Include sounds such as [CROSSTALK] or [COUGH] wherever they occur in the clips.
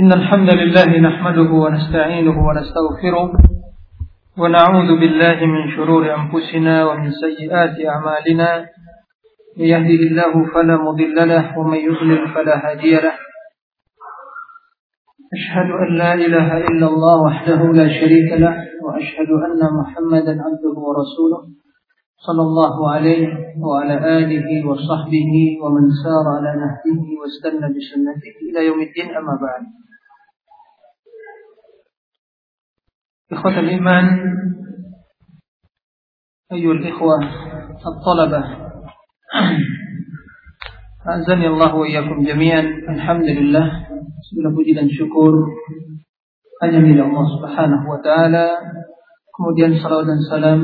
إن الحمد لله نحمده ونستعينه ونستغفره ونعوذ بالله من شرور أنفسنا ومن سيئات أعمالنا. من يهده الله فلا مضل له ومن يضلل فلا هادي له. أشهد أن لا إله إلا الله وحده لا شريك له وأشهد أن محمدا عبده ورسوله صلى الله عليه وعلى آله وصحبه ومن سار على نهجه واستنى بسنته إلى يوم الدين. أما بعد إخوة الإيمان أيها الإخوة الطلبة أعزني الله وإياكم جميعا الحمد لله segala puji dan syukur hanya milik Allah Subhanahu wa taala. Kemudian salawat dan salam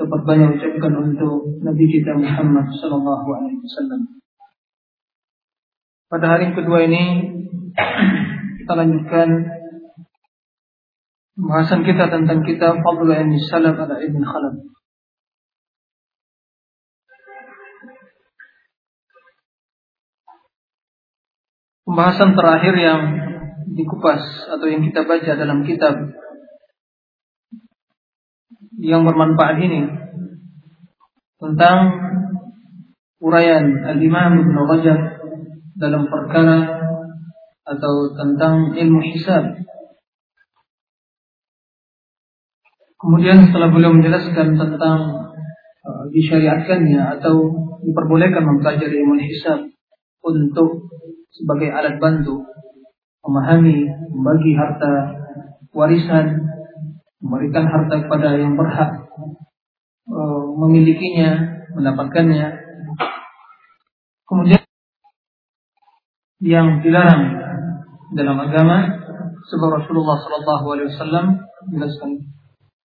dapat banyak ucapkan untuk Nabi kita Muhammad sallallahu alaihi wasallam. Pada hari kedua ini kita lanjutkan pembahasan kita tentang kitab Fadl Ilmi Salaf ala Ibn Khalaf. Pembahasan terakhir yang dikupas atau yang kita baca dalam kitab yang bermanfaat ini tentang uraian Al-Imam Ibn Rajab dalam perkara atau tentang ilmu hisab Kemudian setelah beliau menjelaskan tentang uh, disyariatkannya atau diperbolehkan mempelajari ilmu hisab untuk sebagai alat bantu memahami, membagi harta warisan, memberikan harta kepada yang berhak uh, memilikinya, mendapatkannya. Kemudian yang dilarang dalam agama sebab Rasulullah Sallallahu Alaihi Wasallam menjelaskan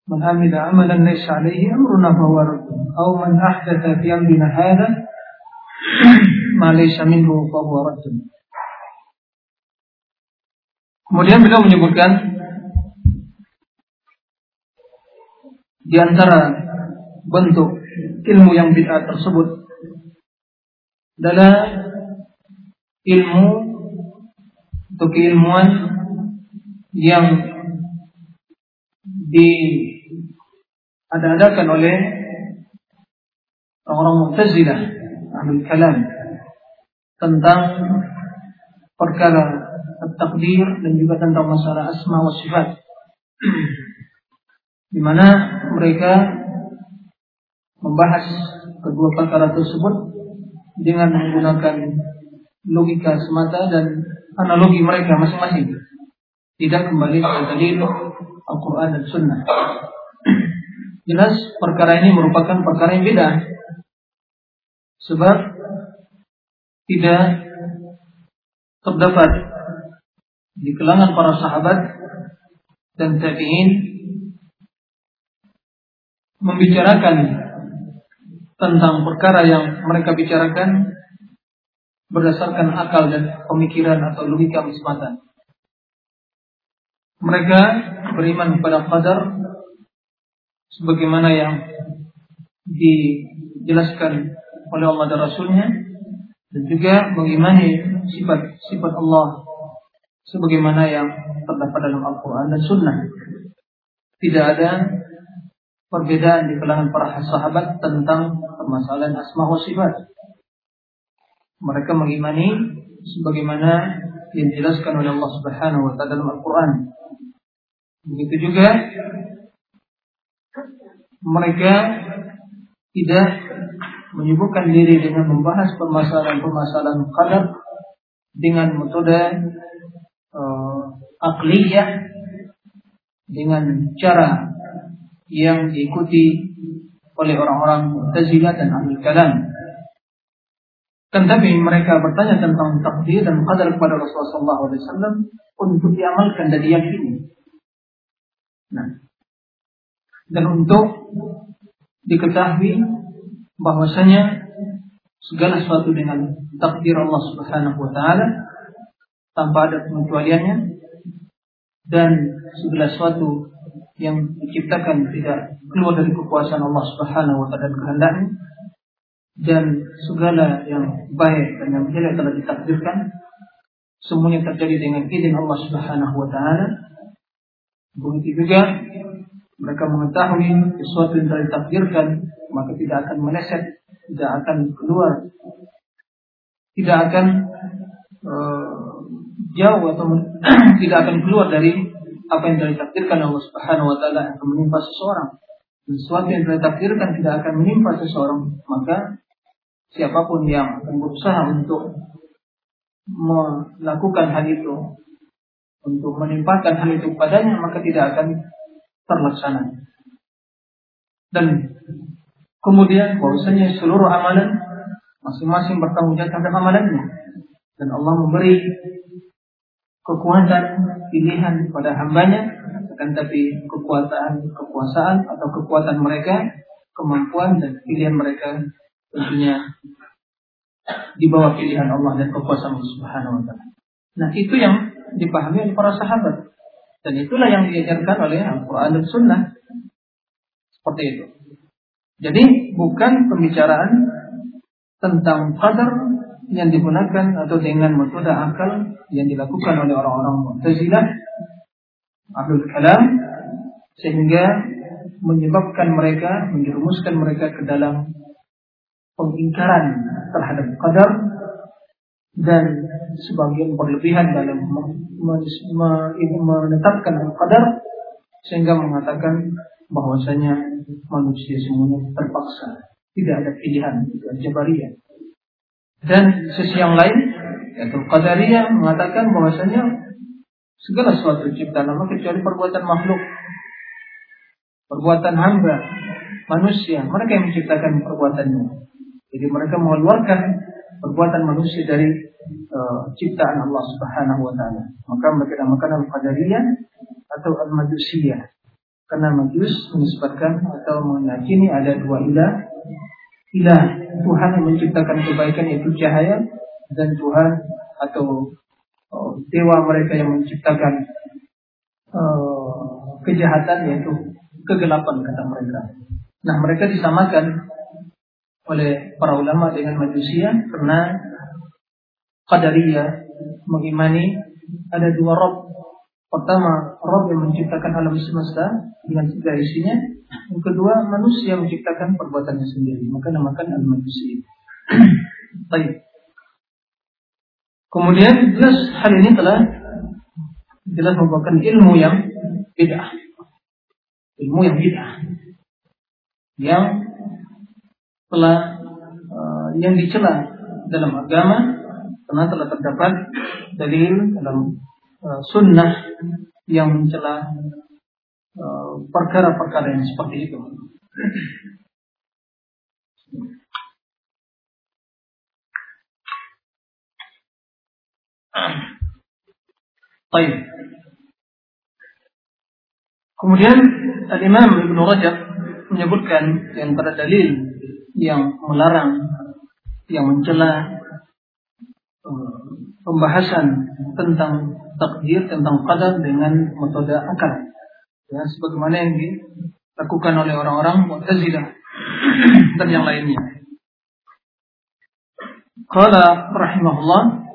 من عمل عملا ليس عليه أمرنا فهو رد أو من أحدث في أمرنا هذا ما ليس منه فهو رد Kemudian beliau menyebutkan di antara bentuk ilmu yang bid'ah tersebut adalah ilmu atau keilmuan yang di ada-adakan oleh orang-orang Mu'tazilah ahli kalam tentang perkara takdir dan juga tentang masalah asma wa sifat. [CLEARS THROAT] Di mana mereka membahas kedua perkara tersebut dengan menggunakan logika semata dan analogi mereka masing-masing tidak kembali ke dalil Al-Quran dan Sunnah Jelas perkara ini merupakan perkara yang beda. Sebab tidak terdapat di kalangan para sahabat dan tabi'in membicarakan tentang perkara yang mereka bicarakan berdasarkan akal dan pemikiran atau logika semata. Mereka beriman kepada qadar sebagaimana yang dijelaskan oleh Allah dan Rasulnya dan juga mengimani sifat-sifat Allah sebagaimana yang terdapat dalam Al-Quran dan Sunnah. Tidak ada perbedaan di kalangan para sahabat tentang permasalahan asma wa sifat. Mereka mengimani sebagaimana yang dijelaskan oleh Allah Subhanahu wa taala dalam Al-Quran. Begitu juga mereka tidak menyibukkan diri dengan membahas permasalahan-permasalahan qadar dengan metode uh, akliyah dengan cara yang diikuti oleh orang-orang Mu'tazilah dan Ahli Kalam. Kan tapi mereka bertanya tentang takdir dan qadar kepada Rasulullah SAW untuk diamalkan dan diyakini. Nah, dan untuk diketahui bahwasanya segala sesuatu dengan takdir Allah Subhanahu wa taala tanpa ada pengecualiannya dan segala sesuatu yang diciptakan tidak keluar dari kekuasaan Allah Subhanahu wa taala dan kehendaknya dan segala yang baik dan yang jelek telah ditakdirkan semuanya terjadi dengan izin Allah Subhanahu wa taala begitu juga mereka mengetahui sesuatu yang telah ditakdirkan maka tidak akan meleset tidak akan keluar. Tidak akan uh, jauh atau [CLEARS THROAT] tidak akan keluar dari apa yang telah ditakdirkan Allah Subhanahu wa taala. Akan menimpa seseorang. Sesuatu yang telah ditakdirkan tidak akan menimpa seseorang. Maka siapa pun yang akan berusaha untuk melakukan hal itu, untuk menimpakan hal itu padanya, maka tidak akan terlaksana. Dan kemudian bahwasanya seluruh amalan masing-masing bertanggung jawab terhadap amalannya. Dan Allah memberi kekuatan pilihan pada hambanya, akan tapi kekuatan, kekuasaan atau kekuatan mereka, kemampuan dan pilihan mereka tentunya di bawah pilihan Allah dan kekuasaan Subhanahu wa taala. Nah, itu yang dipahami oleh para sahabat. Dan itulah yang diajarkan oleh Al-Qur'an dan Sunnah. Seperti itu. Jadi bukan pembicaraan tentang qadar yang digunakan atau dengan metode akal yang dilakukan oleh orang-orang Mu'tazilah Ahlul Kalam sehingga menyebabkan mereka menjerumuskan mereka ke dalam pengingkaran terhadap qadar dan sebagian berlebihan dalam menetapkan qadar sehingga mengatakan bahwasanya manusia semuanya terpaksa. Tidak ada pilihan jabariyah dan sisi yang lain yaitu qadariyah mengatakan bahwasanya segala sesuatu ciptaan Allah kecuali perbuatan makhluk. Perbuatan hamba manusia mereka yang menciptakan perbuatannya. Jadi mereka mengeluarkan perbuatan manusia dari uh, ciptaan Allah Subhanahu wa taala. Maka mereka namakan al-qadariyah atau al-majusiyah. Karena majus menisbatkan atau meyakini ada dua ilah. Ilah Tuhan yang menciptakan kebaikan yaitu cahaya dan Tuhan atau uh, dewa mereka yang menciptakan uh, kejahatan yaitu kegelapan kata mereka. Nah, mereka disamakan oleh para ulama dengan manusia karena Qadariyah mengimani ada dua Rob. Pertama, Rob yang menciptakan alam semesta dengan segala isinya. Yang kedua, manusia menciptakan perbuatannya sendiri. Maka namakan al-manusia. [CLEARS THROAT] Baik. Kemudian jelas hal ini telah jelas merupakan ilmu yang bid'ah. Ilmu yang bid'ah. Yang telah uh, yang dicela dalam agama karena telah terdapat dalil dalam uh, sunnah yang mencela eh, perkara-perkara uh, yang seperti itu. Baik. Kemudian Al-Imam Ibn Rajab menyebutkan yang antara dalil yang melarang, yang mencela eh, pembahasan tentang takdir, tentang qadar dengan metode akal. Ya, sebagaimana yang dilakukan oleh orang-orang Mu'tazilah dan yang lainnya. Qala rahimahullah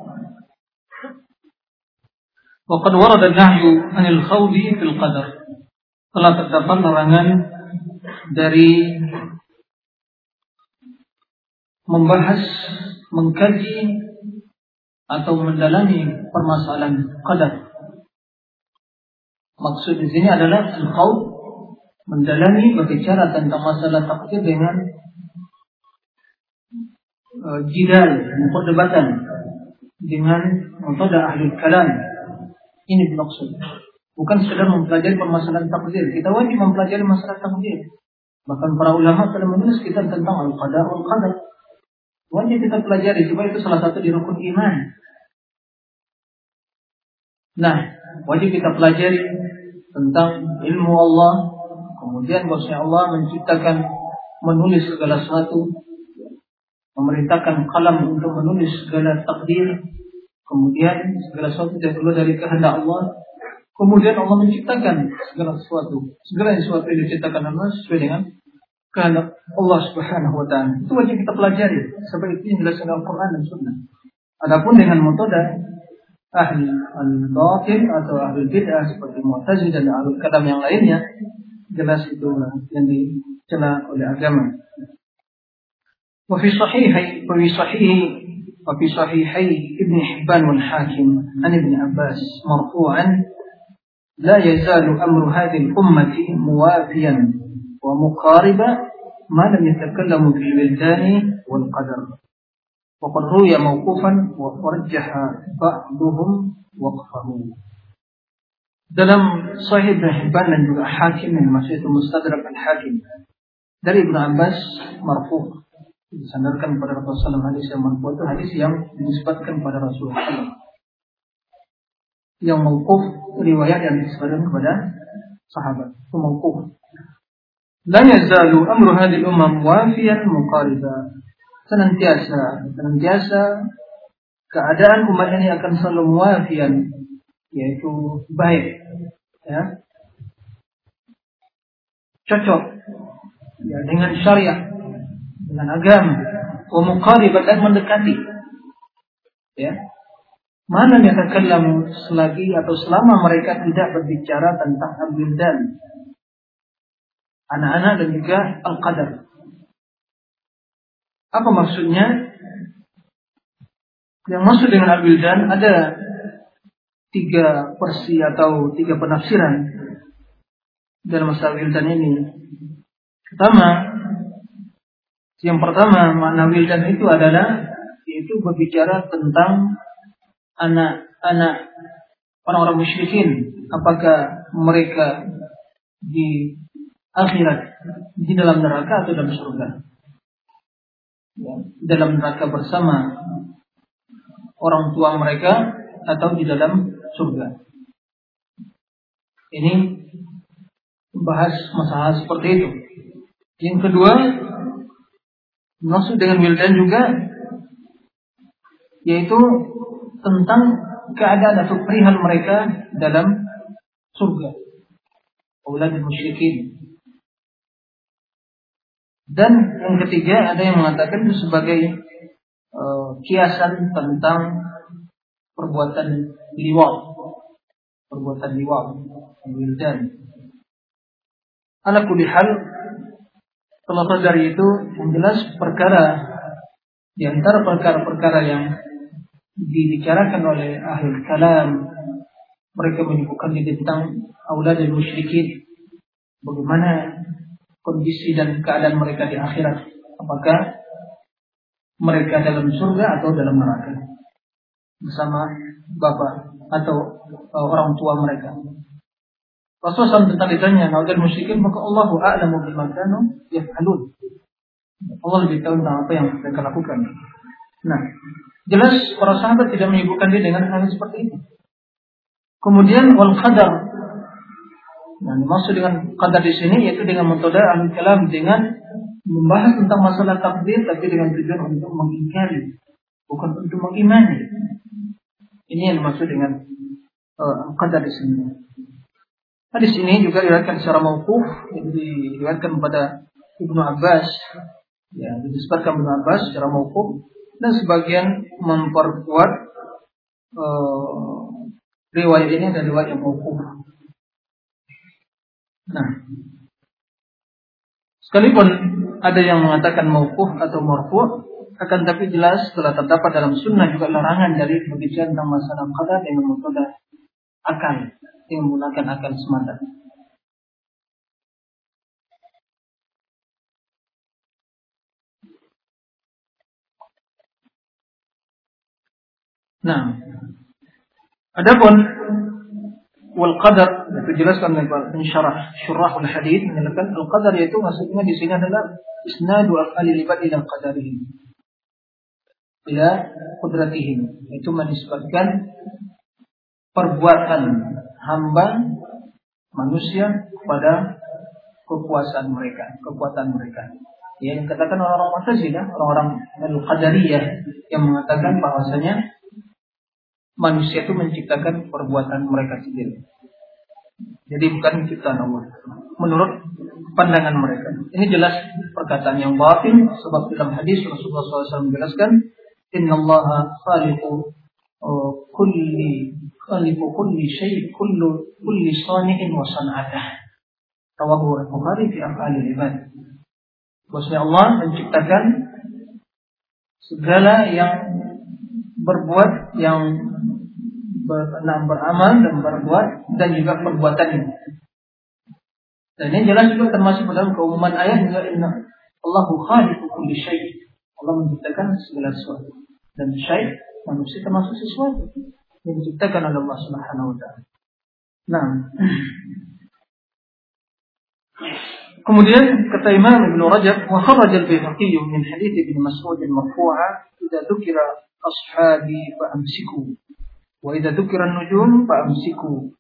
وقد ورد النهي عن الخوض في القدر telah terdapat larangan dari membahas, mengkaji atau mendalami permasalahan qadar. Maksud di sini adalah engkau mendalami berbicara tentang masalah takdir dengan uh, jidal, perdebatan dengan metode ahli kalam. Ini maksud. Bukan sekedar mempelajari permasalahan takdir. Kita wajib mempelajari masalah takdir. Bahkan para ulama telah menulis kita tentang al-qadar wal-qadar Wajib kita pelajari supaya itu salah satu di rukun iman. Nah, wajib kita pelajari tentang ilmu Allah, kemudian bahwasanya Allah menciptakan menulis segala sesuatu, memerintahkan kalam untuk menulis segala takdir, kemudian segala sesuatu yang keluar dari kehendak Allah, kemudian Allah menciptakan segala sesuatu, segala sesuatu yang diciptakan Allah sesuai dengan kehendak Allah Subhanahu wa taala. Itu wajib kita pelajari seperti itu yang dijelaskan Al-Qur'an dan Sunnah. Adapun dengan metode ahli al-batil atau ahli bid'ah seperti Mu'tazil dan ahli kalam yang lainnya jelas itu yang dicela oleh agama. Wa fi sahih wa fi sahih wa fi sahihai Ibn Hibban wal Hakim an Abbas marfu'an لا يزال أمر هذه الأمة موافيا ومقاربا ما لم يتكلموا في الولدان والقدر وقد روي موقوفا ورجح بعضهم وقفه dalam Sahih Ibn Hibban dan juga Hakim yang masih itu Mustadrak al-Hakim dari Ibn Abbas marfu disandarkan kepada Rasulullah SAW hadis yang marfu itu hadis yang dinisbatkan pada Rasulullah yang mauquf riwayat yang dinisbatkan kepada sahabat. Itu mauquf. La yazalu amru hadhihi ummah wafiyan muqariba. Senantiasa, senantiasa keadaan umat ini akan selalu muafian yaitu baik ya. Cocok ya dengan syariat dengan agama. Wa dan mendekati ya mana yang akan selagi atau selama mereka tidak berbicara tentang al-wildan anak-anak dan juga al-qadar. Apa maksudnya? Yang maksud dengan al-wildan ada tiga versi atau tiga penafsiran dalam masalah wildan ini. Pertama, yang pertama makna wildan itu adalah yaitu berbicara tentang anak-anak orang-orang musyrikin apakah mereka di akhirat di dalam neraka atau dalam surga. Ya, dalam neraka bersama orang tua mereka atau di dalam surga. Ini membahas masalah seperti itu. Yang kedua, maksud dengan wildan juga yaitu tentang keadaan atau perihal mereka dalam surga. Auladul musyrikin. Dan yang ketiga ada yang mengatakan itu sebagai uh, kiasan tentang perbuatan liwat, perbuatan liwat, wildan. Ala kulihal terlepas dari itu yang perkara di antara perkara-perkara yang dibicarakan oleh ahli kalam mereka menyebutkan tentang aulad dan musyrikin bagaimana kondisi dan keadaan mereka di akhirat. Apakah mereka dalam surga atau dalam neraka bersama bapak atau uh, orang tua mereka. Rasulullah SAW tentang ditanya, "Naudal musyrikin maka Allah a'lamu bima kanu yaf'alun." Allah lebih tahu tentang apa yang mereka lakukan. Nah, jelas para sahabat tidak menyebutkan dia dengan hal seperti itu. Kemudian wal qadar Nah, dimaksud dengan qadar di sini yaitu dengan metode ahli kalam dengan membahas tentang masalah takdir tapi dengan tujuan untuk mengingkari, bukan untuk mengimani. Ini yang dimaksud dengan uh, qadar di sini. Hadis ini juga diriwayatkan secara mauquf, diriwayatkan kepada Ibnu Abbas, ya, disebutkan Ibnu Abbas secara mauquf dan sebagian memperkuat uh, riwayat ini dari riwayat yang mauquf. Nah, sekalipun ada yang mengatakan mauquf atau marfu, akan tapi jelas telah terdapat dalam sunnah juga larangan dari berbicara tentang masalah qadar dengan metode akal, yang menggunakan akal semata. Nah, adapun wal qadar itu jelaskan oleh syurah al hadis menyatakan al qadar yaitu maksudnya di sini adalah isnadu af'ali ibad ila qadarihi ila qudratihim. Itu menisbatkan perbuatan hamba manusia kepada kekuasaan mereka, kekuatan mereka. Ya, yang katakan orang-orang Mu'tazilah, orang-orang Al-Qadariyah yang mengatakan bahwasanya manusia itu menciptakan perbuatan mereka sendiri. Jadi bukan ciptaan Allah. Menurut pandangan mereka. Ini jelas perkataan yang batin sebab dalam hadis Rasulullah SAW menjelaskan Inna Allah khaliqu uh, kulli khaliqu kulli syai kullu kulli sani'in wa san'atah. Rawahu Al-Bukhari fi af'alil ibad. Bahwasanya Allah menciptakan segala yang berbuat yang ber, beramal dan berbuat dan juga perbuatannya. Dan ini jelas juga termasuk dalam keumuman ayat juga inna Allahu khaliqu kulli syai. Allah menciptakan segala sesuatu. Dan syai manusia termasuk sesuatu yang diciptakan oleh Allah Subhanahu wa taala. Nah. Kemudian kata Imam Ibn Rajab, wa kharaj al-Baihaqi min hadits Ibn Mas'ud marfu'a, "Idza dzukira ashabi fa'amsiku. Wa idza dzukira nujum fa'amsiku.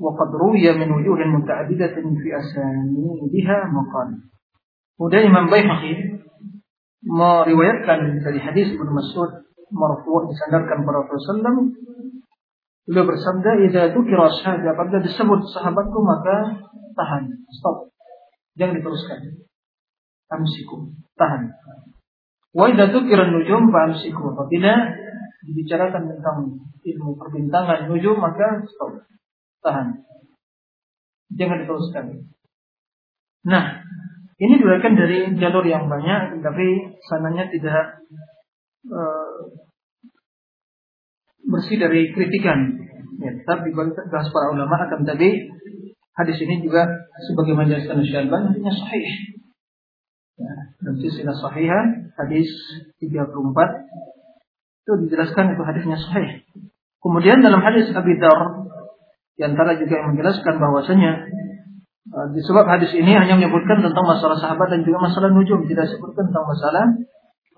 Wa qad ruwiya min wujuhin muta'addidatin fi asanidiha maqal. Kemudian Imam Baihaqi meriwayatkan dari hadis Ibnu Mas'ud marfu' disandarkan pada Rasulullah Beliau bersabda, "Idza dzukira ashabi apabila disebut sahabatku maka tahan, stop. Jangan diteruskan. Amsiku, tahan." Wa idza dzukira nujum fa amsiku apabila dibicarakan tentang ilmu perbintangan nujum maka stop tahan. Jangan diteruskan. Nah, ini diriwayatkan dari jalur yang banyak, tapi sananya tidak uh, bersih dari kritikan. Ya, tetap dibahas para ulama akan tadi hadis ini juga sebagaimana dijelaskan Syalban artinya sahih. Ya, dan silsilah sahihah hadis 34 itu dijelaskan itu hadisnya sahih. Kemudian dalam hadis Abi Dar di antara juga yang menjelaskan bahwasanya uh, disebab hadis ini hanya menyebutkan tentang masalah sahabat dan juga masalah nujum, tidak disebutkan tentang masalah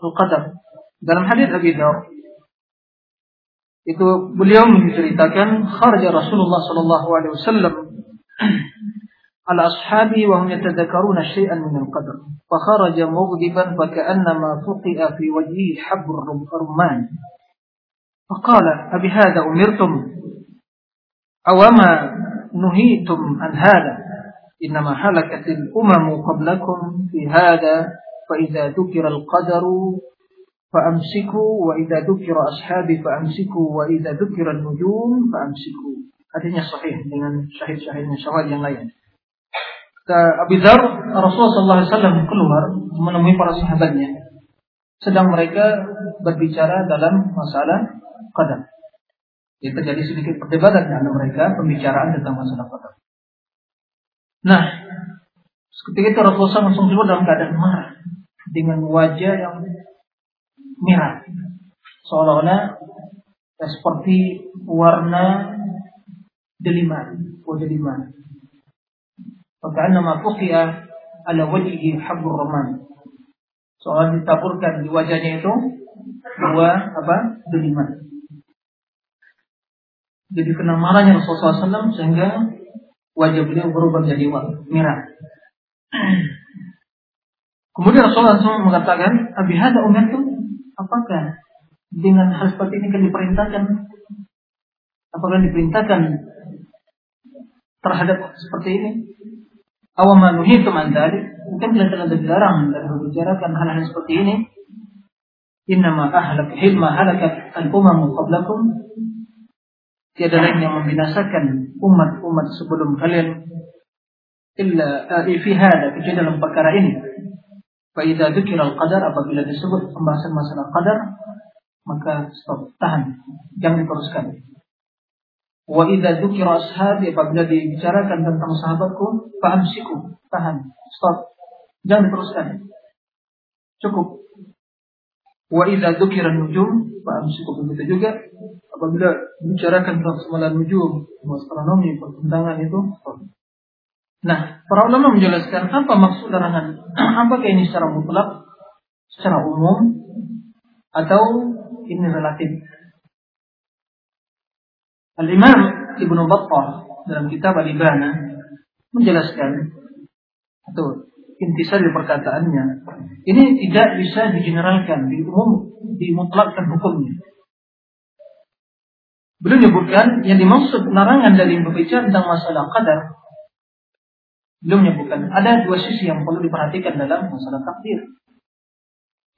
al-qadar. Dalam hadis Abi Dawud itu beliau menceritakan kharaja Rasulullah sallallahu alaihi wasallam على أصحابه وهم يتذكرون شيئا من القدر. فخرج مغضبا فكأنما فقئ في وجهه حب الرمان. فقال أبهذا أمرتم؟ أو أما نهيتم عن هذا؟ إنما هلكت الأمم قبلكم في هذا فإذا ذكر القدر فأمسكوا وإذا ذكر أصحابي فأمسكوا وإذا ذكر النجوم فأمسكوا. هذا صحيح dengan syahid-syahidnya syawal yang lain. Abi Dzar Rasulullah SAW keluar menemui para sahabatnya sedang mereka berbicara dalam masalah qadar Ya, terjadi sedikit perdebatan di antara mereka, pembicaraan tentang masalah qadar. Nah, ketika itu Rasulullah langsung keluar dalam keadaan marah dengan wajah yang merah, seolah-olah ya, seperti warna delima, wajah delima. Nama fuqiya ala wajhi habbur roman. Seolah ditaburkan di wajahnya itu dua apa? delima jadi kena marahnya Rasulullah SAW sehingga wajah beliau berubah menjadi merah. Kemudian Rasulullah SAW mengatakan, Abi hada itu apakah dengan hal seperti ini kan diperintahkan? Apakah diperintahkan terhadap seperti ini? Awamanuhi teman dari mungkin tidak telah dilarang dan membicarakan hal-hal seperti ini. Innama ahlak hilma halakat al-umamu qablakum tiada lain yang membinasakan umat-umat sebelum kalian illa fi hada kecuali dalam perkara ini. Fa idza dzukira al-qadar apabila disebut pembahasan masalah qadar maka stop tahan jangan diteruskan. Wa idza dzukira ashabi apabila dibicarakan tentang sahabatku fa amsiku tahan stop jangan diteruskan. Cukup. Wa idza dzukira nujum fa amsiku begitu juga apabila bicarakan tentang semalam nujum, astronomi, pertentangan itu. Nah, para ulama menjelaskan apa maksud larangan. [CLEARS THROAT] Apakah ini secara mutlak, secara umum, atau ini relatif. Al-Imam Ibnu Battah dalam kitab Al-Ibana menjelaskan atau intisari perkataannya ini tidak bisa digeneralkan, diumum, dimutlakkan hukumnya. Belum menyebutkan yang dimaksud larangan dari berbicara tentang masalah qadar. Belum menyebutkan. Ada dua sisi yang perlu diperhatikan dalam masalah takdir.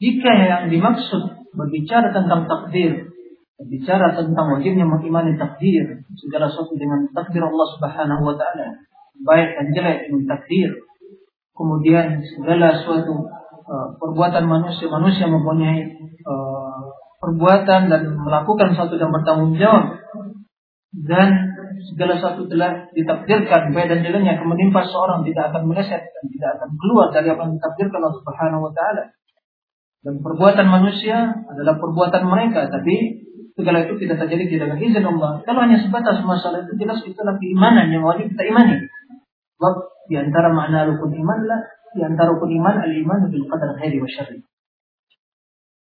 Jika yang dimaksud berbicara tentang takdir, berbicara tentang wajibnya mengimani takdir, segala sesuatu dengan takdir Allah Subhanahu wa taala, baik dan jelek dengan takdir. Kemudian segala suatu uh, perbuatan manusia, manusia mempunyai uh, perbuatan dan melakukan satu dan bertanggung jawab dan segala satu telah ditakdirkan baik dan jeleknya akan menimpa seorang tidak akan meleset dan tidak akan keluar dari apa yang ditakdirkan Allah Subhanahu wa taala. Dan perbuatan manusia adalah perbuatan mereka, tapi segala itu tidak terjadi di dalam izin Allah. Kalau hanya sebatas masalah itu jelas itulah keimanan yang wajib kita imani. Sebab di antara makna rukun iman lah, di antara rukun iman al-iman bil qadar khairi wa syarri.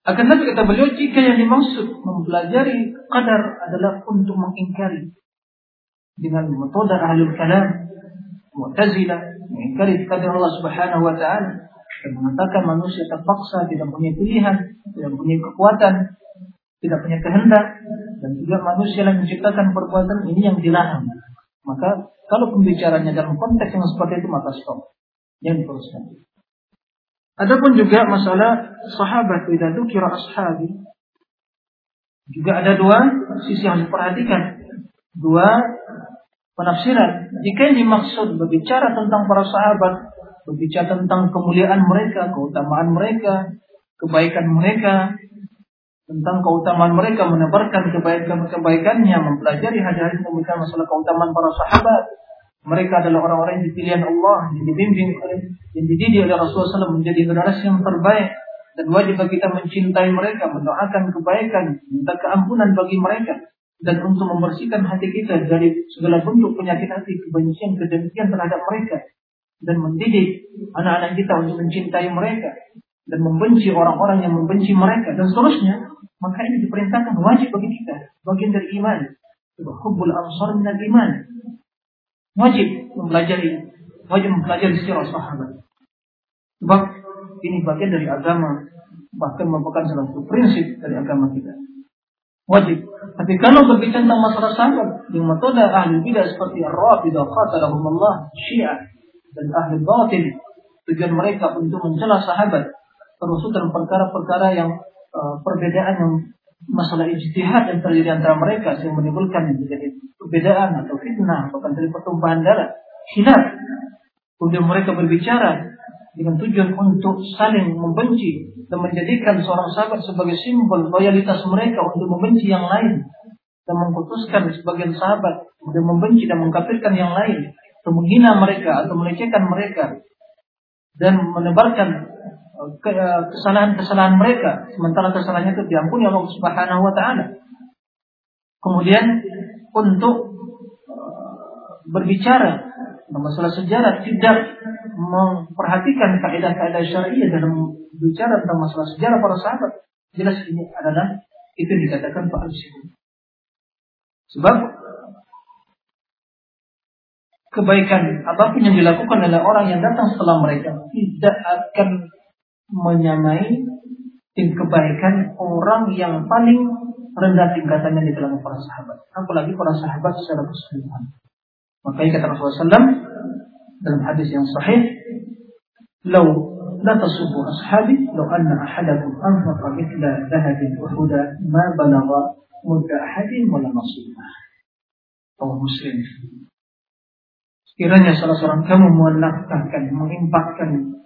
Akan tapi kata beliau jika yang dimaksud mempelajari qadar adalah untuk mengingkari dengan metode ahli kalam Mu'tazilah mengingkari qadar Allah Subhanahu wa taala dan mengatakan manusia terpaksa tidak punya pilihan, tidak punya kekuatan, tidak punya kehendak dan juga manusia yang menciptakan perbuatan ini yang dilarang. Maka kalau pembicaranya dalam konteks yang seperti itu maka stop. Yang diteruskan. Adapun juga masalah sahabat itu kira ashabi. Juga ada dua sisi yang diperhatikan. Dua penafsiran. Jika yang dimaksud berbicara tentang para sahabat, berbicara tentang kemuliaan mereka, keutamaan mereka, kebaikan mereka, tentang keutamaan mereka menebarkan kebaikan-kebaikannya, mempelajari hadis-hadis memberikan masalah keutamaan para sahabat, mereka adalah orang-orang yang dipilih Allah, yang dibimbing oleh, yang dididik oleh Rasulullah SAW menjadi generasi yang terbaik. Dan wajib bagi kita mencintai mereka, mendoakan kebaikan, minta keampunan bagi mereka. Dan untuk membersihkan hati kita dari segala bentuk penyakit hati, kebencian, kedengkian terhadap mereka. Dan mendidik anak-anak kita untuk mencintai mereka. Dan membenci orang-orang yang membenci mereka. Dan seterusnya. Maka ini diperintahkan wajib bagi kita. Bagian dari iman. Hubbul ansar minal iman wajib mempelajari wajib mempelajari sirah sahabat. Sebab ini bagian dari agama, bahkan merupakan salah satu prinsip dari agama kita. Wajib. Tapi kalau berbicara tentang masalah sahabat, yang metode ahli bidah seperti Ar-Rafidah, Allah, Syiah, dan ahli batin, tujuan mereka untuk mencela sahabat, termasuk dalam perkara-perkara yang uh, perbedaan yang masalah ijtihad yang terjadi antara mereka yang menimbulkan menjadi perbedaan atau fitnah bahkan dari pertumpahan darah khilaf. Kemudian mereka berbicara dengan tujuan untuk saling membenci dan menjadikan seorang sahabat sebagai simbol loyalitas mereka untuk membenci yang lain dan mengkutuskan sebagian sahabat dan membenci dan mengkafirkan yang lain atau menghina mereka atau melecehkan mereka dan menebarkan kesalahan-kesalahan mereka sementara kesalahannya itu diampuni Allah Subhanahu wa taala. Kemudian untuk uh, berbicara masalah sejarah tidak memperhatikan kaidah-kaidah syariah dalam bicara tentang masalah sejarah para sahabat. Jelas ini adalah itu dikatakan Pak Sebab kebaikan apa pun yang dilakukan oleh orang yang datang setelah mereka tidak akan menyamai tim kebaikan orang yang paling rendah tingkatannya di kalangan para sahabat. Apalagi para sahabat secara keseluruhan. Makanya kata Rasulullah SAW dalam hadis yang sahih, "Lau la tasubbu ashabi, lau anna ahadakum anfaqa mithla dhahabin uhuda ma balagha mudda ahadin wala nasibah." Allah Muslim. Sekiranya salah seorang kamu menafkahkan, mengimpakkan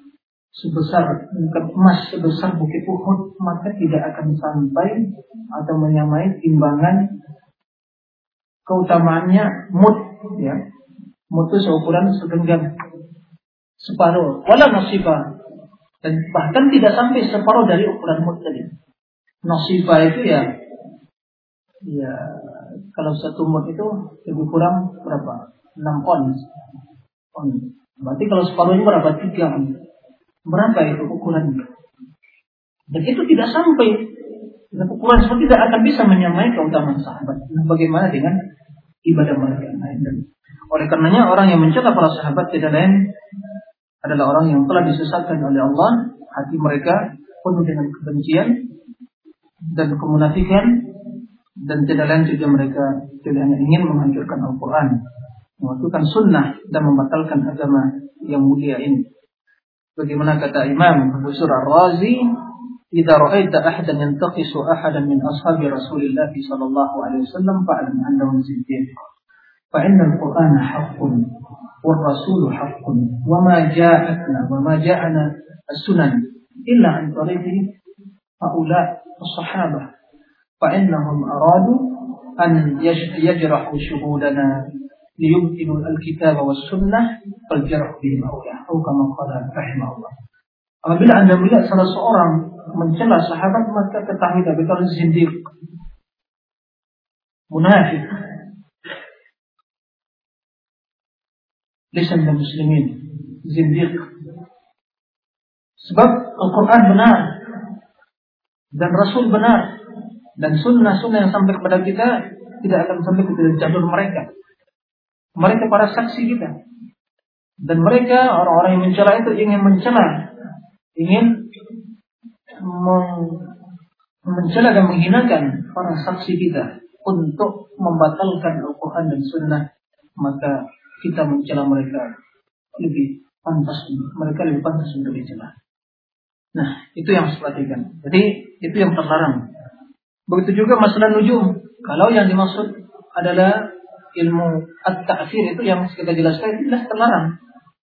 sebesar emas sebesar bukit Uhud maka tidak akan sampai atau menyamai timbangan keutamaannya mut ya. Mut itu seukuran segenggam separuh wala nasibah dan bahkan tidak sampai separuh dari ukuran mut tadi. Nasibah itu ya ya kalau satu mut itu lebih kurang berapa? 6 ons on berarti kalau separuhnya berapa? Tiga Berapa itu ukurannya? Dan itu tidak sampai Dengan ukuran seperti tidak akan bisa menyamai keutamaan sahabat. Nah, bagaimana dengan ibadah mereka yang lain? Dan oleh karenanya orang yang mencela para sahabat tidak lain adalah orang yang telah disesatkan oleh Allah. Hati mereka penuh dengan kebencian dan kemunafikan dan tidak lain juga mereka tidak hanya ingin menghancurkan Al-Quran, menghancurkan sunnah dan membatalkan agama yang mulia ini. Bagaimana kata Imam Abu Surah Razi "Idza ra'aita ahadan yantaqisu ahadan min ashabi Rasulillah sallallahu alaihi wasallam fa'lam annahu siddiq." فإن القرآن حق والرسول حق وما جاءتنا وما جاءنا السنن إلا عن طريق هؤلاء الصحابة فإنهم aradu an yajrahu shuhudana ليبطلوا الكتاب والسنة فالجرح بهم أولى أو كما قال رحمه الله Apabila anda melihat salah seorang mencela sahabat maka ketahui tapi kalau zindiq munafik lisan dan muslimin zindiq sebab Al-Quran benar dan Rasul benar dan sunnah-sunnah yang sampai kepada kita tidak akan sampai kepada jalur mereka mereka para saksi kita dan mereka orang-orang yang mencela itu ingin mencela ingin mencela dan menghinakan para saksi kita untuk membatalkan Al-Quran dan Sunnah, maka kita mencela mereka lebih pantas, mereka lebih pantas untuk dicela. Nah, itu yang harus. Jadi, itu yang terlarang. Begitu juga masalah nujum. Kalau yang dimaksud adalah ilmu at-ta'fir itu yang kita jelaskan itu jelas terlarang.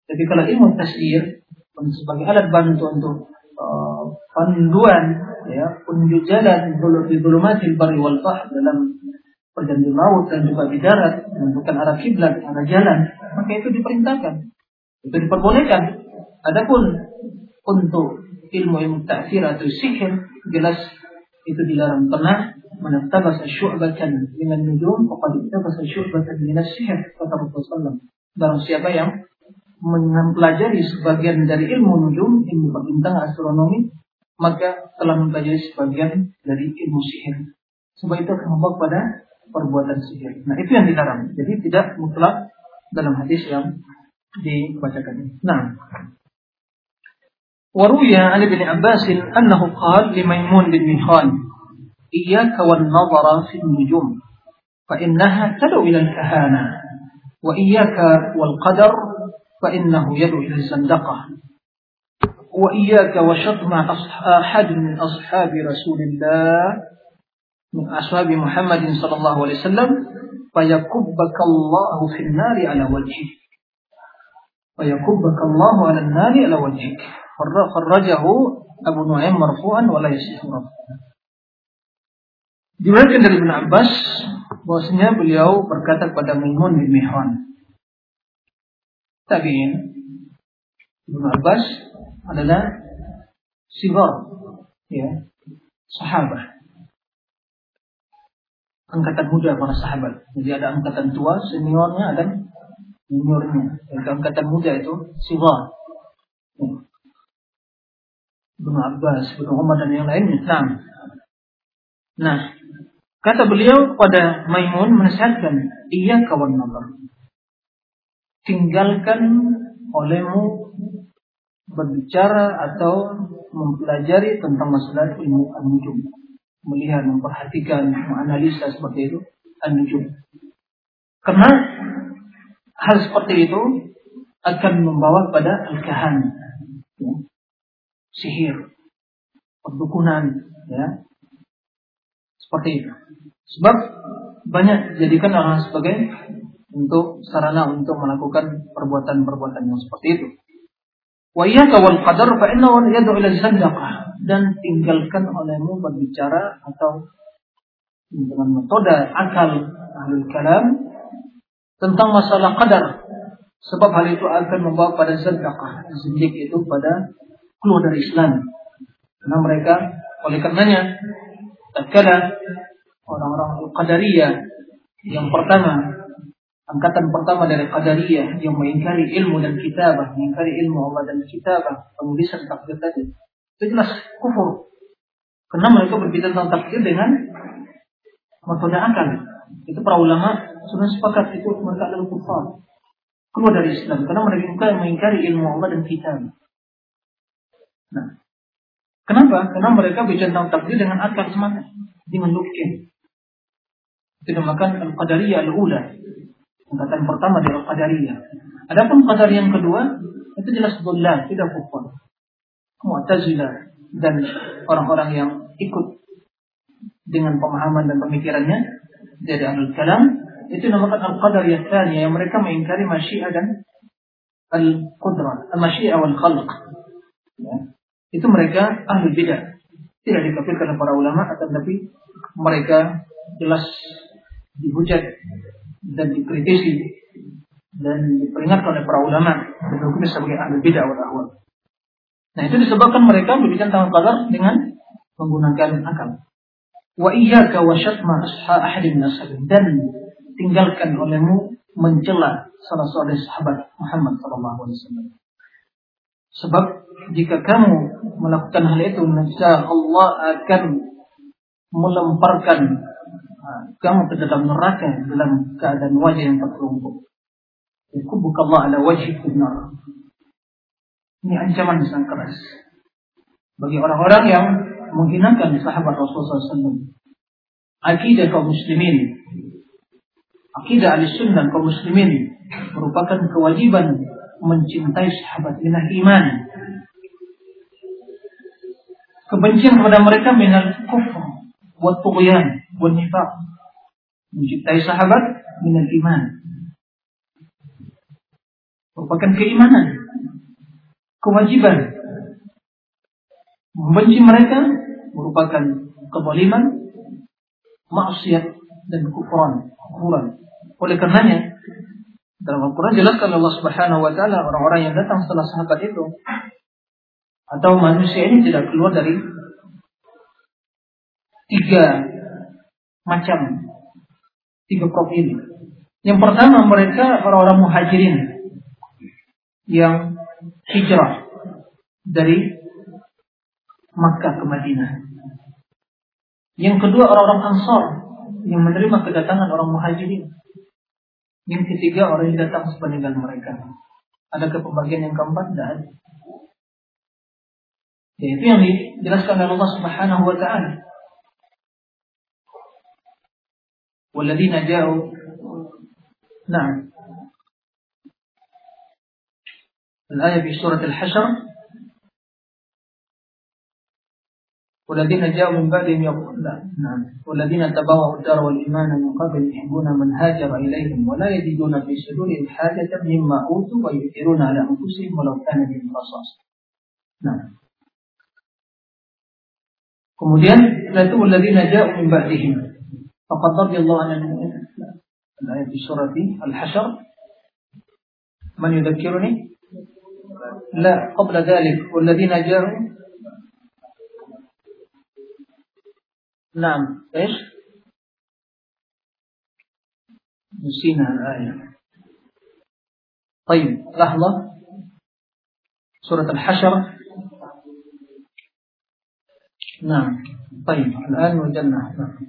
Jadi kalau ilmu tasir sebagai alat bantu untuk uh, panduan ya unjuk jalan di bulumatil bari wal bahr dalam perjanjian laut dan juga di darat menentukan arah kiblat arah jalan maka itu diperintahkan itu diperbolehkan adapun untuk ilmu yang taksir atau sihir jelas itu dilarang pernah menabas syu'batan dengan nujum faqad tabas syu'batan min as-sihr kata Rasulullah barang siapa yang mempelajari sebagian dari ilmu nujum, ilmu berbintang astronomi, maka telah mempelajari sebagian dari ilmu sihir. Sebab itu akan membawa pada perbuatan sihir. Nah itu yang dilarang. Jadi tidak mutlak dalam hadis yang dibacakan ini. Nah, waruya Ali bin Abbas annahu qal li Maimun bin Nujum fa innaha tad'u ila al-kahana wa iyyaka wal qadar فإنه يدعو إلى الزندقة. وإياك وشتم أحد من أصحاب رسول الله من أصحاب محمد صلى الله عليه وسلم فيكبك الله في النار على وجهك. فيكبك الله على النار على وجهك. خرجه أبو نعيم مرفوعا ولا يصح مرفوعا Diriwayatkan dari Ibn Abbas bahwasanya beliau berkata kepada Maimun bin Mihran tabi'in Ibn Abbas adalah sigar ya sahabat angkatan muda para sahabat. Jadi ada angkatan tua seniornya ada juniornya. Jadi angkatan muda itu sigar ya. Ibn Abbas, Ibn Umar dan yang lainnya. Nah, nah kata beliau pada Maimun menasihatkan iya kawan nazar tinggalkan olehmu berbicara atau mempelajari tentang masalah ilmu an-nujum. Melihat, memperhatikan, menganalisa seperti itu an-nujum. Karena hal seperti itu akan membawa pada al-kahan. Ya. Sihir, perdukunan, ya. Seperti itu. Sebab banyak jadikan orang sebagai untuk sarana untuk melakukan perbuatan-perbuatan yang seperti itu. Wa iyyaka wal qadar fa innahu yad'u ila zandaqah dan tinggalkan olehmu berbicara atau dengan metode akal ahlul kalam tentang masalah qadar. Sebab hal itu akan membawa pada zandaqah zindik itu pada keluar dari Islam. Karena mereka oleh karenanya tatkala orang-orang qadariyah yang pertama angkatan pertama dari Qadariyah yang mengingkari ilmu dan kitabah, mengingkari ilmu Allah dan kitabah, penulisan takdir tadi. Itu jelas kufur. Karena mereka berbicara tentang takdir dengan metode akal. Itu para ulama sudah sepakat itu mereka adalah kufar. Keluar dari Islam karena mereka mengingkari ilmu Allah dan kitab. Nah, kenapa? Karena mereka bicara tentang takdir dengan akal semata, dengan logika. Dinamakan al-qadariyah al-ula. Tingkatan pertama dari al-qadariyah. Adapun qadar yang kedua itu jelas dhullal, tidak kufar. Mu'tazilah dan orang-orang yang ikut dengan pemahaman dan pemikirannya dari ahlul kalam itu dinamakan al-qadar yang yang mereka mengingkari masyiah dan al-qudrah, al-masyiah wal khalq. Ya. Itu mereka ahli bidah. Tidak dikafirkan para ulama tetapi mereka jelas dihujat dan dikritisi dan diperingatkan oleh para ulama dan hukum sebagai ahli bidah wal ahwa. Nah itu disebabkan mereka berbicara tentang qadar dengan menggunakan akal. Wa iyyaka wa syatma asha ahadin dan tinggalkan olehmu mencela salah seorang sahabat Muhammad sallallahu alaihi wasallam. Sebab jika kamu melakukan hal itu, maka Allah akan melemparkan kamu ke dalam neraka dalam keadaan wajah yang terkerumpuk. Yakubuk Allah ala wajhi benar. Ini ancaman yang sangat keras bagi orang-orang yang menghinakan sahabat Rasulullah SAW. Akidah kaum muslimin, akidah al-sunnah kaum muslimin merupakan kewajiban mencintai sahabat minah iman. Kebencian kepada mereka minal kufur, wa tughyan, wa nifaq. Mencintai sahabat minal iman. Merupakan keimanan kewajiban membenci mereka merupakan kezaliman, maksiat dan kufuran, kufuran. Oleh karenanya dalam Al-Quran jelaskan Allah Subhanahu Wa Taala orang-orang yang datang setelah sahabat itu atau manusia ini tidak keluar dari tiga macam tiga profil. Yang pertama mereka orang-orang muhajirin yang hijrah dari Makkah ke Madinah. Yang kedua orang-orang Ansor yang menerima kedatangan orang Muhajirin. Yang ketiga orang yang datang sepeninggal mereka. Ada pembagian yang keempat? Tidak ada. Ya, itu yang dijelaskan oleh Allah Subhanahu wa taala. Walladzina ja'u Nah, الآية في سورة الحشر. والذين جاءوا من بعدهم يقول لا نعم. والذين تبوأوا الدار والإيمان من قبل يحبون من هاجر إليهم ولا يجدون في صدورهم حاجة مما أوتوا ويؤثرون على أنفسهم ولو كان بهم خصاصة نعم. Kemudian itu الذين جاءوا من بعدهم فقد رضي الله عن الآية في سورة الحشر. من يذكرني؟ لا قبل ذلك. والذين جاءوا؟ نعم. إيش؟ نسينا الآية. طيب لحظة. سورة الحشر. نعم. طيب الآن وجدنا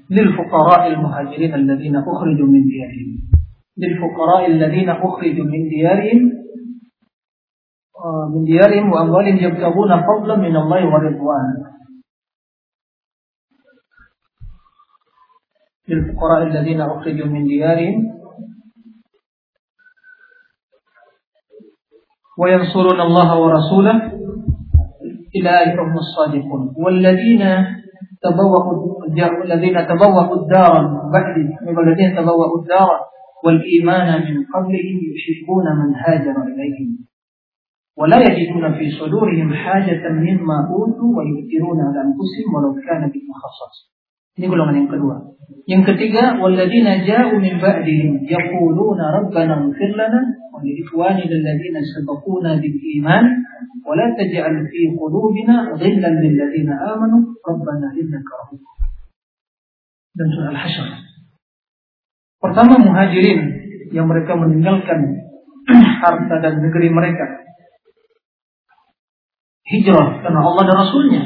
للفقراء المهاجرين الذين أخرجوا من ديارهم. للفقراء الذين أخرجوا من ديارهم من ديارهم وأموالهم يبتغون فضلا من الله ورضوانه. للفقراء الذين أخرجوا من ديارهم وينصرون الله ورسوله. أولئك هم الصادقون. والذين تبوأوا الذين تبوأوا الدار بعد الذين تبوأوا الدار والإيمان من قبلهم يحبون من هاجر إليهم. ولا يجدون في صدورهم حاجة مما أوتوا ويؤثرون على أنفسهم ولو كان بهم خصاصة. Ini golongan yang kedua. Yang ketiga, walladzina ja'u min ba'dihim yaquluna rabbana ighfir lana wa li ikhwanina alladhina sabaquna bil iman wa la taj'al fi qulubina ghillan lil ladzina amanu rabbana innaka rahim. Dan surah Al-Hasyr. Pertama muhajirin yang mereka meninggalkan [CLEARS THROAT] harta dan negeri mereka hijrah karena Allah dan Rasulnya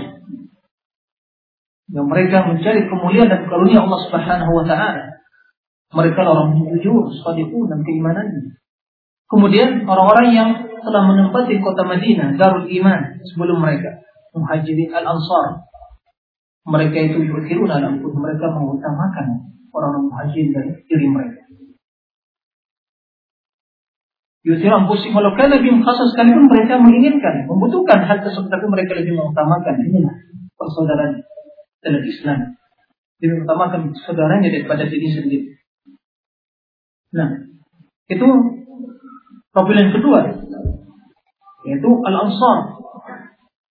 yang mereka mencari kemuliaan dan karunia Allah Subhanahu wa taala. Mereka orang yang jujur, sadiqun dan keimanannya. Kemudian orang-orang yang telah menempati kota Madinah, Darul Iman sebelum mereka, Muhajirin Al-Ansar. Mereka itu yukhirun ala mereka mengutamakan orang-orang muhajirin dari diri mereka. Yusir anfusihim walau kana bihim khasas sekalipun mereka menginginkan, membutuhkan hal tersebut tapi mereka lebih mengutamakan inilah persaudaraan dalam Islam. Lebih mengutamakan saudaranya daripada diri sendiri. Nah, itu problem yang kedua yaitu al-ansar.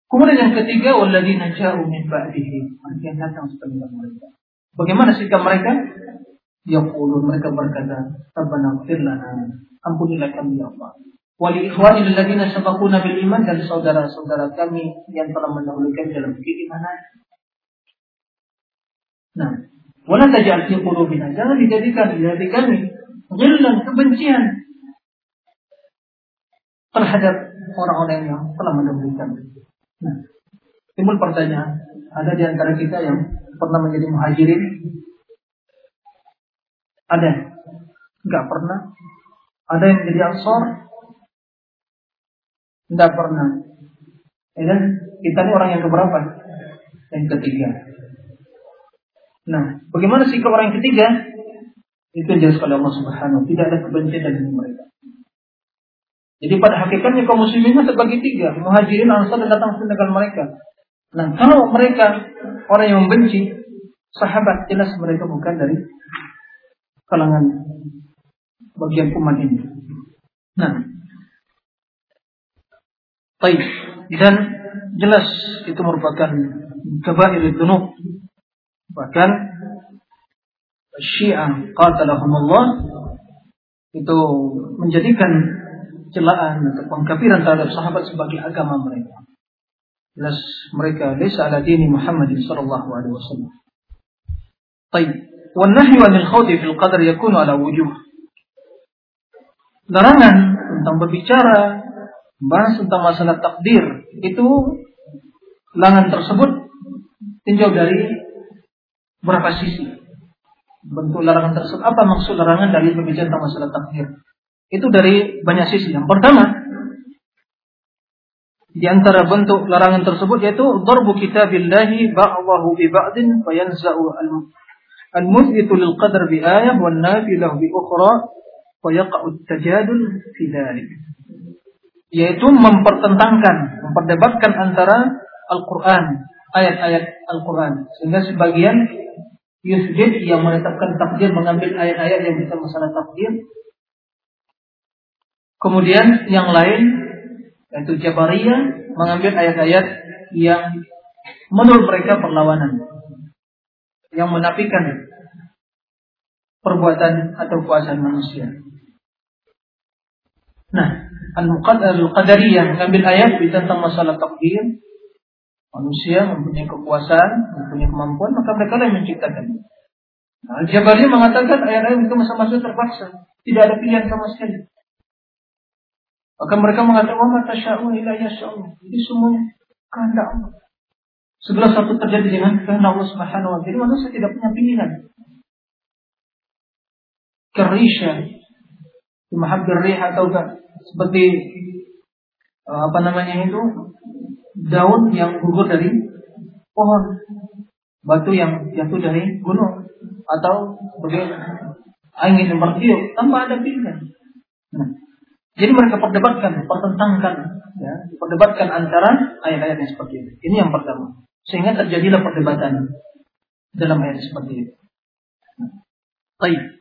Kemudian yang ketiga walladzina ja'u min ba'dihi, yang datang setelah mereka. Bagaimana sikap mereka? Yaqulu mereka berkata, "Rabbana ighfir lana." Ampunilah kami ya Allah. Wali ikhwani alladziina sabaquna bil iman dan saudara-saudara kami yang telah mendahulukan dalam keimanan. Nah, wala taj'al fi qulubina jangan dijadikan di hati kami ghillan kebencian terhadap orang-orang yang telah mendahulukan. Nah, timbul pertanyaan, ada di antara kita yang pernah menjadi muhajirin? Ada? Enggak pernah? Ada yang menjadi ansor? Tidak pernah. Ya kan? Kita ini orang yang keberapa? Yang ketiga. Nah, bagaimana sikap orang ketiga? Itu jelas oleh Allah Subhanahu. Tidak ada kebencian dari mereka. Jadi pada hakikatnya kaum muslimin terbagi tiga, muhajirin, ansar dan datang dengan mereka. Nah, kalau mereka orang yang membenci sahabat, jelas mereka bukan dari kalangan bagian umat ini. Nah, baik dan jelas itu merupakan kabair dzunub. Bahkan Syiah qatalahumullah itu menjadikan celaan atau pengkafiran terhadap sahabat sebagai agama mereka. Jelas mereka desa ala dini Muhammad sallallahu alaihi wasallam. Baik, wan nahyu anil khawdi fil qadar yakunu ala wujuh. Larangan tentang berbicara bahas tentang masalah takdir itu larangan tersebut tinjau dari berapa sisi? Bentuk larangan tersebut. Apa maksud larangan dari berbicara tentang masalah takdir itu dari banyak sisi. Yang pertama di antara bentuk larangan tersebut yaitu darbu kitabillahi ba'dahu bi ba'din fayanza'u al-muthbitu lil qadar bi ayah wan nafi lahu bi ukhra fa yaqa'u tajadul fi dhalik. Yaitu mempertentangkan memperdebatkan antara Al-Qur'an ayat-ayat Al-Qur'an sehingga sebagian yusjid yang menetapkan takdir mengambil ayat-ayat yang bisa masalah takdir kemudian yang lain yaitu Jabariyah mengambil ayat-ayat yang menurut mereka perlawanan yang menafikan perbuatan atau kuasaan manusia. Nah, Al-Qadariyah mengambil ayat tentang masalah takdir. Manusia mempunyai kekuasaan, mempunyai kemampuan, maka mereka yang menciptakan. Nah, Al-Jabariyah mengatakan ayat-ayat itu masa-masa terpaksa. Tidak ada pilihan sama sekali. Maka mereka mengatakan, "Wa tasya'un illa yasha'un." Jadi semuanya kehendak Allah. Segala satu terjadi dengan kehendak Allah Subhanahu wa taala. Jadi manusia tidak punya pilihan. Kerisha, mahabbir atau seperti eh, apa namanya itu daun yang gugur dari pohon, batu yang jatuh dari gunung atau sebagai angin yang bertiup tanpa ada pilihan. Nah, jadi mereka perdebatkan, pertentangkan, ya, perdebatkan antara ayat-ayat yang seperti ini. Ini yang pertama. Sehingga terjadilah perdebatan dalam ayat seperti itu. Baik.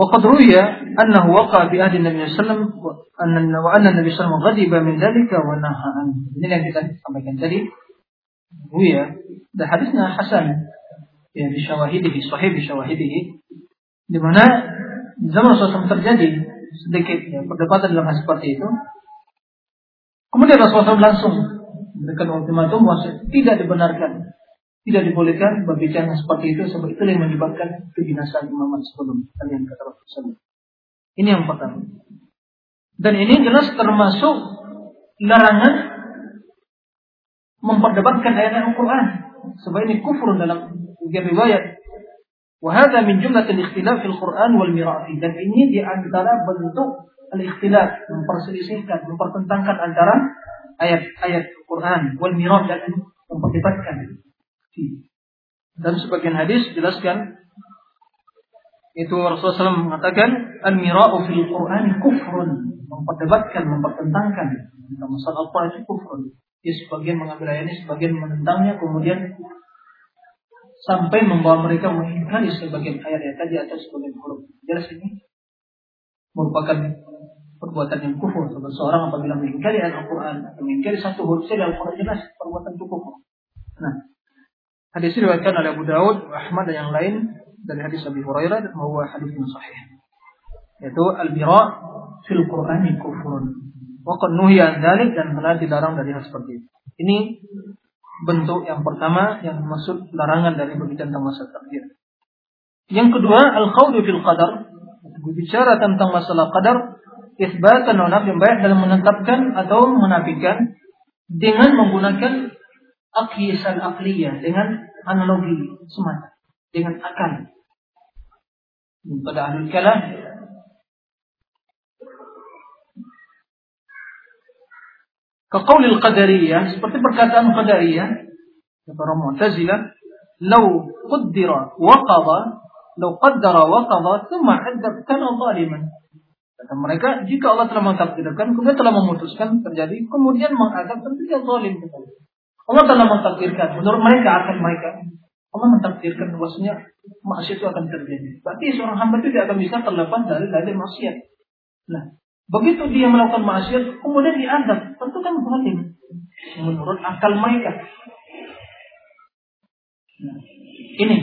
وقد روي أنه وقع في أهل النبي صلى الله عليه وسلم وأن النبي صلى الله عليه وسلم غضب من ذلك ونهى عنه من يعني ذلك كما كان تلي روي ده حديثنا حسن يعني شواهده صحيح شواهده. لمنا زمن صلى الله عليه وسلم terjadi sedikit ya perdebatan dalam hal seperti itu kemudian Rasulullah langsung memberikan ultimatum bahwa tidak dibenarkan tidak dibolehkan berbicara seperti itu sebab itu yang menyebabkan kebinasaan Muhammad sebelum kalian kata Rasulullah. Ini yang pertama. Dan ini jelas termasuk larangan memperdebatkan ayat Al-Quran. sebab ini kufur dalam riwayat. Wahada min jumlah al-ikhtilaf fil Quran wal mirafi dan ini di antara bentuk al-ikhtilaf memperselisihkan, mempertentangkan antara ayat-ayat Quran wal miraf dan memperdebatkan. Dan sebagian hadis jelaskan itu Rasulullah SAW mengatakan al-mira'u fil Quran kufrun memperdebatkan, mempertentangkan tentang masalah Al-Quran itu kufrun. Dia sebagian mengambil ayat ini, sebagian menentangnya, kemudian sampai membawa mereka mengingkari sebagian ayat-ayat tadi atau sebagian huruf. Jelas ini merupakan perbuatan yang kufur. Sebab seorang apabila mengingkari ayat Al-Quran atau mengingkari satu huruf saja Al-Quran jelas perbuatan itu kufur. Nah, hadis ini diriwayatkan oleh Abu Daud, Ahmad dan yang lain dari hadis Abi Hurairah dan bahwa hadis yang sahih. Yaitu al-bira fil Quran kufurun. Wa qad nuhiya dan telah dilarang dari hal seperti itu. Ini bentuk yang pertama yang maksud larangan dari berbicara tentang masalah takdir. Yang kedua, al-khawdu fil qadar. Berbicara tentang masalah qadar, isbatan wa yang baik dalam menetapkan atau menafikan dengan menggunakan akisan akliyah, dengan analogi semata, dengan akal. Pada ahli kalam Kaqaulil qadariyah, seperti perkataan qadariyah, para mu'tazilah, "Lau qaddara wa qada, lau qaddara wa qada, thumma haddab kana zaliman." Kata mereka, jika Allah telah mentakdirkan, kemudian telah memutuskan terjadi, kemudian mengadab, tentu dia zalim. Allah telah mentakdirkan, menurut mereka akan mereka. Allah mentakdirkan bahwasanya maksiat itu akan terjadi. Berarti seorang hamba itu tidak akan bisa terlepas dari dari maksiat. Nah, Begitu dia melakukan maksiat, kemudian diadab, tentu kan zalim. Menurut akal mereka. Nah, ini.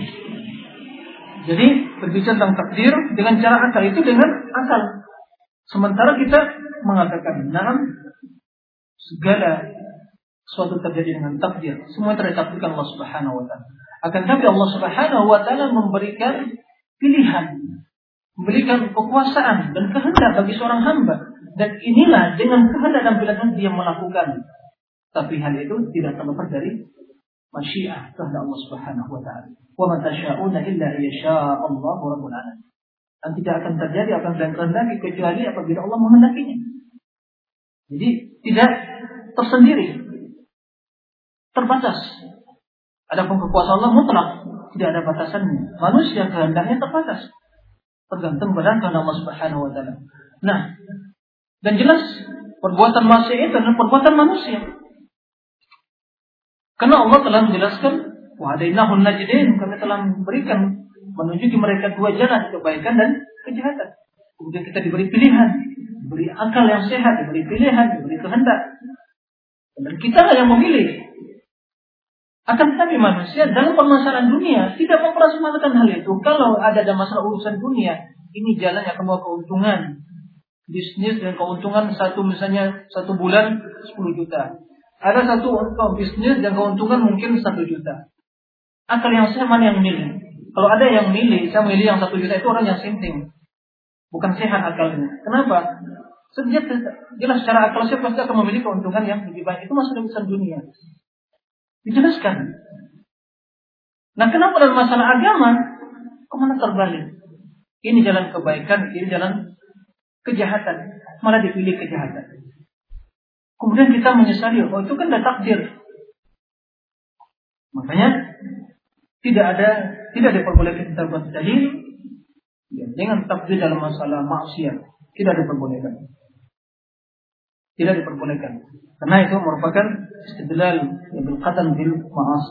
Jadi berbicara tentang takdir dengan cara akal itu dengan akal. Sementara kita mengatakan, nah, segala suatu terjadi dengan takdir, semua tertakdirkan Allah Subhanahu wa taala. Akan tapi Allah Subhanahu wa taala memberikan pilihan memberikan kekuasaan dan kehendak bagi seorang hamba. Dan inilah dengan kehendak dan pilihan dia melakukan. Tapi hal itu tidak terlepas dari masyiah kehendak Allah Subhanahu wa taala. Wa ma tasha'una illa yasha Allah rabbul alamin. Dan tidak akan terjadi apa yang kehendaki kecuali apabila Allah menghendakinya. Jadi tidak tersendiri. Terbatas. Adapun kekuasaan Allah mutlak, tidak ada batasannya. Manusia kehendaknya terbatas tergantung pada kehendak Allah Subhanahu wa taala. Nah, dan jelas perbuatan maksiat itu adalah perbuatan manusia. Karena Allah telah menjelaskan wahdainahun najdin kami telah memberikan menunjuki mereka dua jalan kebaikan dan kejahatan. Kemudian kita diberi pilihan, diberi akal yang sehat, diberi pilihan, diberi kehendak. Dan kita yang memilih akan tetapi manusia dalam permasalahan dunia tidak memperasmakan hal itu. Kalau ada ada masalah urusan dunia, ini jalan yang membawa keuntungan. Bisnis dengan keuntungan satu misalnya satu bulan 10 juta. Ada satu bisnis dan keuntungan mungkin satu juta. Akal yang saya mana yang milih? Kalau ada yang milih, saya milih yang satu juta itu orang yang sinting. Bukan sehat akalnya. Kenapa? Sejak jelas secara akal saya pasti akan memilih keuntungan yang lebih baik. Itu masalah urusan dunia. Dijelaskan. Nah kenapa dalam masalah agama ke mana terbalik? Ini jalan kebaikan, ini jalan kejahatan. Malah dipilih kejahatan. Kemudian kita menyesali, oh itu kan udah takdir. Makanya tidak ada tidak diperbolehkan kita buat dalil ya, dengan takdir dalam masalah maksiat. Tidak diperbolehkan. Tidak diperbolehkan. Karena itu merupakan istidlal bil qadam bil ma'as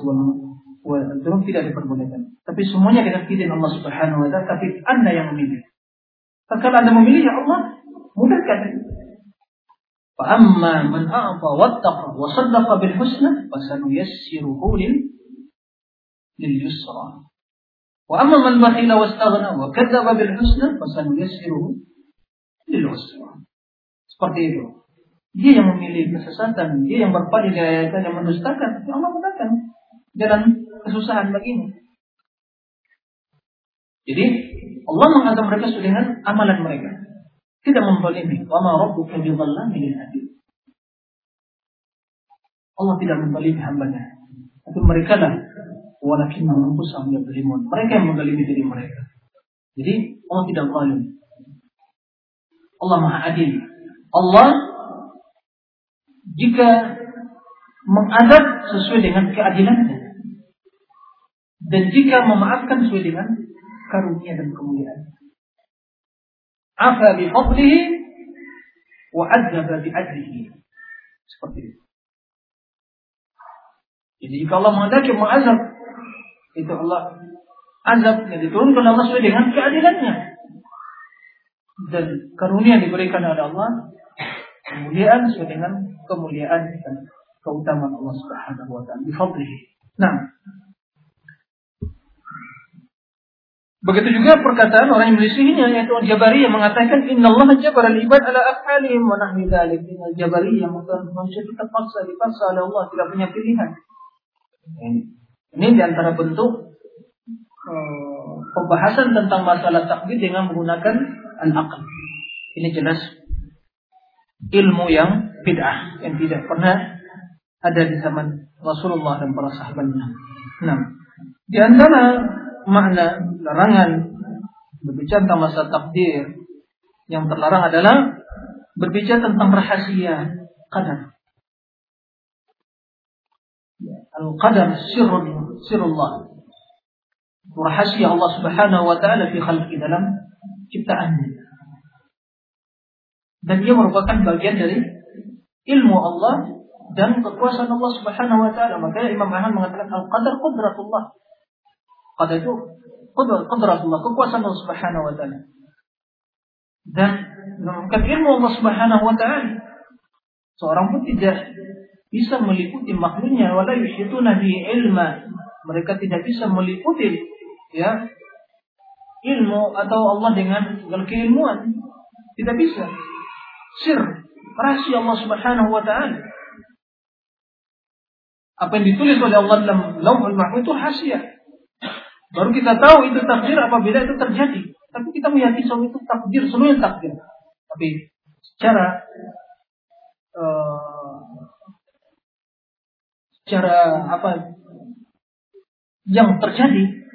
wal dzunub tidak diperbolehkan. Tapi semuanya kita pilih Allah Subhanahu wa taala, tapi Anda yang memilih. Kalau Anda memilih ya Allah, mudahkan. Fa amma man a'ta wattaqa wa saddaqa bil husna fasanuyassiruhu lil lil yusra. Wa amma man bakhila wastaghna wa kadzdzaba bil husna fasanuyassiruhu lil usra. Seperti itu. Dia yang memilih kesesatan, dia yang berpaling dari ayat yang mendustakan. Ya Allah mudahkan jalan kesusahan begini. Jadi Allah mengatakan mereka sesuai dengan amalan mereka. Tidak membalimi. Wa ma rabbuka bidhallamin lil Allah tidak membalimi hambanya. Tapi mereka lah walakin anfusahum yadhlimun. Mereka yang mendalimi diri mereka. Jadi Allah tidak zalim. Allah Maha Adil. Allah jika mengadab sesuai dengan keadilannya dan jika memaafkan sesuai dengan karunia dan kemuliaan. Afa bi wa adzaba bi adlihi. Seperti itu. Jadi jika Allah menghendaki mengazab itu Allah azab yang diturunkan Allah sesuai dengan keadilannya dan karunia yang diberikan oleh Allah kemuliaan sesuai dengan kemuliaan dan keutamaan Allah Subhanahu wa taala. Nah, Begitu juga perkataan orang yang melisihinya yaitu Jabari yang mengatakan innallaha jabara al-ibad ala af'alihim wa nahwi dzalik. Jabari yang mengatakan manusia itu terpaksa dipaksa oleh Allah tidak punya pilihan. Ini, ini di antara bentuk uh, pembahasan tentang masalah takdir dengan menggunakan al-aql. Ini jelas ilmu yang bid'ah yang tidak pernah ada di zaman Rasulullah dan para sahabatnya. Nah, di antara makna larangan berbicara tentang masa takdir yang terlarang adalah berbicara tentang rahasia qadar. Ya, Al-qadar sirrun sirullah. Rahasia Allah Subhanahu wa taala di khalqi dalam ciptaannya. Dan dia merupakan bagian dari ilmu Allah dan kekuasaan Allah Subhanahu wa taala. Makanya Imam Ahmad mengatakan al-qadar qudratullah. Qadar itu qudratullah, kekuasaan Allah Subhanahu wa taala. Dan merupakan ilmu Allah Subhanahu wa taala. Seorang pun tidak bisa meliputi makhluknya wala yusyituna bi ilma. Mereka tidak bisa meliputi ya ilmu atau Allah dengan segala keilmuan. Tidak bisa. Sir, rahasia Allah Subhanahu wa taala. Apa yang ditulis oleh Allah dalam Lauhul Mahfuz itu rahasia. Baru kita tahu itu takdir apabila itu terjadi. Tapi kita meyakini bahwa itu takdir, seluruhnya takdir. Tapi secara uh, secara apa yang terjadi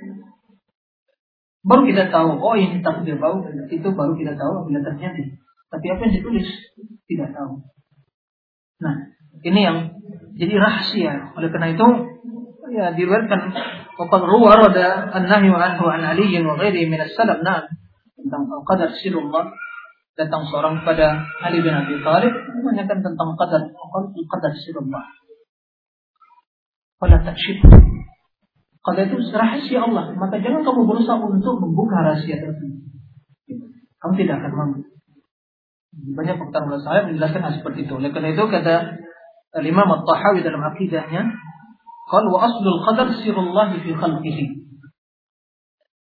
baru kita tahu oh ini takdir baru itu baru kita tahu apabila terjadi tapi apa yang ditulis tidak tahu nah ini yang jadi rahasia. Oleh karena itu ya diriwayatkan rada an-nahyu anhu an Ali wa ghairihi min as-salaf nah tentang qadar sirullah datang seorang kepada Ali bin Abi Thalib menanyakan tentang qadar qadar sirullah. Fala takshif. Qadar itu rahasia Allah, maka jangan kamu berusaha untuk membuka rahasia tersebut. Kamu tidak akan mampu. Banyak perkataan saya menjelaskan hal seperti itu. Oleh karena itu kata Al-Imam At-Tahawi dalam akidahnya, قال وأصل القدر سر الله في خلقه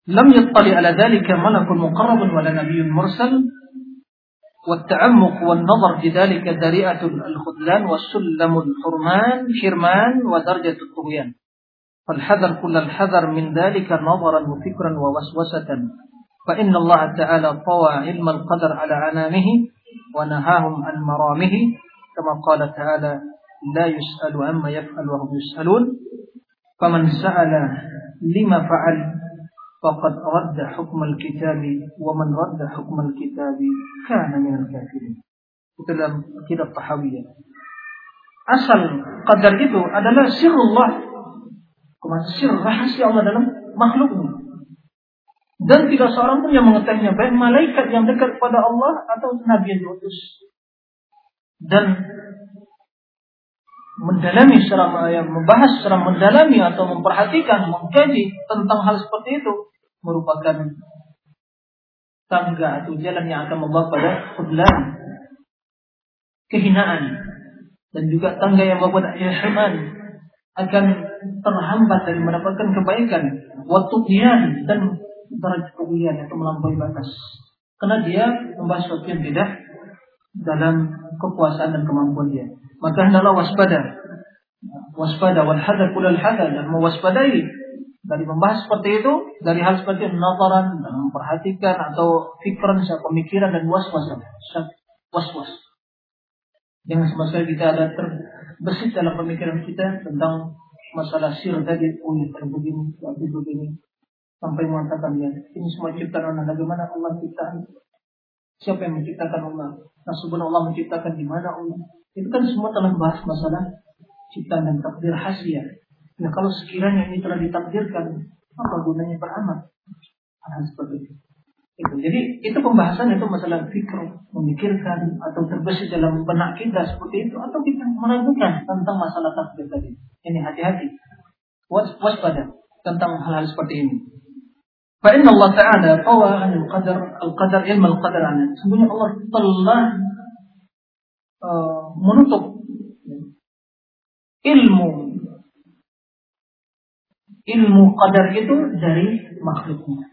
لم يطلع على ذلك ملك مقرب ولا نبي مرسل والتعمق والنظر في ذلك ذريعة الخذلان والسلم الحرمان حرمان ودرجة الطغيان فالحذر كل الحذر من ذلك نظرا وفكرا ووسوسة فإن الله تعالى طوى علم القدر على عنامه ونهاهم عن مرامه كما قال تعالى لا يسأل عما يفعل وهم يسألون فمن سأل لما فعل فقد رد حكم الكتاب ومن رد حكم الكتاب كان من الكافرين. Itu dalam kitab tahawiyah asal qadar itu adalah sirullah sir rahasia Allah dalam makhluknya dan tidak seorang pun yang mengetahuinya baik malaikat yang dekat kepada Allah atau nabi yang diutus. Dan mendalami secara membahas secara mendalami atau memperhatikan mengkaji tentang hal seperti itu merupakan tangga atau jalan yang akan membawa pada khudlan kehinaan dan juga tangga yang membawa pada ihsan akan terhambat dari mendapatkan kebaikan waktu dan derajat kemuliaan atau melampaui batas. Karena dia membahas sesuatu yang tidak dalam kekuasaan dan kemampuan dia. Maka hendaklah waspada. Waspada. Wal hadar kulal hadar. Dan mewaspadai dari membahas seperti itu dari hal seperti nazaran dan memperhatikan atau pikiran pemikiran dan was-was was-was. Jangan sama sekali kita ada terbesit dalam pemikiran kita tentang masalah sir tadi, oh ya begini, tapi begini, sampai mengatakan ya ini semua ciptaan Allah. Bagaimana Allah ciptakan? Siapa yang menciptakan Allah? Nah, Allah menciptakan di mana Allah? Itu kan semua telah bahas masalah ciptaan dan takdir hasiah. Nah, kalau sekiranya ini telah ditakdirkan, apa gunanya beramal? Hal seperti itu. Itu. Jadi itu pembahasan itu masalah fikir, memikirkan atau terbesit dalam benak kita seperti itu atau kita meragukan tentang masalah takdir tadi. Ini hati-hati. Waspada tentang hal-hal seperti ini. فإن Allah Taala طوى عن القدر القدر علم القدر عنه. Sebenarnya Allah telah uh, menutup ilmu ilmu qadar itu dari makhluknya.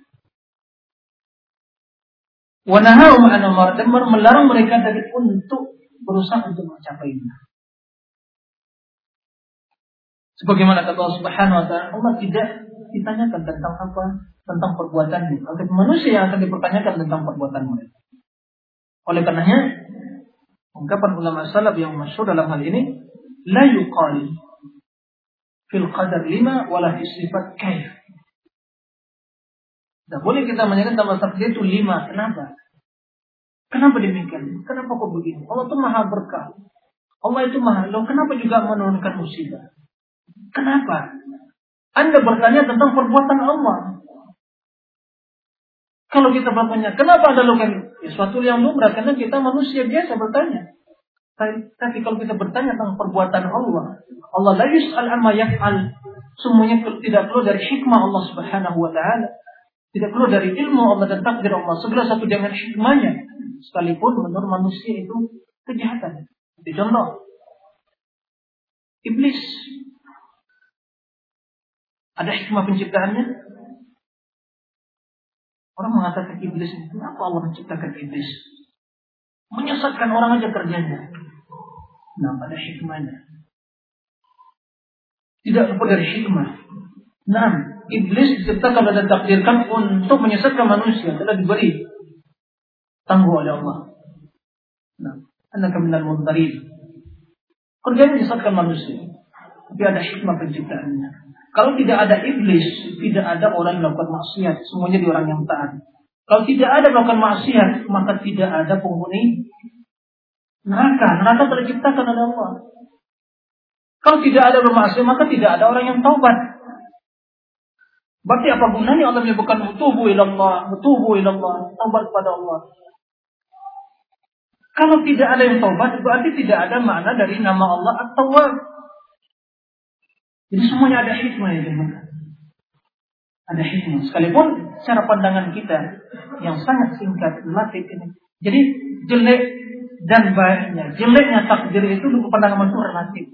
Wanahum an dan melarang mereka dari untuk berusaha untuk mencapainya. Sebagaimana kata Allah Subhanahu wa taala, Allah tidak ditanyakan tentang apa? Tentang perbuatannya. Tapi manusia yang akan dipertanyakan tentang perbuatan mereka. Oleh karenanya, ungkapan ulama salaf yang masyhur dalam hal ini, la yuqali fil qadar lima wala fi sifat. Tidak boleh kita menyatakan dalam takdir itu lima. Kenapa? Kenapa demikian? Kenapa kok begini? Allah itu maha berkah. Allah itu maha. Loh, kenapa juga menurunkan musibah? Kenapa? Anda bertanya tentang perbuatan Allah. Kalau kita bertanya, kenapa Anda lakukan? Ya, suatu yang lumrah, karena kita manusia biasa bertanya. Tapi kalau kita bertanya tentang perbuatan Allah, Allah la yus'al amma yaf'al. Semuanya tidak perlu dari hikmah Allah Subhanahu wa taala. Tidak perlu dari ilmu Allah dan takdir Allah. Segala satu dengan hikmahnya. Sekalipun menurut manusia itu kejahatan. Itu contoh. Iblis. Ada hikmah penciptaannya? Orang mengatakan iblis itu kenapa Allah menciptakan iblis? Menyesatkan orang aja kerjanya. Nah, ada hikmahnya. Tidak luput dari hikmah. Nah, iblis diciptakan dan takdirkan untuk menyesatkan manusia. Telah diberi tangguh oleh Allah. Nah, anda keminal muntarin. Kerjanya menyesatkan manusia. Tapi ada hikmah penciptaannya. Kalau tidak ada iblis, tidak ada orang yang melakukan maksiat. Semuanya di orang yang taat. Kalau tidak ada melakukan maksiat, maka tidak ada penghuni neraka. Neraka telah diciptakan oleh Allah. Kalau tidak ada bermaksiat, maka tidak ada orang yang taubat. Berarti apa gunanya Allah menyebutkan tubuh ilallah, tubuh ilallah, taubat kepada Allah. Kalau tidak ada yang taubat, berarti tidak ada makna dari nama Allah atau Jadi semuanya ada hikmah ya teman. Ada hikmah. Sekalipun cara pandangan kita yang sangat singkat, relatif ini. Jadi jelek dan baiknya, jeleknya takdir itu dulu pandangan itu relatif.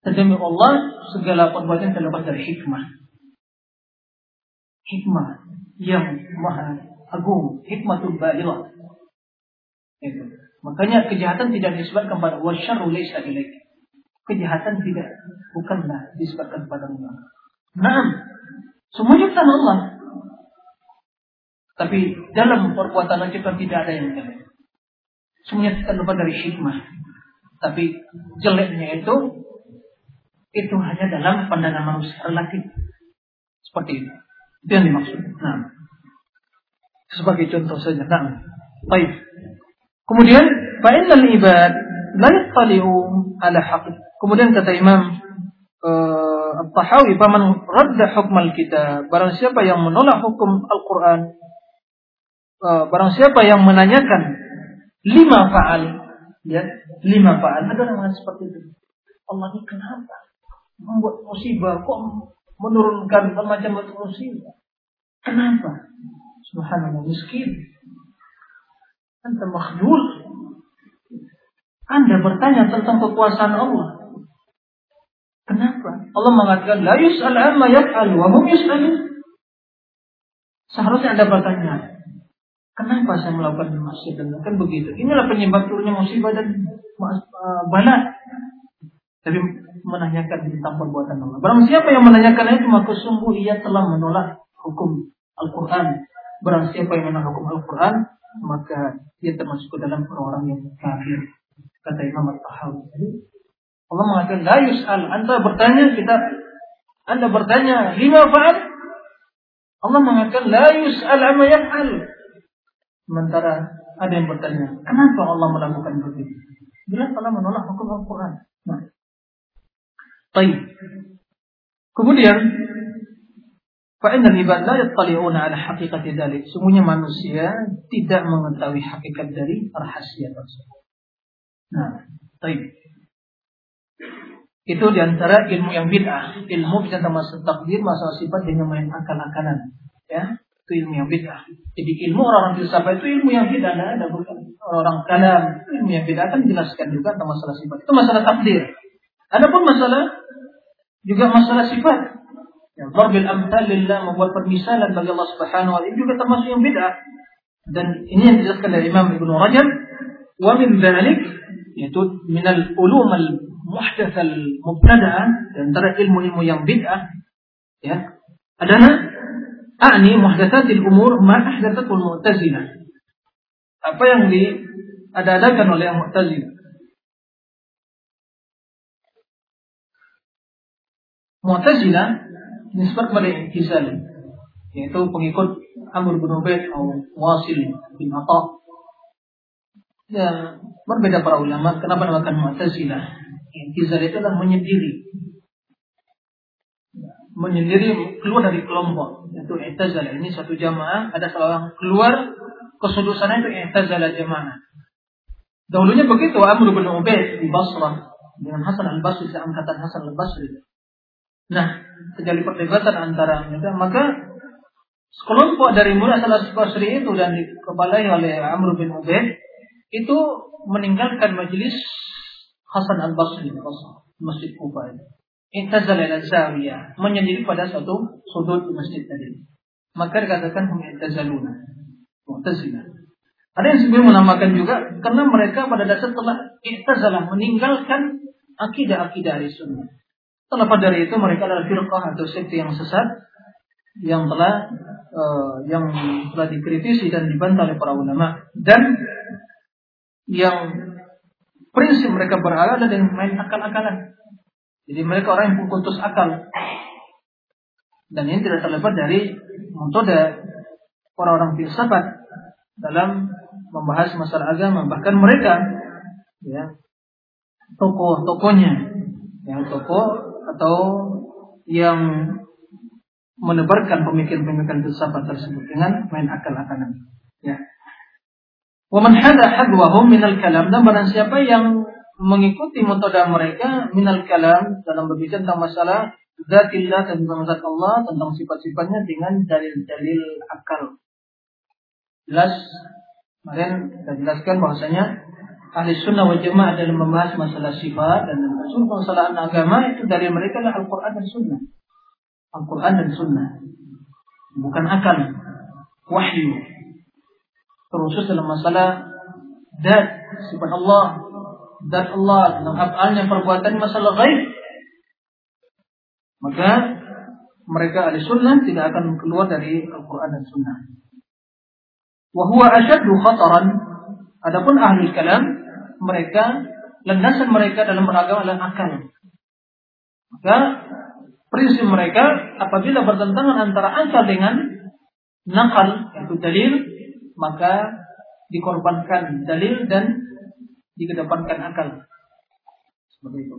Sedemi Allah, segala perbuatan terlepas dari hikmah hikmah yang maha agung, hikmatul balighah. Itu. Makanya kejahatan tidak disebabkan pada wasyarru laysa. Kejahatan tidak bukanlah disebabkan pada Allah. Naam. Semuanya ciptaan Allah. Tapi dalam perbuatan kita tidak ada yang jelek. Semuanya kita lupa dari hikmah. Tapi jeleknya itu itu hanya dalam pandangan manusia relatif. Seperti itu. Itu yang dimaksud. Nah. Sebagai contoh saja. Nah. Baik. Kemudian, fa'innal ibad la yattali'u ala haqq. Kemudian kata Imam uh, At-Tahawi, "Faman radda hukmal kita." Barang siapa yang menolak hukum Al-Qur'an, uh, barang siapa yang menanyakan lima faal, ya, lima faal. Ada orang seperti itu. Allah ini kenapa membuat musibah kok menurunkan macam-macam musibah. Kenapa? Subhanallah miskin. Anda makhluk. Anda bertanya tentang kekuasaan Allah. Kenapa? Allah mengatakan la yus'al amma yaf'al wa hum yus'alun. Seharusnya Anda bertanya, kenapa saya melakukan maksiat dan kan begitu. Inilah penyebab turunnya musibah dan uh, bala. Tapi menanyakan tentang perbuatan Allah. Barang siapa yang menanyakan itu maka sungguh ia telah menolak hukum Al-Quran. Barang siapa yang menolak hukum Al-Quran maka dia termasuk ke dalam orang-orang yang kafir. Kata Imam Al-Tahawi. Allah mengatakan la yus'al. Anda bertanya kita Anda bertanya lima fa'al. Allah mengatakan la yus'al amma yaf'al. Sementara ada yang bertanya, kenapa Allah melakukan begitu? Jelas Allah menolak hukum Al-Quran. Nah. Baik. Kemudian Fa'in ibad la yattali'una ala haqiqati dzalik. Semuanya manusia tidak mengetahui hakikat dari rahasia tersebut. Nah, baik. Itu di antara ilmu yang bid'ah. Ilmu bisa termasuk takdir, masalah sifat dengan main akal-akalan. Ya, itu ilmu yang bid'ah. Jadi ilmu orang-orang filsafat itu ilmu yang bid'ah. Nah, ada bukan orang kalam. Ilmu yang bid'ah kan jelaskan juga tentang masalah sifat. Itu masalah takdir. Adapun masalah juga masalah sifat. Ya, Darbil amthal lillah membuat permisalan bagi Allah Subhanahu wa taala juga termasuk yang bid'ah. Dan ini yang dijelaskan dari Imam Ibnu Rajab wa min dzalik yaitu min al-ulum al-muhdatsah al-mubtada'ah antara ilmu-ilmu yang bid'ah ya adalah a'ni muhdatsatil umur ma ahdatsatul mu'tazilah. Apa yang diadakan oleh yang Mu'tazilah Mu'tazilah nisbat kepada I'tizal yaitu pengikut Amr bin Ubaid atau Wasil bin Atha. Ya, berbeda para ulama kenapa namakan Mu'tazilah. I'tizal itu adalah menyendiri. Menyendiri keluar dari kelompok yaitu I'tizal. Ini satu jamaah ada seorang keluar ke sudut sana itu I'tizal jamaah. Dahulunya begitu Amr bin Ubaid di Basrah dengan Hasan al-Basri seangkatan Hasan al-Basri. Nah, terjadi perdebatan antara mereka, maka sekelompok dari mulai salah Basri itu dan dikepalai oleh Amr bin Ubaid itu meninggalkan majelis Hasan al Basri di masjid Kufa itu. Intazal ila zawiyah, menyendiri pada satu sudut masjid tadi. Maka dikatakan hum intazaluna. Mu'tazilah. Ada yang sebelum menamakan juga karena mereka pada dasar telah intazalah meninggalkan akidah-akidah dari sunnah. Terlepas dari itu mereka adalah firqah atau sekte yang sesat yang telah uh, yang telah dikritisi dan dibantah oleh para ulama dan yang prinsip mereka berada dengan main akal-akalan. Jadi mereka orang yang putus akal. Dan ini tidak terlepas dari metode orang-orang filsafat dalam membahas masalah agama. Bahkan mereka, ya, tokoh-tokohnya, yang tokoh atau yang menebarkan pemikiran-pemikiran filsafat tersebut dengan main akal-akalan. Ya. Waman hada hadwahum minal kalam dan barang siapa yang mengikuti metode mereka minal kalam dalam berbicara tentang masalah zatillah dan tentang zat Allah tentang sifat-sifatnya dengan dalil-dalil akal. Jelas, kemarin kita jelaskan bahwasanya ahli sunnah wal jamaah dalam membahas masalah sifat dan masalah agama itu dari mereka adalah Al-Quran dan Sunnah. Al-Quran dan Sunnah. Bukan akal. Wahyu. Terusus dalam masalah sifat Allah. Dat Allah, tentang afalnya, perbuatan masalah gaib. Maka mereka ahli sunnah tidak akan keluar dari Al-Quran dan Sunnah. Wahuwa asyaddu khataran. Adapun ahli kalam mereka, landasan mereka dalam beragama adalah akal. Maka prinsip mereka apabila bertentangan antara akal dengan nakal yaitu dalil, maka dikorbankan dalil dan dikedepankan akal. Seperti itu.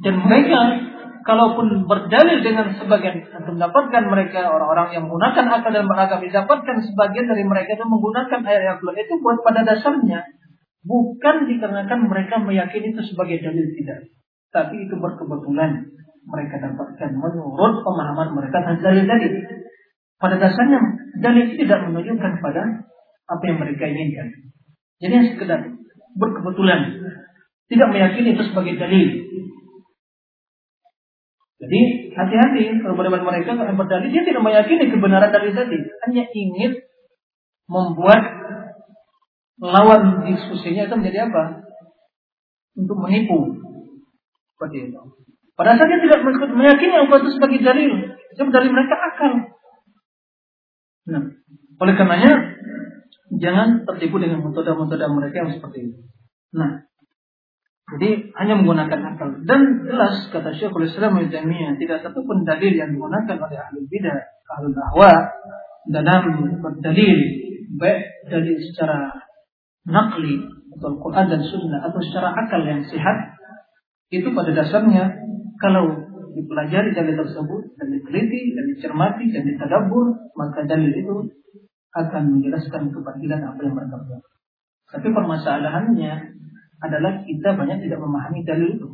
Dan mereka kalaupun berdalil dengan sebagian mendapatkan mereka orang-orang yang menggunakan akal dan beragam didapatkan sebagian dari mereka itu menggunakan ayat ayat itu buat pada dasarnya bukan dikarenakan mereka meyakini itu sebagai dalil tidak tapi itu berkebetulan mereka dapatkan menurut pemahaman mereka tentang dalil-dalil pada dasarnya dalil itu tidak menunjukkan pada apa yang mereka inginkan jadi yang sekedar berkebetulan tidak meyakini itu sebagai dalil jadi hati-hati kalau benar mereka akan berdalil dia tidak meyakini kebenaran dari tadi, hanya ingin membuat lawan diskusinya itu menjadi apa? Untuk menipu. Seperti itu. Pada saat dia tidak meyakini apa itu sebagai dalil, itu dari mereka akal. Nah, oleh karenanya jangan tertipu dengan metode-metode mereka yang seperti itu. Nah, Jadi hanya menggunakan akal. Dan jelas kata Syekhul Islam Ibnu tidak satu pun dalil yang digunakan oleh ahli bidah, ahli ahwa dalam berdalil baik dalil secara nakli atau Al-Quran dan Sunnah atau secara akal yang sehat itu pada dasarnya kalau dipelajari dalil tersebut dan diteliti dan dicermati dan ditadabur maka dalil itu akan menjelaskan kebatilan apa yang mereka buat. Tapi permasalahannya adalah kita banyak tidak memahami dalil itu.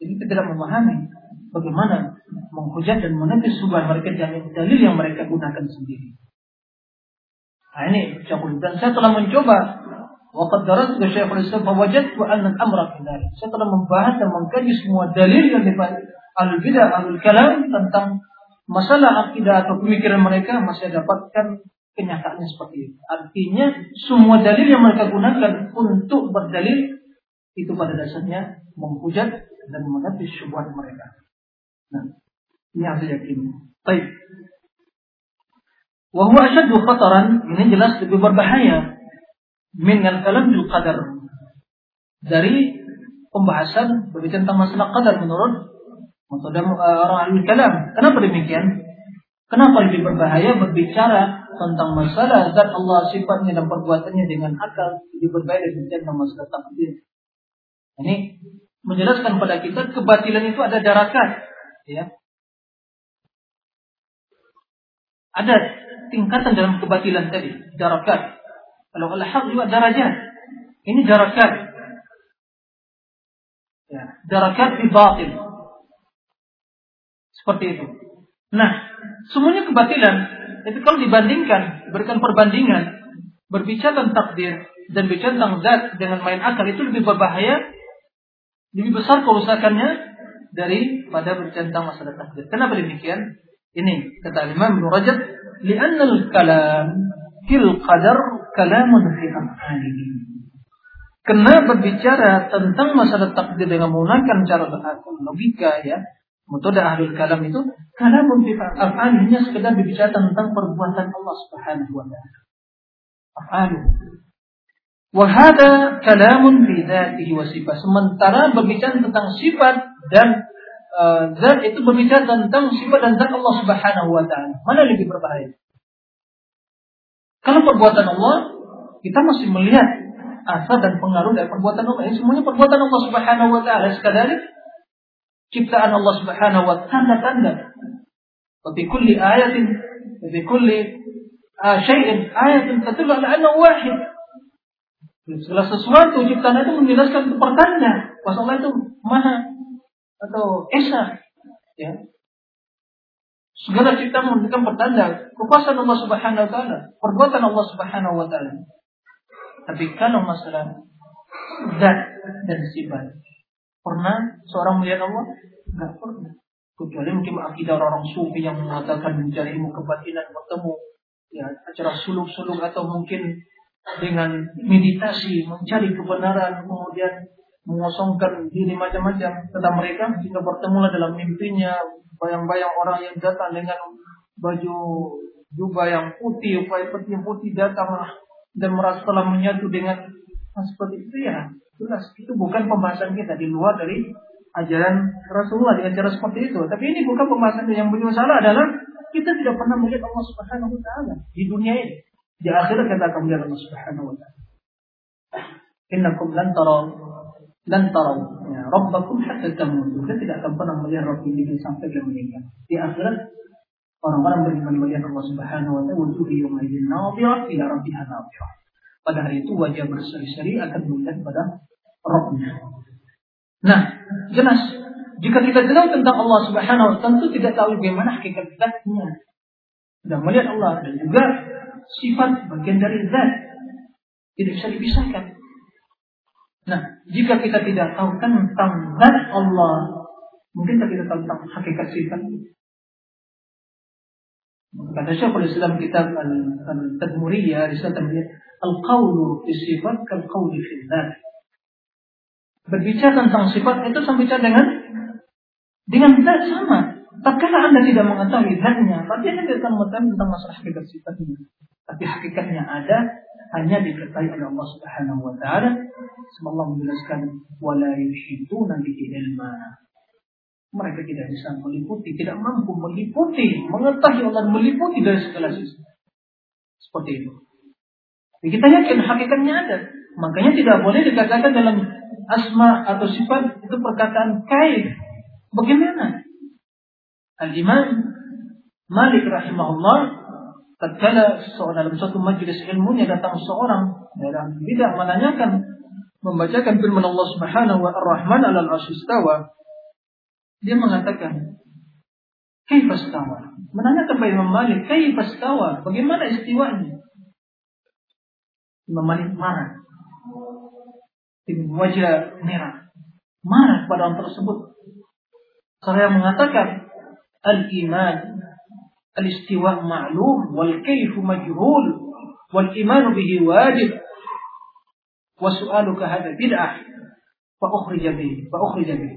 Jadi kita tidak memahami bagaimana menghujat dan menepis subhan mereka dengan dalil yang mereka gunakan sendiri. Nah ini dan saya telah mencoba Waqad darat ke Syekhul Islam fawajadtu anna al-amra kadhalik. Saya telah membahas dan mengkaji semua dalil yang dipakai al-bidah al-kalam tentang masalah akidah atau pemikiran mereka masih dapatkan kenyataannya seperti itu. Artinya semua dalil yang mereka gunakan untuk berdalil itu pada dasarnya menghujat dan menepis syubhat mereka. Nah, ini harus diyakini. Baik. Wahwa asyaddu khataran, ini jelas lebih berbahaya min al-kalam qadar. Dari pembahasan berbicara tentang masalah qadar menurut orang ahli kalam. Kenapa demikian? Kenapa lebih berbahaya berbicara tentang masalah zat Allah sifatnya dan perbuatannya dengan akal lebih berbeda tentang masalah takdir. Ini menjelaskan pada kita kebatilan itu ada darakat, ya. Ada tingkatan dalam kebatilan tadi, darakat. Kalau al-haq juga darajat. Ini darakat. Ya, darakat di batil. Seperti itu. Nah, semuanya kebatilan tapi kalau dibandingkan, berikan perbandingan, berbicara tentang takdir dan bicara tentang zat dengan main akal itu lebih berbahaya, lebih besar kerusakannya daripada berbicara tentang masalah takdir. Kenapa demikian? Ini kata Imam Ibnu Rajab, "Li'anna al-kalam fil qadar kalamun fi af'alihi." Karena berbicara tentang masalah takdir dengan menggunakan cara berakal logika ya, metode ahlul kalam itu kalamun fi af'alinya sekedar berbicara tentang perbuatan Allah Subhanahu wa taala. Af'alu. Wa hada kalamun fi dzatihi wa sifat. Sementara berbicara tentang sifat dan uh, zat itu berbicara tentang sifat dan zat Allah Subhanahu wa taala. Mana lebih berbahaya? Kalau perbuatan Allah kita masih melihat asal dan pengaruh dari perbuatan Allah. Ini semuanya perbuatan Allah Subhanahu wa taala. Sekadar ciptaan Allah Subhanahu wa taala tanda Wa fi kulli ayatin wa fi kulli uh, syai'in ayatin tadullu ala annahu wahid. Segala sesuatu ciptaan itu menjelaskan pertanda bahwa Allah itu maha atau esa ya segala ciptaan memberikan pertanda kekuasaan Allah Subhanahu wa taala, perbuatan Allah Subhanahu wa taala. Tapi kalau masalah zat dan sifat Pernah seorang melihat Allah? Enggak pernah. Kecuali mungkin akidah orang sufi yang mengatakan mencari ilmu kebatinan bertemu ya acara suluk-suluk atau mungkin dengan meditasi mencari kebenaran kemudian mengosongkan diri macam-macam tentang mereka jika bertemulah dalam mimpinya bayang-bayang orang yang datang dengan baju jubah yang putih, putih putih datang dan merasa telah menyatu dengan nah, seperti itu ya Jelas itu bukan pembahasan kita di luar dari ajaran Rasulullah dengan cara seperti itu. Tapi ini bukan pembahasan yang punya salah adalah kita tidak pernah melihat Allah Subhanahu wa taala di dunia ini. Di akhirat kita akan melihat Allah Subhanahu wa taala. Innakum lan taraw lan ya, rabbakum hatta tamutu. Kita tidak akan pernah melihat Rabb ini sampai dia meninggal. Di akhirat orang-orang beriman melihat Allah Subhanahu wa taala wujuh yawma idzin nadhirah ila pada hari itu wajah berseri-seri akan melihat pada Rabbnya. Nah, jelas jika kita tahu tentang Allah Subhanahu wa tentu tidak tahu bagaimana hakikat zatnya. Dan melihat Allah dan juga sifat bagian dari zat tidak bisa dipisahkan. Nah, jika kita tidak tahu tentang zat Allah, mungkin kita tahu tentang hakikat sifat. Kata Syekhul Islam kitab Al-Tadmuriyah, risalah Al-qawlu sifat kal qawli fi Berbicara tentang sifat itu sama bicara dengan dengan zat sama. Tatkala Anda tidak mengetahui zatnya, berarti Anda tidak akan mengetahui tentang masalah hakikat sifatnya. Tapi hakikatnya ada hanya diketahui oleh Allah Subhanahu wa taala. Allah menjelaskan wala yuhituna bihi ilma. Mereka tidak bisa meliputi, tidak mampu meliputi, mengetahui Allah meliputi dari segala sisi. Seperti itu. Jadi kita yakin hakikatnya ada. Makanya tidak boleh dikatakan dalam asma atau sifat itu perkataan kaif. Bagaimana? Al-Imam Malik rahimahullah tatkala dalam satu majelis ilmunya datang seorang dalam tidak menanyakan membacakan firman Allah Subhanahu wa Ar-Rahman 'alal 'arsy dia mengatakan kaifa istawa menanyakan kepada Imam Malik kaifa bagaimana istiwanya Imam marah. Ibn wajah merah. Marah pada orang tersebut. Saya mengatakan al-iman al-istiwa ma'lum wal kayfu majhul wal iman bihi wajib wa su'aluka hadha bid'ah fa ukhrija bihi fa ukhrija bihi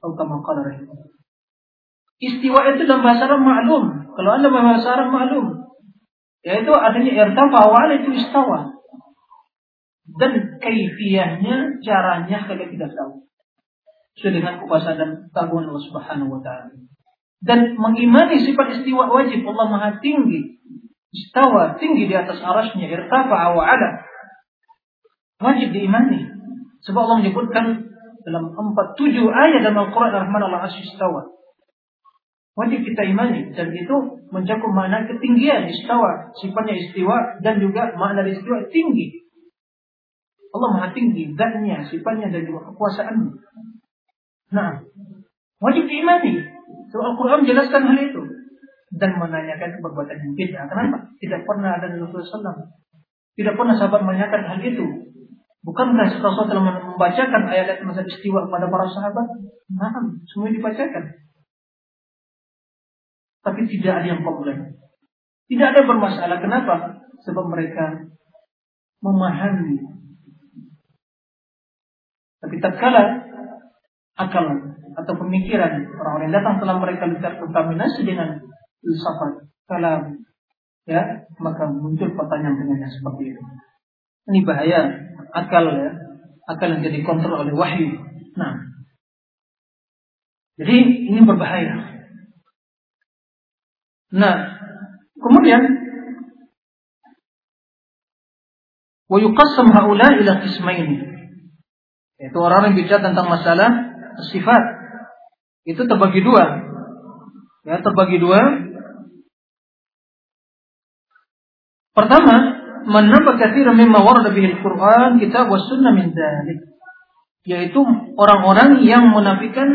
atau kama qala Istiwa itu dalam bahasa Arab ma'lum. Kalau Anda bahasa Arab ma'lum, yaitu adanya irtafa wa itu istawa. Dan kaifiyahnya, caranya kalian tidak tahu. Sesuai dengan kuasa dan tanggungan Allah Subhanahu wa taala. Dan mengimani sifat istiwa wajib Allah Maha tinggi. Istawa tinggi di atas arasnya irtafa wa ala wajib diimani. Sebab Allah menyebutkan dalam empat tujuh ayat dalam Al-Quran Rahman Allah istawa. Wajib kita imani. Dan itu mencakup makna ketinggian istawa. Sifatnya istiwa dan juga makna istiwa tinggi Allah Maha tinggi zatnya sifatnya dan juga kekuasaannya nah wajib diimani So Al-Quran menjelaskan hal itu dan menanyakan perbuatan yang bid'ah. Kenapa? Tidak pernah ada Rasulullah SAW. Tidak pernah sahabat menanyakan hal itu. Bukankah Rasulullah telah membacakan ayat-ayat masa istiwa kepada para sahabat? Nah, semua dibacakan. Tapi tidak ada yang problem. Tidak ada bermasalah. Kenapa? Sebab mereka memahami. Tapi tak akal atau pemikiran orang-orang yang datang setelah mereka terkontaminasi dengan filsafat kalam ya maka muncul pertanyaan-pertanyaan seperti itu. Ini bahaya akal ya. Akal yang jadi kontrol oleh wahyu. Nah. Jadi ini berbahaya. Nah. Kemudian wa yuqassam haula ila qismaini yaitu orang yang bicara tentang masalah sifat itu terbagi dua. Ya, terbagi dua. Pertama, menambah katsiran mimma warada bihi al-Qur'an, kitab was sunnah min. Yaitu orang-orang yang menafikan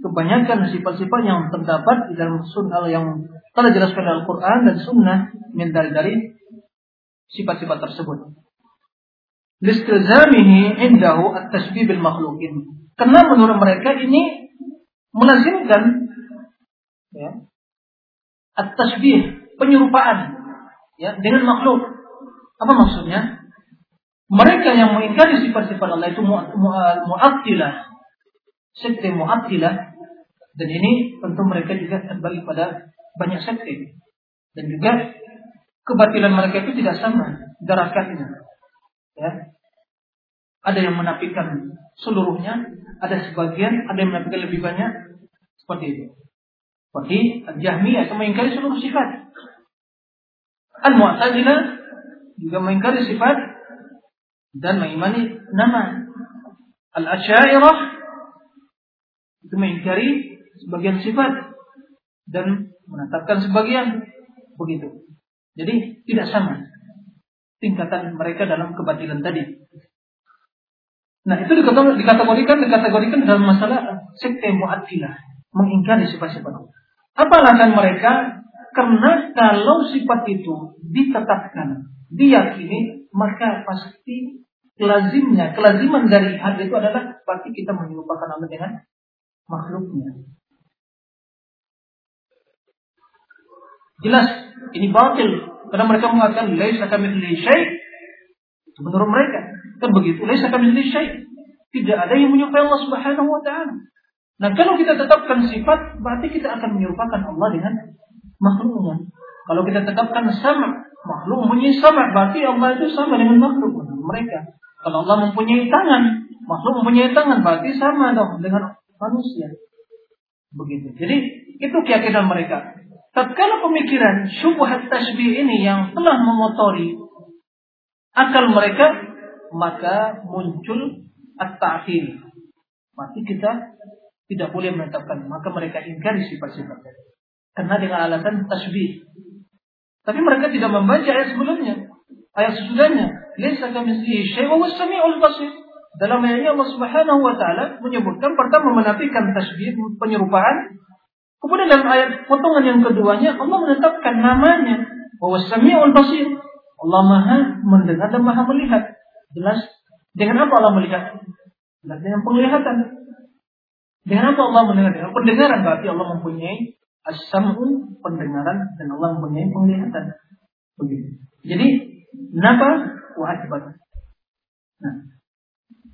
kebanyakan sifat-sifat yang terdapat di dalam sunnah yang telah jelaskan dalam Al-Quran dan sunnah min dari sifat-sifat tersebut. Listilzamihi indahu at-tasbih bil makhlukin. Karena menurut mereka ini melazimkan ya, at-tasbih, penyerupaan ya dengan makhluk. Apa maksudnya? Mereka yang mengingkari sifat-sifat Allah itu mu'attilah. Sekte mu'attilah. Dan ini tentu mereka juga terbagi pada banyak sekte. Dan juga kebatilan mereka itu tidak sama darakatnya. Ya. Ada yang menafikan seluruhnya, ada sebagian, ada yang menafikan lebih banyak, seperti itu. Seperti Al-Jahmiyah yang mengingkari seluruh sifat. Al-Mu'tazilah juga mengingkari sifat dan mengimani nama. Al-Asy'ariyah itu mengingkari sebagian sifat dan menetapkan sebagian begitu. Jadi tidak sama tingkatan mereka dalam kebatilan tadi. Nah itu dikategorikan dikategorikan dalam masalah sekte mu'attilah mengingkari sifat-sifat Allah. Apa alasan mereka? Karena kalau sifat itu ditetapkan, diyakini, maka pasti kelazimnya, kelaziman dari hal itu adalah pasti kita menyerupakan Allah dengan makhluknya. Jelas ini batil karena mereka mengatakan laisa kamitslihi syai' menurut mereka Kan begitu. Laisa kamitslihi syai'. Tidak ada yang menyerupai Allah Subhanahu wa taala. Nah, kalau kita tetapkan sifat, berarti kita akan menyerupakan Allah dengan makhluknya. Kalau kita tetapkan sama, makhluk mempunyai sama, berarti Allah itu sama dengan makhluk mereka. Kalau Allah mempunyai tangan, makhluk mempunyai tangan, berarti sama dong dengan manusia. Begitu. Jadi itu keyakinan mereka. Tatkala pemikiran syubhat tasbih ini yang telah memotori akal mereka, maka muncul at-ta'til. Maka kita tidak boleh menetapkan, maka mereka ingkari sifat-sifat Karena dengan alasan tasbih. Tapi mereka tidak membaca ayat sebelumnya. Ayat sesudahnya. Laisa kamitslihi syai'un wa samiul basir. Dalam ayatnya Allah Subhanahu wa taala menyebutkan pertama menafikan tasbih penyerupaan. Kemudian dalam ayat potongan yang keduanya Allah menetapkan namanya bahwa Samiul Basir. Allah Maha mendengar dan Maha melihat. Jelas dengan apa Allah melihat? Jelas dengan penglihatan. Dengan apa Allah mendengar? Dengan pendengaran berarti Allah mempunyai as-sam'u pendengaran dan Allah mempunyai penglihatan. Begitu. Jadi kenapa wa Nah,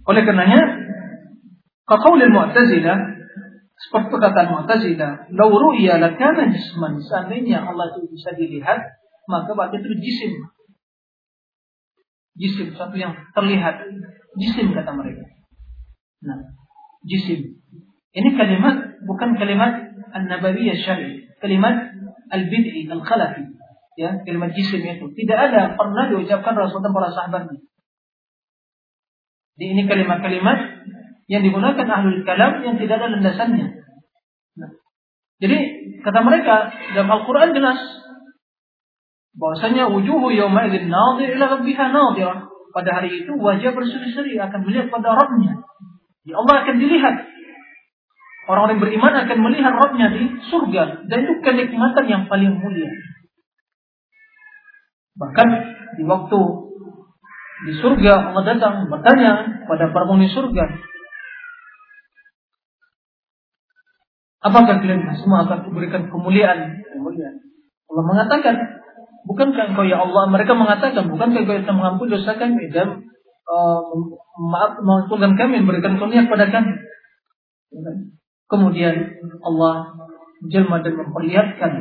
oleh karenanya, kaqaulil Mu'tazilah seperti perkataan Mu'tazilah, "Lau ru'ya lakana jisman." Seandainya Allah itu bisa dilihat, maka berarti itu jisim. Jisim satu yang terlihat. Jisim kata mereka. Nah, jisim. Ini kalimat bukan kalimat an-nabawiyah syar'i, kalimat al-bid'i, al-khalafi. Ya, kalimat jisim itu tidak ada pernah diucapkan Rasulullah dan para sahabatnya. Jadi ini kalimat-kalimat yang digunakan ahlul kalam yang tidak ada landasannya. Nah, jadi kata mereka dalam Al-Quran jelas bahwasanya wujuhu yawma idzin nadir ila rabbiha nadirah. Pada hari itu wajah berseri-seri akan melihat pada Rabbnya. Ya Allah akan dilihat. Orang-orang beriman akan melihat Rabbnya di surga. Dan itu kenikmatan yang paling mulia. Bahkan di waktu di surga Allah datang bertanya pada penghuni surga, apakah kalian semua akan kuberikan kemuliaan? Kemuliaan. Allah mengatakan, bukankah engkau ya Allah? Mereka mengatakan, bukankah engkau yang mengampuni dosa kami dan uh, maaf kami, memberikan karunia kepada kami? Kemudian Allah jelma dan memperlihatkan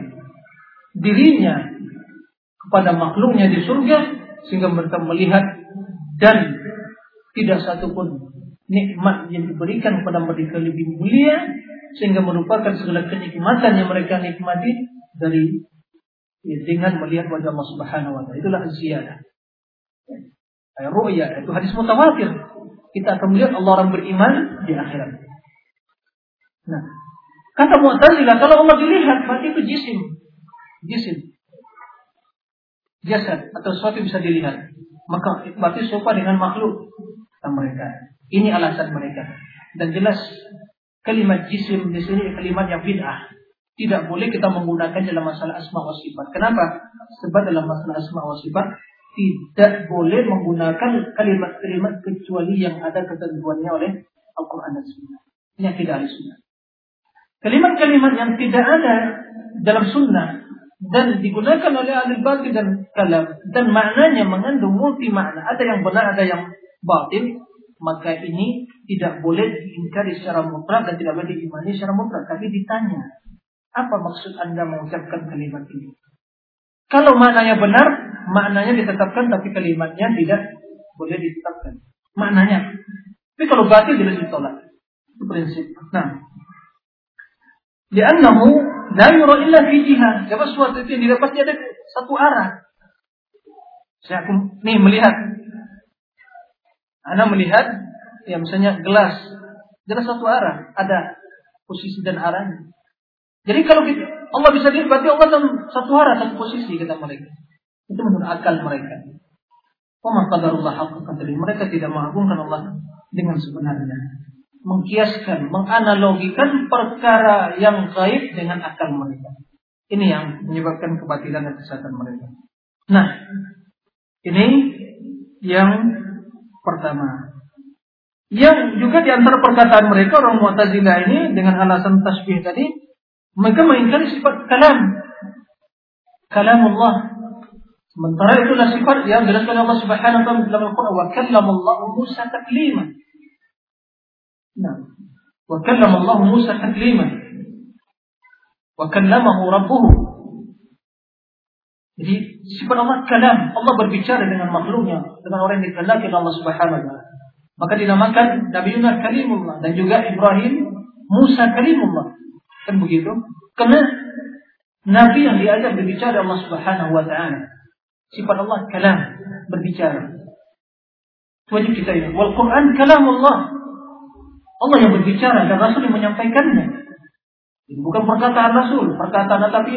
dirinya kepada makhluknya di surga sehingga mereka melihat dan tidak satupun nikmat yang diberikan kepada mereka lebih mulia sehingga merupakan segala kenikmatan yang mereka nikmati dari dengan melihat wajah Allah Subhanahu wa taala. Itulah ziyadah. Ayat ru'ya itu hadis mutawatir. Kita akan melihat Allah orang beriman di akhirat. Nah, kata Mu'tazilah kalau Allah dilihat berarti itu jisim. Jisim. Jasad atau sesuatu bisa dilihat maka berarti serupa dengan makhluk mereka. Ini alasan mereka. Dan jelas kalimat jisim di sini kalimat yang bid'ah. Tidak boleh kita menggunakan dalam masalah asma wa sifat. Kenapa? Sebab dalam masalah asma wa sifat tidak boleh menggunakan kalimat-kalimat kecuali yang ada ketentuannya oleh Al-Quran dan Sunnah. Ini yang tidak ada sunnah. Kalimat-kalimat yang tidak ada dalam sunnah dan digunakan oleh ahli batin dan kalam dan maknanya mengandung multi makna ada yang benar ada yang batin maka ini tidak boleh diingkari secara mutlak dan tidak boleh diimani secara mutlak tapi ditanya apa maksud anda mengucapkan kalimat ini kalau maknanya benar maknanya ditetapkan tapi kalimatnya tidak boleh ditetapkan maknanya tapi kalau batin tidak ditolak itu prinsip nah Liannahu La yura illa fi. Siapa sesuatu itu yang didapati ada satu arah. Saya akan nih melihat. Anda melihat ya misalnya gelas. Jelas satu arah. Ada posisi dan arahnya. Jadi kalau kita, Allah bisa dilihat berarti Allah dalam satu arah, satu posisi kata mereka. Itu menurut akal mereka. Wa qadarullah haqqa Mereka tidak mengagungkan Allah dengan sebenarnya mengkiaskan, menganalogikan perkara yang gaib dengan akal mereka. Ini yang menyebabkan kebatilan dan kesesatan mereka. Nah, ini yang pertama. Yang juga di antara perkataan mereka orang Mu'tazilah ini dengan alasan tasbih tadi, maka mengingkari sifat kalam. kalam Allah. Sementara itulah sifat yang dijelaskan Allah Subhanahu wa taala dalam Al-Qur'an wa kallama Allah Musa taklima. Nah, wa kallama Allah Musa taklima. Wa kallamahu rabbuhu. Jadi sifat Allah kalam. Allah berbicara dengan makhluknya, dengan orang yang dikehendaki Allah Subhanahu wa taala. Maka dinamakan Nabi Yunus kalimullah dan juga Ibrahim Musa kalimullah. Kan begitu? Karena Nabi yang diajak berbicara Allah Subhanahu wa taala. Sifat Allah kalam, berbicara. Wajib kita ini. Wal Quran kalamullah. Allah yang berbicara dan Rasul yang menyampaikannya. Bukan perkataan Rasul, perkataan tapi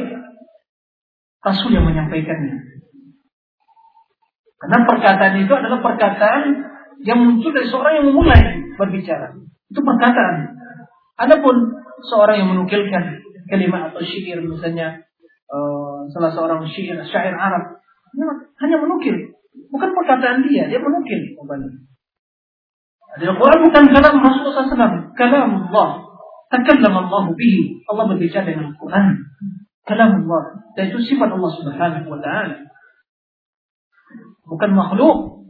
Rasul yang menyampaikannya. Karena perkataan itu adalah perkataan yang muncul dari seorang yang memulai berbicara. Itu perkataan. Adapun seorang yang menukilkan kalimat atau syair misalnya uh, salah seorang syair syair Arab hanya menukil, bukan perkataan dia, dia menukil. Al-Quran bukan kalam Rasulullah SAW, kalam Allah. Takallam Allah bihi. Allah berbicara dengan Al-Quran. Kalam Allah. Dan itu sifat Allah Subhanahu wa taala. Bukan makhluk.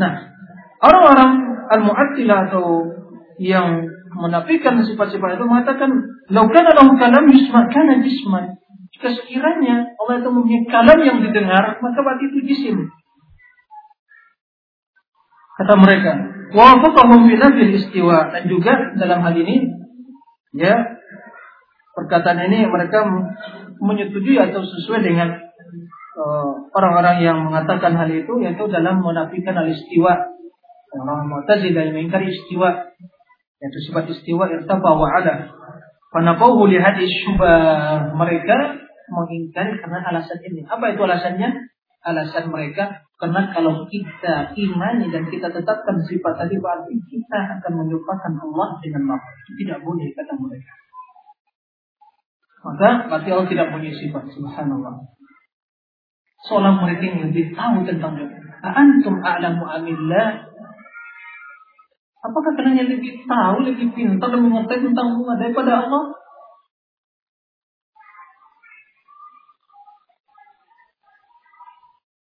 Nah, orang-orang al-mu'attilah atau yang menafikan sifat-sifat itu mengatakan, "Lau kana lahu kalam yusma kana jisman." Jika sekiranya Allah itu mempunyai kalam yang didengar, maka berarti itu jisim. Kata mereka, wafaqahum fi nafil istiwa dan juga dalam hal ini ya perkataan ini mereka menyetujui atau sesuai dengan uh, orang-orang uh, yang mengatakan hal itu yaitu dalam menafikan al istiwa orang Mu'tazilah yang mengingkari istiwa yaitu sifat istiwa irtafa wa ala fanafahu li hadis syubah mereka mengingkari karena alasan ini apa itu alasannya alasan mereka karena kalau kita imani dan kita tetapkan sifat tadi berarti kita akan menyupakan Allah dengan makhluk. Tidak boleh kata mereka. Maka berarti Allah tidak punya sifat subhanallah. Seolah mereka yang lebih tahu tentang dia. Antum a'lamu amillah. Apakah kalian yang lebih tahu, lebih pintar dan mengetahui tentang Allah daripada Allah?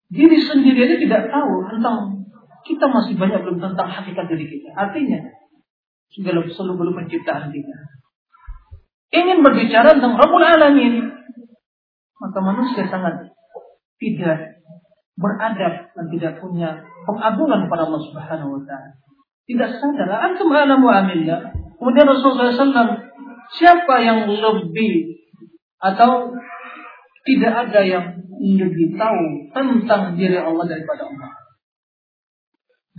Diri sendiri aja tidak tahu tentang kita masih banyak belum tentang hakikat diri kita. Artinya, segala seluruh belum penciptaan kita. Ingin berbicara tentang Rabbul Alamin, maka manusia sangat tidak beradab dan tidak punya pengagungan kepada Allah Subhanahu wa taala. Tidak sadar, antum alamu amillah. Kemudian Rasulullah SAW, siapa yang lebih atau tidak ada yang lebih tahu tentang diri Allah daripada Allah.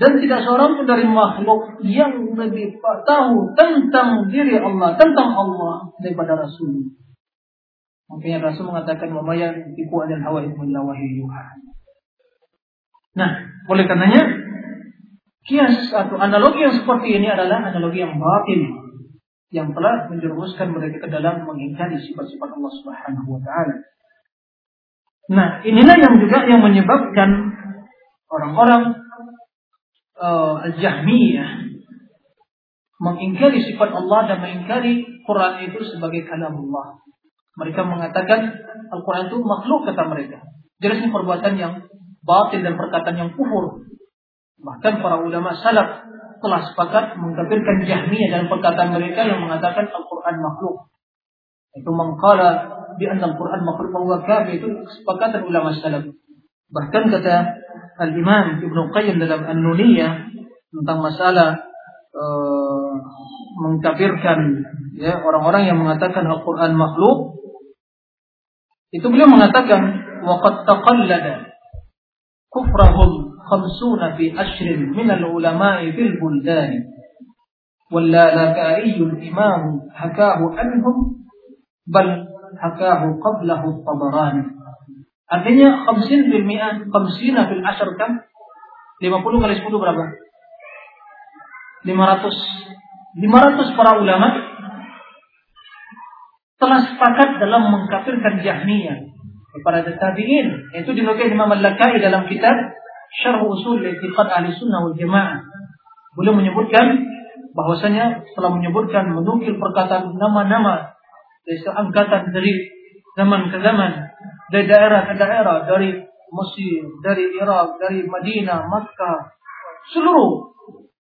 Dan tidak seorang pun dari makhluk yang lebih tahu tentang diri Allah, tentang Allah daripada Rasul. Makanya Rasul mengatakan yang tipu adil hawa yuha. Nah, oleh karenanya kias atau analogi yang seperti ini adalah analogi yang batin yang telah menjerumuskan mereka ke dalam mengingkari sifat-sifat Allah Subhanahu wa taala. Nah, inilah yang juga yang menyebabkan orang-orang uh, Al-Jahmiyah mengingkari sifat Allah dan mengingkari Quran itu sebagai kalam Allah. Mereka mengatakan Al-Quran itu makhluk kata mereka. Jelas ini perbuatan yang batin dan perkataan yang kufur. Bahkan para ulama salaf telah sepakat mengkafirkan Jahmiyah dalam perkataan mereka yang mengatakan Al-Quran makhluk. Itu mengkala di Al-Quran makhluk bahwa kafir itu kesepakatan ulama salaf. Bahkan kata Al-Imam Ibnu Qayyim dalam An-Nuniyah tentang masalah uh, mengkafirkan ya orang-orang yang mengatakan Al-Quran makhluk itu beliau mengatakan waqad taqallada kufrahum khamsuna fi ashrin min al-ulama'i fil buldan واللالكائي الإمام حكاه عنهم بل hakahu qablahu tabarani. Artinya khamsin fil mi'ah, khamsina fil ashr kan? 50 kali 10 berapa? 500. 500 para ulama telah sepakat dalam mengkafirkan Jahmiyah kepada tabi'in. Itu dinukil Imam Al-Lakai dalam kitab Syarh Usul I'tiqad Ahli Sunnah wal Jamaah. Beliau menyebutkan bahwasanya setelah menyebutkan menukil perkataan nama-nama dari angkatan dari zaman ke zaman, dari daerah ke daerah, dari Mesir, dari Irak, dari Madinah, Makkah, seluruh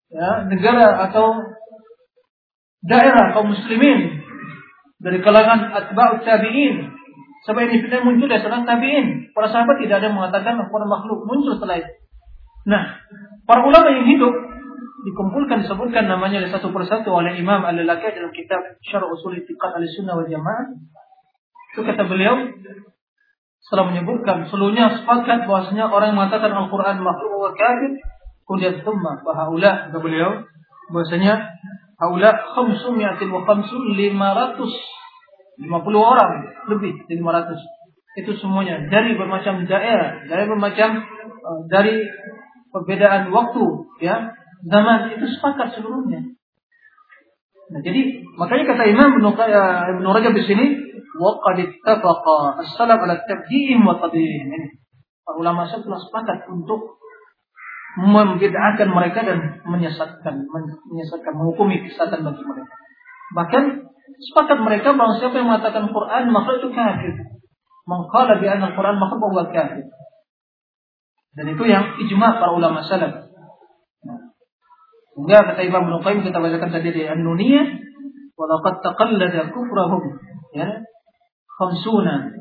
ya, negara atau daerah kaum muslimin dari kalangan atba'ut tabi'in Sebab ini fitnah muncul dari seorang tabiin. Para sahabat tidak ada yang mengatakan Al-Quran makhluk muncul setelah itu. Nah, para ulama yang hidup dikumpulkan disebutkan namanya satu persatu oleh Imam Al-Lalaki dalam kitab Syarh Usul Itiqad Al-Sunnah wal Jamaah. Itu kata beliau setelah menyebutkan seluruhnya sepakat bahwasanya orang yang mengatakan Al-Quran makhluk wa kafir kemudian thumma bahaula kata beliau bahwasanya haula khamsumiatin wa khamsun 500 50 orang lebih dari 500 itu semuanya dari bermacam daerah dari bermacam uh, dari perbedaan waktu ya zaman itu sepakat seluruhnya nah jadi makanya kata Imam Ibnu Rajab di sini waqad ittafaqa as-salaf ala wa ini ulama telah sepakat untuk membid'ahkan mereka dan menyesatkan menyesatkan menghukumi kesatan bagi mereka bahkan Sepakat mereka bahwa siapa yang mengatakan Quran makhluk itu kafir. Mengkala bi anna Quran makhluk bahwa kafir. Dan itu yang ijma para ulama salaf. Sehingga kata Imam Ibnu Qayyim kita bacakan tadi di An-Nuniyah, walaqad taqallada kufrahum ya khamsuna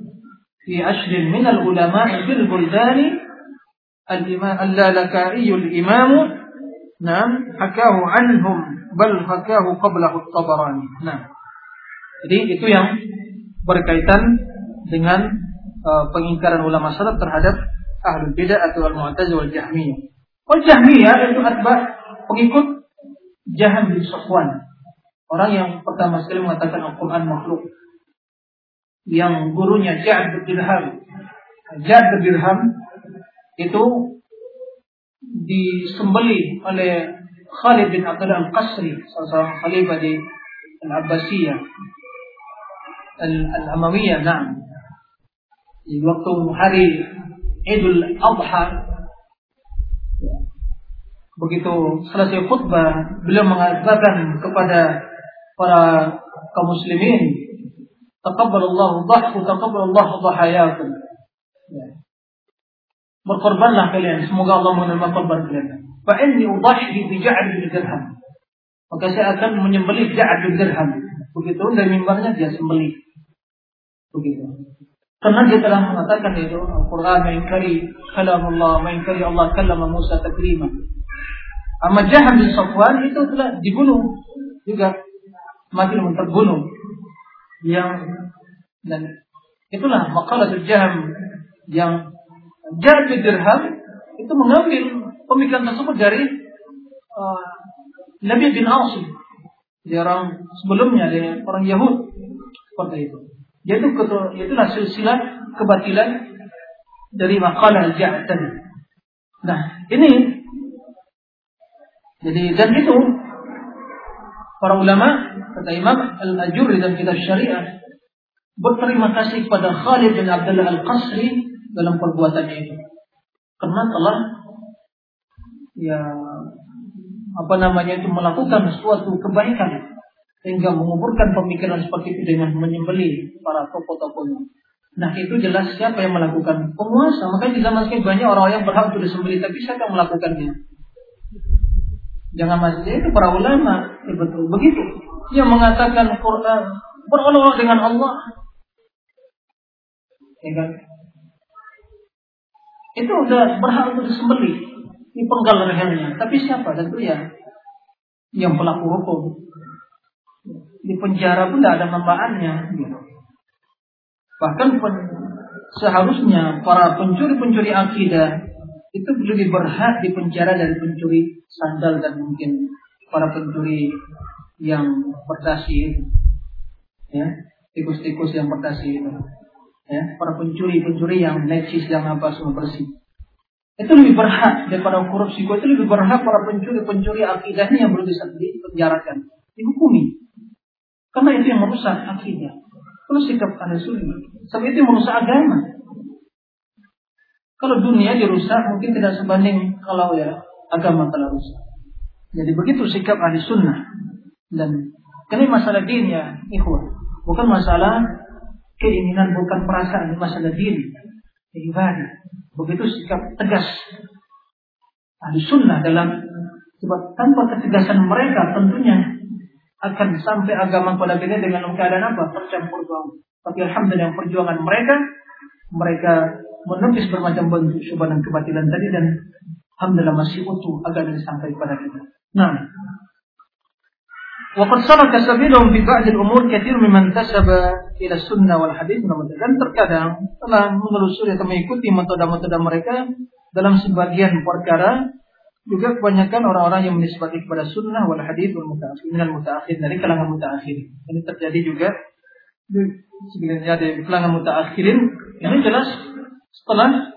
fi ashrin min al-ulama fil buldani al-imam al-lalakai al-imam nam hakahu anhum bal hakahu qablahu at-tabarani nah jadi itu yang berkaitan dengan uh, pengingkaran ulama salaf terhadap ahlul bidah atau al-mu'tazilah wal jahmiyah. Wal jahmiyah itu atba pengikut Jaham bin Safwan. Orang yang pertama sekali mengatakan Al-Quran makhluk. Yang gurunya Ja'ad bin Dirham. Ja'ad bin Dirham itu disembeli oleh Khalid bin Abdullah Al-Qasri, salah seorang khalifah di Al-Abbasiyah Al-Amawiyah, nah. Di waktu hari Idul Adha. Begitu selesai khutbah beliau mengatakan kepada para kaum muslimin taqabbalallahu dhahku taqabbalallahu dhahayakum ya. berkorbanlah kalian semoga Allah menerima korban kalian. Fa inni udhahi bi ja'd dirham. Maka saya akan menyembelih ja'd dirham. Begitu dari mimbarnya dia sembelih. Begitu. Karena dia telah mengatakan itu Al-Quran mengingkari kalamullah, mengingkari Allah kalama Musa takrima. Amma Jaham bin Safwan itu telah dibunuh juga mati terbunuh. Yang dan itulah makalah Jaham yang Jaham Dirham itu mengambil pemikiran tersebut dari uh, Nabi bin Asim. Dia orang sebelumnya dari orang Yahud seperti itu yaitu itulah silsilah kebatilan dari makalah al-ja'atan. Nah, ini jadi dan itu para ulama kata Imam Al-Ajurri dalam kitab Syariah berterima kasih kepada Khalid bin Abdullah Al-Qasri dalam perbuatannya itu. Karena telah ya apa namanya itu melakukan suatu kebaikan sehingga menguburkan pemikiran seperti itu dengan menyembeli para tokoh-tokohnya. Nah itu jelas siapa yang melakukan penguasa. Makanya di zaman sekarang banyak orang yang berhak untuk disembeli, tapi siapa yang melakukannya? Jangan masjid itu para ulama, ya betul begitu. Yang mengatakan Quran berolok dengan Allah, ya kan? Itu udah berhak untuk disembeli, dipenggal lehernya. Tapi siapa? Dan itu ya yang pelaku hukum di penjara pun tidak ada manfaatnya. Bahkan seharusnya para pencuri-pencuri akidah itu lebih berhak di penjara dari pencuri sandal dan mungkin para pencuri yang berdasi. Ya, tikus-tikus yang berdasi. Ya, para pencuri-pencuri yang necis yang apa semua bersih. Itu lebih berhak daripada korupsi. Itu lebih berhak para pencuri-pencuri akidahnya yang bisa dipenjarakan. Dihukumi. Karena itu yang merusak akidah. Kalau sikap ahli sunnah. Sebab itu merusak agama. Kalau dunia dirusak mungkin tidak sebanding kalau ya agama telah rusak. Jadi begitu sikap ahli sunnah. Dan ini masalah din ya ikhwan. Bukan masalah keinginan, bukan perasaan. Masalah din. Ibadah. Begitu sikap tegas ahli sunnah dalam sebab tanpa ketegasan mereka tentunya akan sampai agama pada kita dengan keadaan apa? Tercampur baur. Tapi alhamdulillah perjuangan mereka, mereka menepis bermacam bentuk syubhat dan kebatilan tadi dan alhamdulillah masih utuh agama ini sampai pada kita. Nah, وقد سلك سبيلهم في بعض الأمور كثير ممن تسب إلى السنة والحديث dan terkadang telah menelusuri atau mengikuti metode-metode mereka dalam sebagian perkara juga kebanyakan orang-orang yang menisbati kepada sunnah wal hadis wal mutaakhir minal mutaakhir dari kalangan mutaakhir. Ini terjadi juga sebenarnya di kalangan mutaakhirin. Ini jelas setelah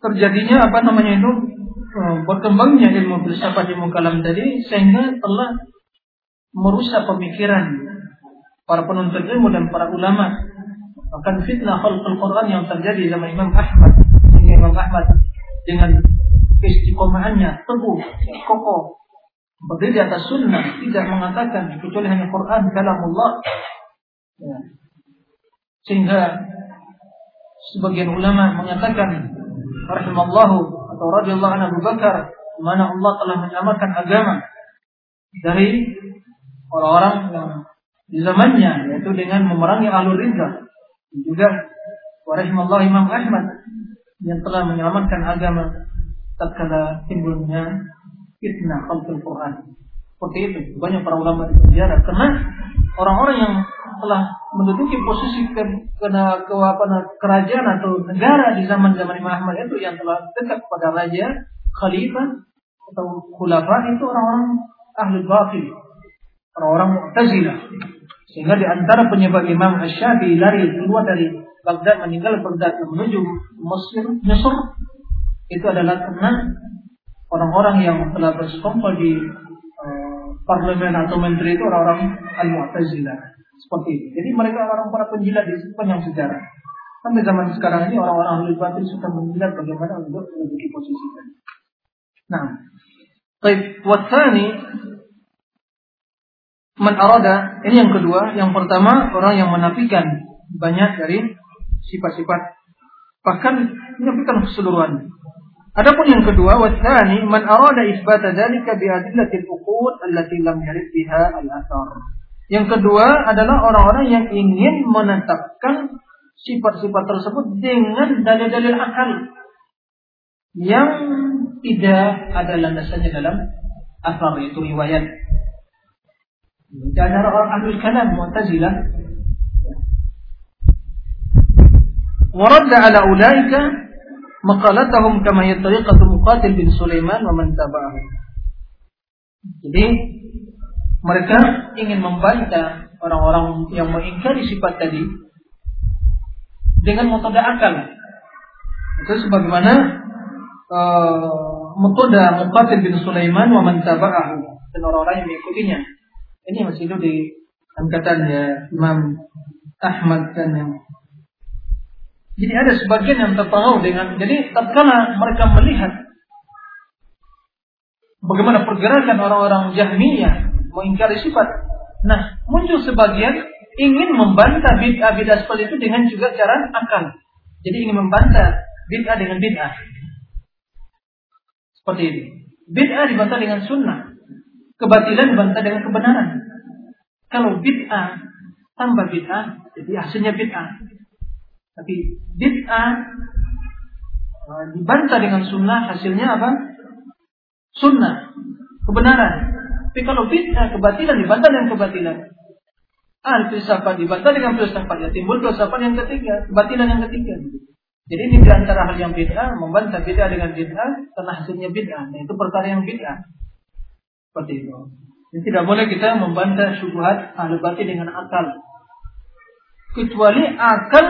terjadinya apa namanya itu eh, berkembangnya ilmu filsafat ilmu kalam tadi sehingga telah merusak pemikiran para penuntut ilmu dan para ulama. Bahkan fitnah khalqul Quran yang terjadi zaman Imam Ahmad. Imam Ahmad dengan istiqomahannya teguh, kokoh, berdiri di atas sunnah, tidak mengatakan kecuali hanya Quran, kalamullah. Ya. Sehingga sebagian ulama mengatakan rahimallahu atau radhiyallahu anhu Bakar mana Allah telah menyamakan agama dari orang-orang yang di zamannya yaitu dengan memerangi alur ridha juga rahimallahu Imam Ahmad yang telah menyelamatkan agama tatkala timbulnya fitnah khalqul Quran. Seperti itu, banyak para ulama di penjara karena orang-orang yang telah menduduki posisi ke, ke, ke apa, kerajaan atau negara di zaman zaman Imam Ahmad itu yang telah dekat pada raja, khalifah atau khulafa itu orang-orang ahli batil, orang-orang Mu'tazilah. Sehingga di antara penyebab Imam Asy-Syafi'i lari keluar dari Baghdad meninggal Baghdad menuju Mesir, Mesir itu adalah karena orang-orang yang telah bersekongkol di uh, parlemen atau menteri itu orang-orang al-Mu'tazilah seperti itu. Jadi mereka orang para penjilat di sepanjang sejarah. Sampai zaman sekarang ini orang-orang ahli batin suka menjilat bagaimana untuk menduduki posisi tadi. Nah, baik wasani man arada ini yang kedua, yang pertama orang yang menafikan banyak dari sifat-sifat bahkan menafikan keseluruhan. Adapun yang kedua, wasani man arada isbata dzalika bi adillatil uqud allati lam yarid biha al-athar. Yang kedua adalah orang-orang yang ingin menetapkan sifat-sifat tersebut dengan dalil-dalil akal yang tidak ada landasannya dalam asar itu riwayat. Jangan orang ahli kalam Mu'tazilah ورد على أولئك maqalatahum kama yattariqatu Muqatil bin Sulaiman wa man tabi'ahu. Jadi mereka ingin membantah orang-orang yang mengingkari sifat tadi dengan metode akal. Itu sebagaimana uh, metode Muqatil bin Sulaiman wa man tabi'ahu dan orang-orang yang mengikutinya. Ini masih itu di angkatan ya Imam Ahmad dan yang jadi ada sebagian yang terpengaruh dengan jadi tatkala mereka melihat bagaimana pergerakan orang-orang Jahmiyah mengingkari sifat. Nah, muncul sebagian ingin membantah bid'ah bid'ah seperti itu dengan juga cara akal. Jadi ingin membantah bid'ah dengan bid'ah. Seperti ini. Bid'ah dibantah dengan sunnah. Kebatilan dibantah dengan kebenaran. Kalau bid'ah tambah bid'ah, jadi hasilnya bid'ah. Tapi bid'ah eh, dibantah dengan sunnah, hasilnya apa? Sunnah, kebenaran. Tapi kalau bid'ah kebatilan dibantah dengan kebatilan. Ah, filsafat dibantah dengan filsafat ya timbul filsafat yang ketiga, kebatilan yang ketiga. Jadi ini di antara hal yang bid'ah, membantah bid'ah dengan bid'ah, karena hasilnya bid'ah. Nah, itu perkara yang bid'ah. Seperti itu. Jadi tidak boleh kita membantah syubhat ahli batin dengan akal. Kecuali akal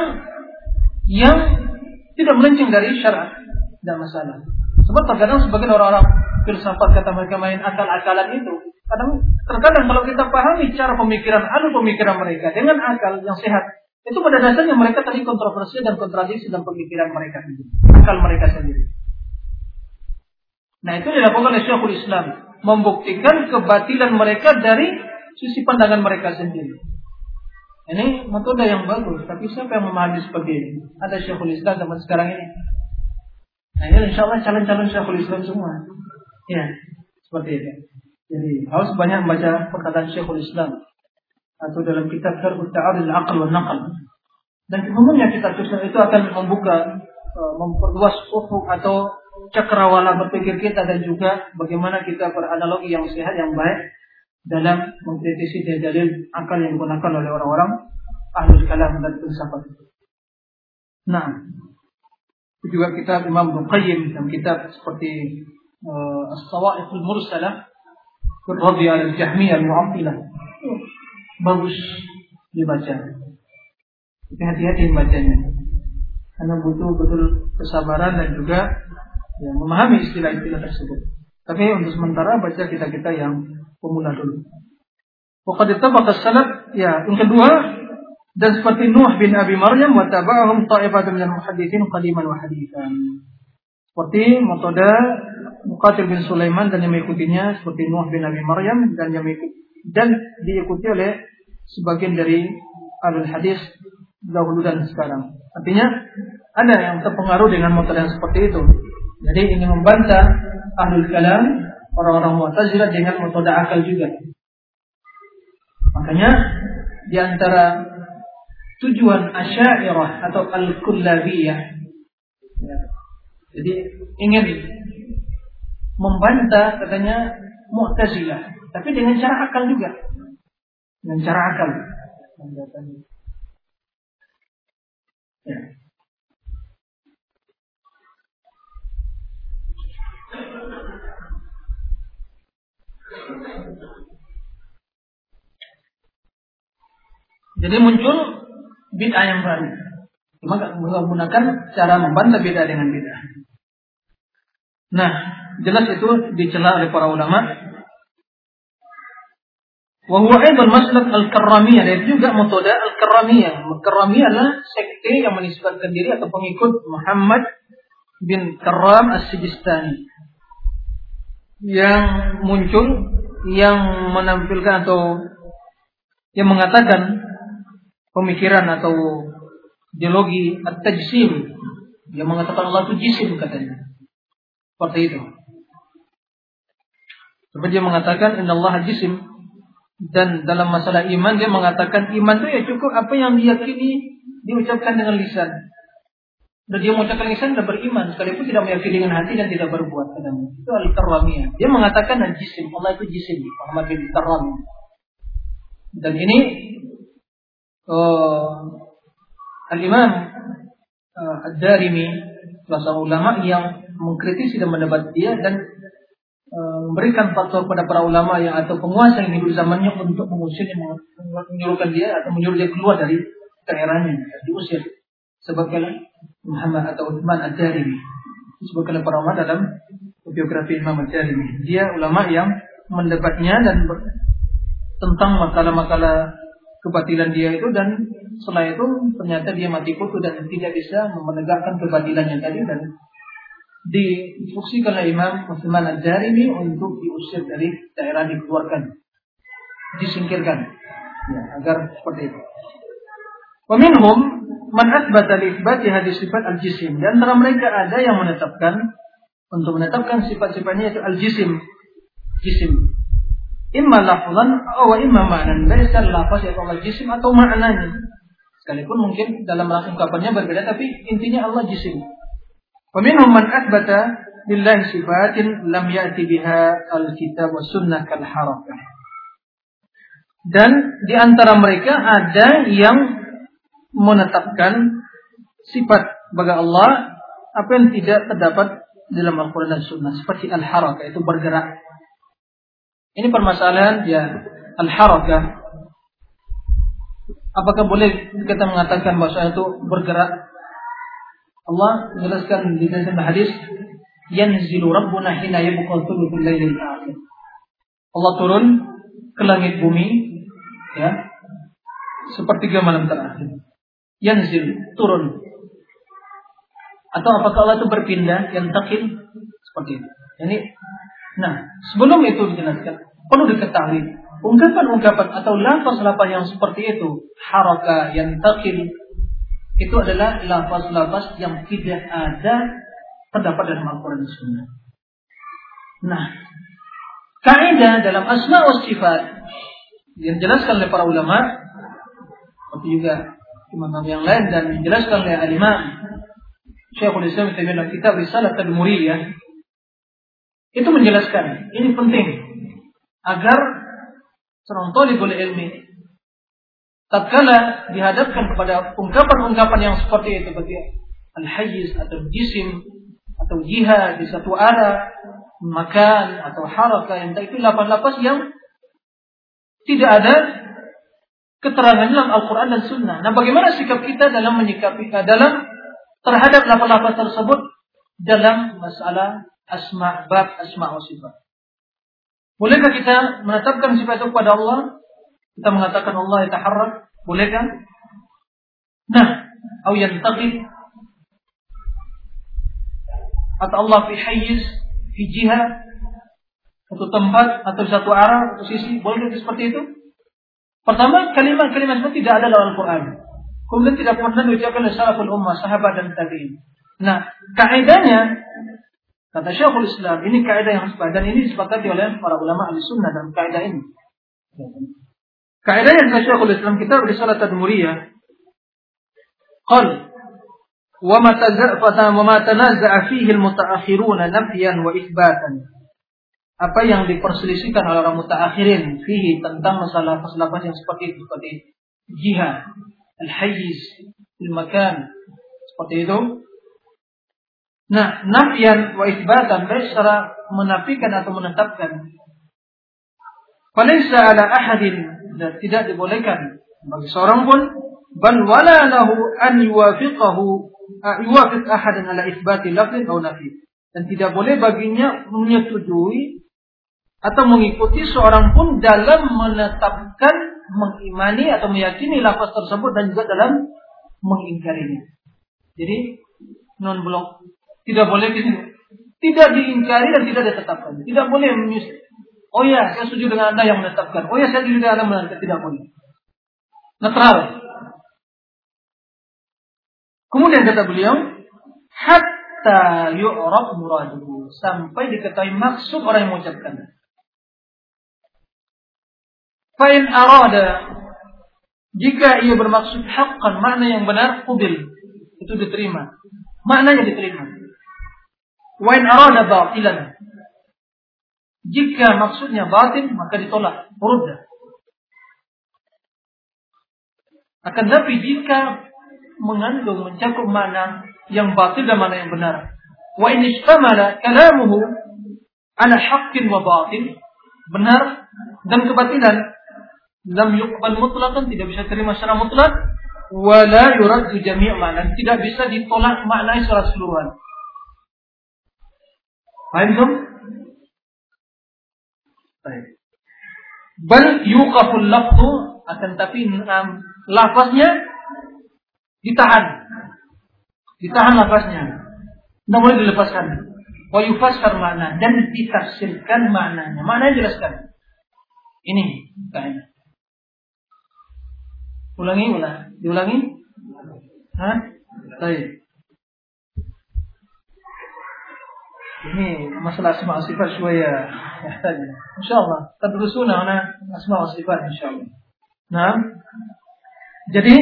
yang tidak melenceng dari syarat. Tidak masalah. Sebab terkadang sebagian orang-orang filsafat kata mereka main akal-akalan itu Kadang terkadang kalau kita pahami cara pemikiran, anu pemikiran mereka dengan akal yang sehat, itu pada dasarnya mereka tadi kontroversi dan kontradiksi dalam pemikiran mereka sendiri, akal mereka sendiri. Nah itu dilakukan oleh Syekhul Islam, membuktikan kebatilan mereka dari sisi pandangan mereka sendiri. Ini metode yang bagus, tapi siapa yang memahami seperti ini? Ada Syekhul Islam zaman sekarang ini. Nah ini insya Allah calon-calon Syekhul Islam semua. Ya, seperti itu. Jadi harus banyak membaca perkataan Syekhul Islam. atau dalam kitab Syarh Ta'arud al-Aql wal Naql. Dan umumnya kitab itu akan membuka uh, memperluas ufuk atau cakrawala berpikir kita dan juga bagaimana kita beranalogi yang sehat yang baik dalam mengkritisi dalil akal yang digunakan oleh orang-orang ahli kalam dan filsafat. Nah, itu juga kitab Imam Qayyim dan kitab seperti uh, As-Sawa'iqul Mursalah Radhi al-Jahmiyah al-Mu'attilah. Bagus dibaca. Hati-hati membacanya. Karena butuh betul kesabaran dan juga ya, memahami istilah-istilah tersebut. Tapi untuk sementara baca kita-kita yang pemula dulu. Waqad ittabaqa salaf ya, yang kedua dan seperti Nuh bin Abi Maryam wa tabahum ta'ifatun minal muhadditsin qadiman wa hadithan. Seperti metode Muqatil bin Sulaiman dan yang mengikutinya seperti Nuh bin Abi Maryam dan yang mengikuti, dan diikuti oleh sebagian dari alul hadis dahulu dan sekarang. Artinya ada yang terpengaruh dengan metode yang seperti itu. Jadi ini membantah ahlul kalam orang-orang Mu'tazilah dengan metode akal juga. Makanya di antara tujuan Asy'ariyah atau Al-Kullabiyah ya, jadi ingin membantah katanya Mu'tazilah, tapi dengan cara akal juga. Dengan cara akal. Ya. Jadi muncul bid'ah yang baru. Cuma menggunakan cara membantah bid'ah dengan bid'ah. Nah, jelas itu dicela oleh para ulama. Wahwa aidan maslak al-karramiyah dan juga metode al-karramiyah. Al-karramiyah adalah sekte yang menisbatkan diri atau pengikut Muhammad bin Karram as-Sijistani yang muncul yang menampilkan atau yang mengatakan pemikiran atau ideologi at-tajsim yang mengatakan Allah itu jisim katanya. Seperti itu. Seperti dia mengatakan Allah jisim dan dalam masalah iman dia mengatakan iman itu ya cukup apa yang diyakini diucapkan dengan lisan. Dan dia mengucapkan lisan dan beriman sekalipun tidak meyakini dengan hati dan tidak berbuat katanya. Itu al-karramiyah. Dia mengatakan jisim Allah itu jisim Muhammad bin Karram. Dan ini uh, Al-Imam uh, Ad-Darimi salah seorang ulama yang mengkritisi dan mendebat dia dan uh, memberikan faktor pada para ulama yang atau penguasa yang hidup zamannya untuk mengusir menyuruhkan dia atau menyuruh dia keluar dari daerahnya diusir sebagai Muhammad atau Uthman Ad-Darimi. Disebutkan oleh para ulama dalam biografi Imam Ad-Darimi. Dia ulama yang mendebatnya dan tentang makalah-makalah kebatilan dia itu dan setelah itu ternyata dia mati kutu dan tidak bisa menegakkan kebatilannya tadi dan diinstruksikan oleh Imam Utsman Ad-Darimi untuk diusir dari daerah dikeluarkan disingkirkan. Ya, agar seperti itu. Waminhum man asbata li hadis sifat al-jisim dan antara mereka ada yang menetapkan untuk menetapkan sifat-sifatnya itu al-jisim jisim Imma lafzan atau imma ma'nan. Baik secara lafaz atau Allah jisim atau maknanya. Sekalipun mungkin dalam ungkapannya berbeda tapi intinya Allah jisim. Peminhum man athbata lillahi sifatin lam ya'ti biha al-kitab wa sunnah kal harakah. Dan di antara mereka ada yang menetapkan sifat bagi Allah apa yang tidak terdapat dalam Al-Quran dan Sunnah seperti al-harakah itu bergerak ini permasalahan ya al-harakah. Apakah boleh kita mengatakan bahwa itu bergerak? Allah menjelaskan di dalam hadis yanzilu rabbuna hina yabqa. Allah turun ke langit bumi ya sepertiga malam terakhir. Yanzil turun. Atau apakah Allah itu berpindah yang takil seperti itu. Ini Nah, sebelum itu dijelaskan, perlu diketahui ungkapan-ungkapan atau lafaz-lafaz yang seperti itu, haraka yang takil, itu adalah lafaz-lafaz yang tidak ada terdapat dalam Al-Quran Sunnah. Nah, kaidah dalam asma wa sifat Yang dijelaskan oleh para ulama, tapi juga imam yang lain dan dijelaskan oleh al-imam Syekhul Islam dalam kitab Risalah Tadmuriyah itu menjelaskan ini penting agar seorang talibul ilmi. Tatkala dihadapkan kepada ungkapan-ungkapan yang seperti itu bagi al-hayyiz atau jisim atau jihad di satu arah makan atau harakah yang itu lapan-lapas yang tidak ada keterangan dalam Al-Quran dan Sunnah. Nah, bagaimana sikap kita dalam menyikapi dalam terhadap lapan-lapan tersebut dalam masalah asma bab asma wa sifat. Bolehkah kita menetapkan sifat itu kepada Allah? Kita mengatakan Allah yataharrak, bolehkah? Nah, atau yantaqid atau Allah fi hayyiz, fi jihad, satu tempat atau satu arah, satu sisi, boleh seperti itu? Pertama, kalimat-kalimat itu tidak ada dalam Al-Quran. Kemudian tidak pernah diucapkan oleh salaful ummah, sahabat dan tabi'in. Nah, kaidahnya kata Syekhul Islam, ini kaidah yang sepadan dan ini disepakati oleh para ulama ahli sunnah dalam kaidah ini. Kaidah yang kata Syekhul Islam kita risalah tadmuriyah. Qal wa ma wa ma tanazza'a fihi apa yang diperselisihkan oleh orang mutaakhirin fihi tentang masalah masalah yang seperti itu seperti jihad al-hayyiz makan seperti itu. Nah nafyan wa itsbatan baik secara menafikan atau menetapkan. Falaysa ala ahadin dan tidak dibolehkan bagi seorang pun bal wala lahu an yuwafiqahu yuwafiq ahadan ala itsbati lafzin aw nafi. Dan tidak boleh baginya menyetujui atau mengikuti seorang pun dalam menetapkan, mengimani atau meyakini lafaz tersebut dan juga dalam mengingkarinya. Jadi non blok tidak boleh gitu. Tidak diingkari dan tidak ditetapkan. Tidak boleh menyusul. Oh ya, saya setuju dengan Anda yang menetapkan. Oh ya, saya setuju dengan Anda menetapkan. Tidak boleh. Netral. Kemudian kata beliau, hatta yu'raf muraduhu sampai diketahui maksud orang yang mengucapkan. Fa'in arada jika ia bermaksud haqqan makna yang benar kubil itu diterima. Maknanya diterima. Wa in arada batilan jika maksudnya batin maka ditolak, rudda. Akan tapi jika mengandung mencakup makna yang batil dan makna yang benar. Wa in istamala kalamuhu ala haqqin wa batil benar dan kebatilan lam yuqbal mutlaqan tidak bisa terima secara mutlak. Wala yuraddu jami' makna tidak bisa ditolak makna secara keseluruhan. Paham tuh baik. Bal yuqaful lafzu akan tapi um, lafaznya ditahan. Ditahan lafaznya. Tidak boleh dilepaskan. Wa yufassar makna dan ditafsirkan maknanya. Maknanya jelaskan. Ini kaidah Ulangi, ulang. Diulangi? Hah? Baik. Ini masalah asma sifat ya يحتاج إن شاء الله تدرسون هنا أسماء وصفات إن شاء الله Nah, jadi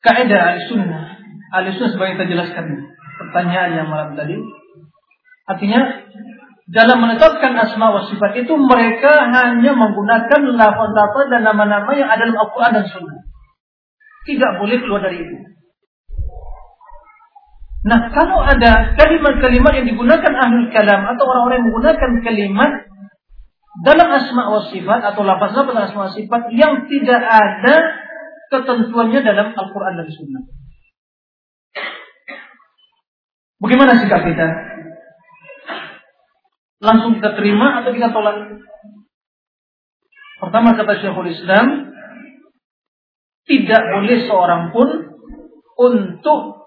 kaidah al-sunnah al-sunnah sebagai kita jelaskan pertanyaan yang malam tadi artinya dalam menetapkan asma wa sifat itu mereka hanya menggunakan lafaz-lafaz dan nama-nama yang ada dalam Al-Quran dan Sunnah. Tidak boleh keluar dari itu. Nah, kalau ada kalimat-kalimat yang digunakan ahli kalam atau orang-orang yang menggunakan kalimat dalam asma wa sifat atau lafaz-lafaz asma wa sifat yang tidak ada ketentuannya dalam Al-Quran dan Sunnah. Bagaimana sikap kita? Langsung kita terima atau kita tolak? Pertama kata Syekhul Islam, tidak boleh seorang pun untuk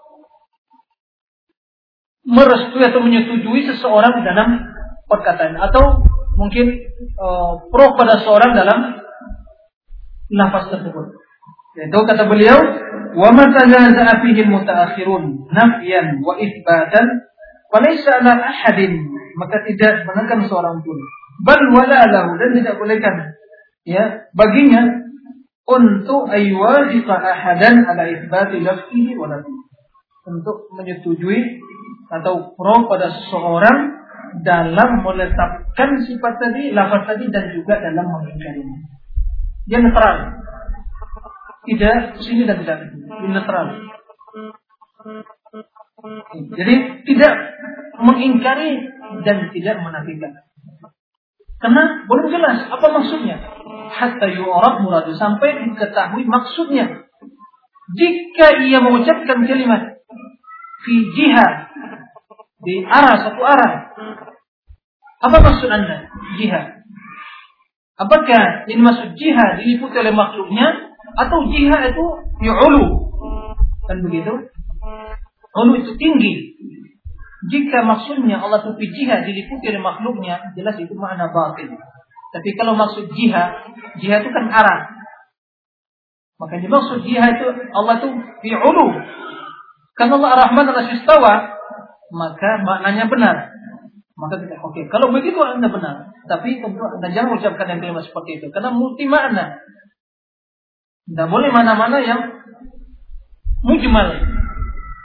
merestui atau menyetujui seseorang dalam perkataan atau mungkin uh, pro pada seorang dalam nafas tersebut. Itu kata beliau, wa ma tazaza fihi mutaakhirun nafyan wa itsbatan wa laysa ahadin maka tidak menekan seorang pun. Bal wala lahu dan tidak bolehkan ya baginya untuk aywajiqa ahadan ala itsbati lafzihi wa untuk menyetujui atau pro pada seseorang dalam meletakkan sifat tadi, lafaz tadi dan juga dalam mengingkarinya. Dia netral. Tidak sini dan tidak itu. Dia netral. Jadi tidak mengingkari dan tidak menafikan. Karena belum jelas apa maksudnya. Hatta yu'rab muradu sampai diketahui maksudnya. Jika ia mengucapkan kalimat fi jihad di arah satu arah. Apa maksud Anda? Jihad. Apakah ini maksud jihad diliputi oleh makhluknya atau jihad itu yu'ulu? Kan begitu? Ulu itu tinggi. Jika maksudnya Allah tupi jihad diliputi oleh makhluknya, jelas itu makna batin. Tapi kalau maksud jihad, jihad itu kan arah. Maka dimaksud jihad itu Allah itu ulu. Karena Allah Ar-Rahman al istawa, maka maknanya benar. Maka kita oke. Okay. Kalau begitu anda benar. Tapi tentu anda jangan ucapkan yang kalimat seperti itu. Karena multi makna. Tidak boleh mana-mana yang mujmal.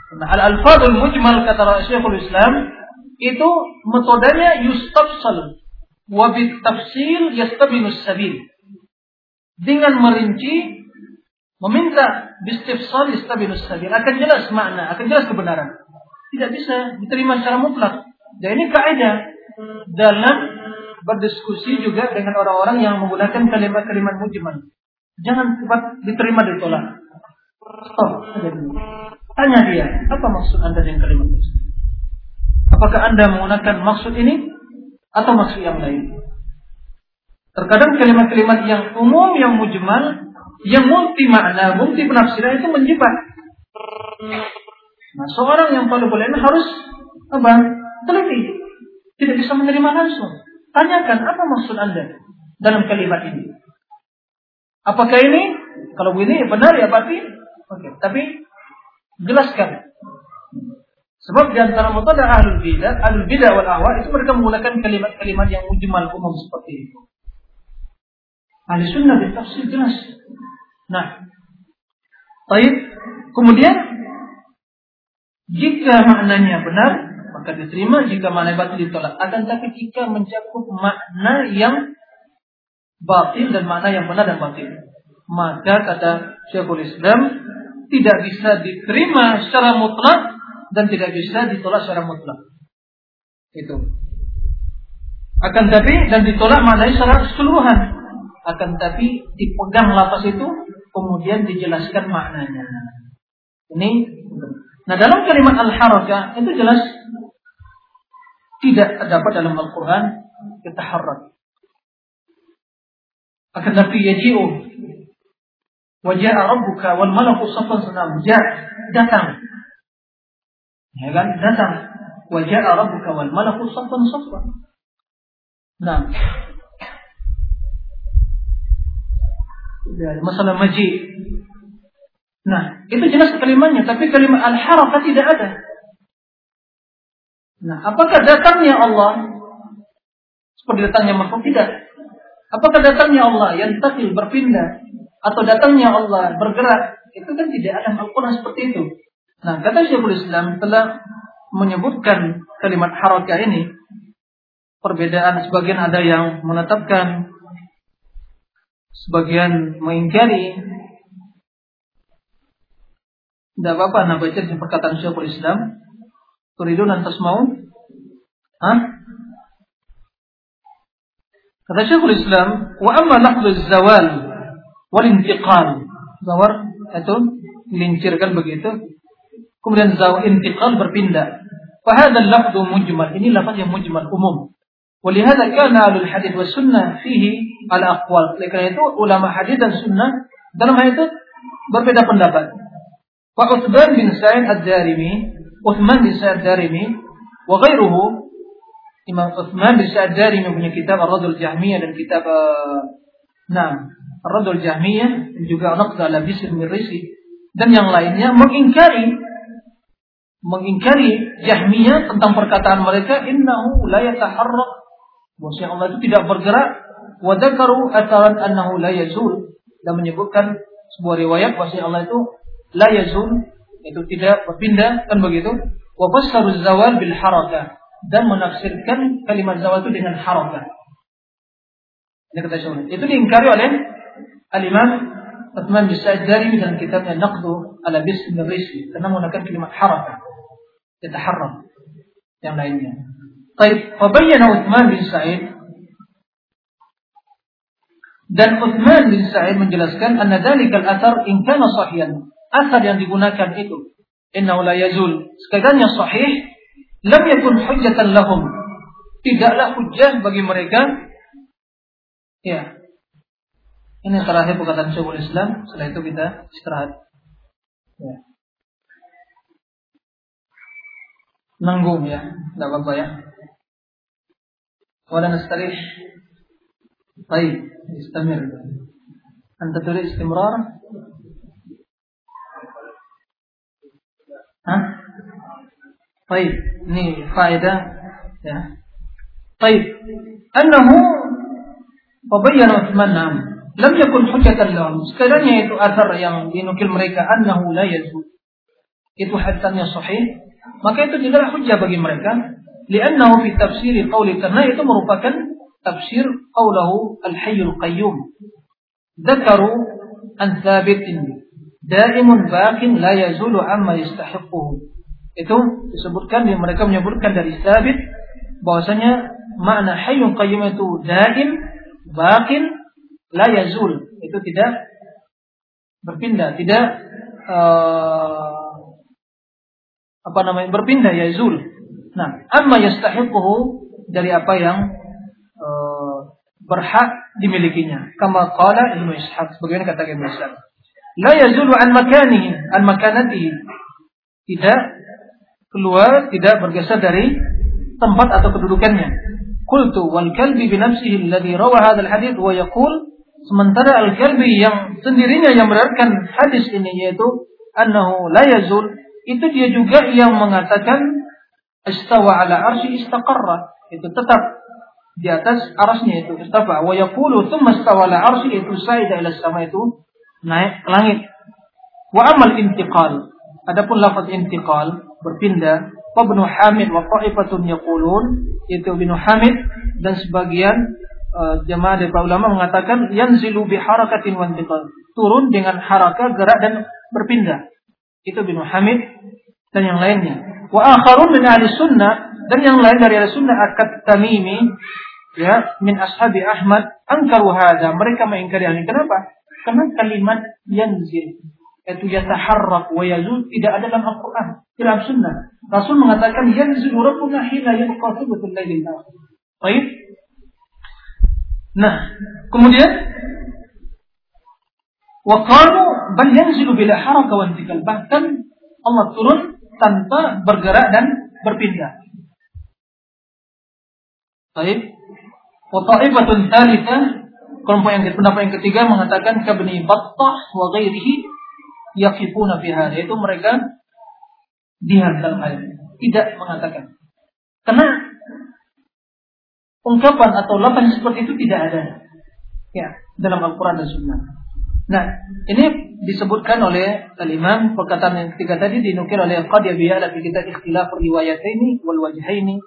Nah, al-alfadul mujmal kata Syekhul Islam itu metodenya yustafsal wa tafsil yastabinus sabil. Dengan merinci meminta bistifsal yastabinus sabil akan jelas makna, akan jelas kebenaran. Tidak bisa diterima secara mutlak. Dan ini kaidah dalam berdiskusi juga dengan orang-orang yang menggunakan kalimat-kalimat mujmal. Jangan cepat diterima ditolak. Stop. Tanya dia, apa maksud Anda dengan kalimat itu? Apakah Anda menggunakan maksud ini atau maksud yang lain? Terkadang kalimat-kalimat yang umum, yang mujmal, yang multi makna, multi penafsiran itu menjebak. Nah, seorang yang paling boleh harus apa? Teliti. Tidak bisa menerima langsung. Tanyakan apa maksud Anda dalam kalimat ini. Apakah ini? Kalau ini benar ya berarti oke. Okay. Tapi Jelaskan. Sebab di antara metode ahlul bidah, ahlul bidah wal ahwa itu mereka menggunakan kalimat-kalimat yang mujmal umum seperti itu. Ahli sunnah di tafsir jelas. Nah, baik. Kemudian jika maknanya benar maka diterima, jika maknanya batil ditolak. Akan tapi jika mencakup makna yang batil dan makna yang benar dan batil, maka kata Syekhul Islam tidak bisa diterima secara mutlak dan tidak bisa ditolak secara mutlak. Itu. Akan tapi dan ditolak maknanya secara keseluruhan. Akan tapi dipegang lapas itu kemudian dijelaskan maknanya. Ini. Nah dalam kalimat al-harakah itu jelas tidak terdapat dalam Al-Quran kita harap. Akan tapi yaji'u Wajah rabbuka wal malaku safan senam. Ja, datang. Ya kan? Datang. Wajah rabbuka wal malaku safan safan. Nah. Masalah maji. Nah, itu jelas kalimatnya, tapi kalimat al-harakah tidak ada. Nah, apakah datangnya Allah seperti datangnya makhluk tidak? Apakah datangnya Allah yang takil berpindah atau datangnya Allah bergerak. Itu kan tidak ada Al-Quran seperti itu. Nah kata Syekhul Islam telah menyebutkan kalimat harakah ini. Perbedaan sebagian ada yang menetapkan sebagian mengingkari. Tidak apa-apa nah baca di perkataan Syekhul Islam. Turidun antas mau Hah? Kata Syekhul Islam wa amma lafzul zawal wal intiqal. Zawar itu dilincirkan begitu. Kemudian zaw intiqal berpindah. Fahadha lafdhu mujmal. Ini lafaz yang mujmal umum. Karena itu ulama hadis dan sunnah dalam hal itu berbeda pendapat. Wa bin Sa'id ad-Darimi, Utsman bin Sa'id ad-Darimi wa Imam Utsman bin Sa'id punya kitab dan kitab eh, Radul Jahmiyah dan juga Naqda ala Bisr Mirisi dan yang lainnya mengingkari mengingkari Jahmiyah tentang perkataan mereka innahu la yataharrak bahwa Allah itu tidak bergerak. Wa dzakaru atharan annahu la yazul. Dan menyebutkan sebuah riwayat bahwa Allah itu la yazul itu tidak berpindah kan begitu? Wa fassaru zawal bil harakah dan menafsirkan kalimat zawal itu dengan harakah ini kata itu diingkari oleh al-Imam Uthman bin Sa'id dari dalam kitabnya Naqdu ala Bism Rizki karena menggunakan kalimat harakah yataharram yang lainnya Baik, fabayyana Uthman bin Sa'id dan Uthman bin Sa'id menjelaskan anna dzalikal athar in kana sahihan. Asar yang digunakan itu innahu la yazul. Sekadanya sahih lam yakun hujjatan lahum. Tidaklah hujjah bagi mereka. Ya. Ini terakhir perkataan Syekhul Islam, setelah itu kita istirahat. Ya. Nanggung ya, tidak apa-apa ya. ولا نستريح طيب استمر أنت تريد استمرار ها طيب ني فائدة طيب أنه وبين عثمان نعم lam yakun hujatan lahum. sekadarnya itu asar yang dinukil mereka annahu la yazul. Itu hasannya sahih, maka itu tidak hujah bagi mereka. Li'annahu fi tafsir qawli karena itu merupakan tafsir qawlahu al-hayyul qayyum. Dzakaru an thabitin daimun baqin la yazulu amma yastahiquhu. Itu disebutkan mereka menyebutkan dari sabit bahwasanya makna hayyul qayyum itu daim baqin la yazul itu tidak berpindah tidak uh, apa namanya berpindah yazul Nah, amma yastahiquhu dari apa yang uh, berhak dimilikinya. Kama qala Ibnu Ishaq sebagaimana kata Ibnu Ishaq. La yazulu an makanihi, an makanatihi. Tidak keluar, tidak bergeser dari tempat atau kedudukannya. Qultu wal kalbi bi nafsihi alladhi rawa hadzal hadits wa yaqul sementara al-kalbi yang sendirinya yang meriwayatkan hadis ini yaitu annahu la yazul itu dia juga yang mengatakan istawa ala arsy istaqarra itu tetap di atas arasnya itu istawa. Wa yaqulu thumma istawa ala arsy itu saida ila sama itu naik ke langit. Wa amal intiqal adapun lafaz intiqal berpindah Ibnu Hamid wa qa'ifatun yaqulun itu Ibnu Hamid dan sebagian uh, jemaah dari para ulama mengatakan yanzilu bi harakatin wa turun dengan harakah gerak dan berpindah. Itu Ibnu Hamid dan yang lainnya. Wa akharun min ahli sunnah dan yang lain dari ahli sunnah akad tamimi ya min ashabi Ahmad angkaru hada mereka mengingkari ini. Kenapa? Karena kalimat yanzil yaitu yataharrak wa yazul tidak ada dalam Al-Quran dalam sunnah. Rasul mengatakan yanzil rabbuna hina yabqa thuluthul lailil baik nah kemudian wa qalu bal yanzilu bila haraka wa intikal bahkan Allah turun tanpa bergerak dan berpindah. Baik. Wa ta'ifatun tsalitsah kelompok yang pendapat yang ketiga mengatakan kabni Battah wa ghairihi yaqifuna fi hadha itu mereka diam dalam hal tidak mengatakan. Karena ungkapan atau lapan seperti itu tidak ada ya dalam Al-Qur'an dan Sunnah. Nah, ini disebutkan oleh al-Imam perkataan yang ketiga tadi dinukil oleh Qadiyabiyah dalam kitab Ikhtilaf ini wal Wajhaini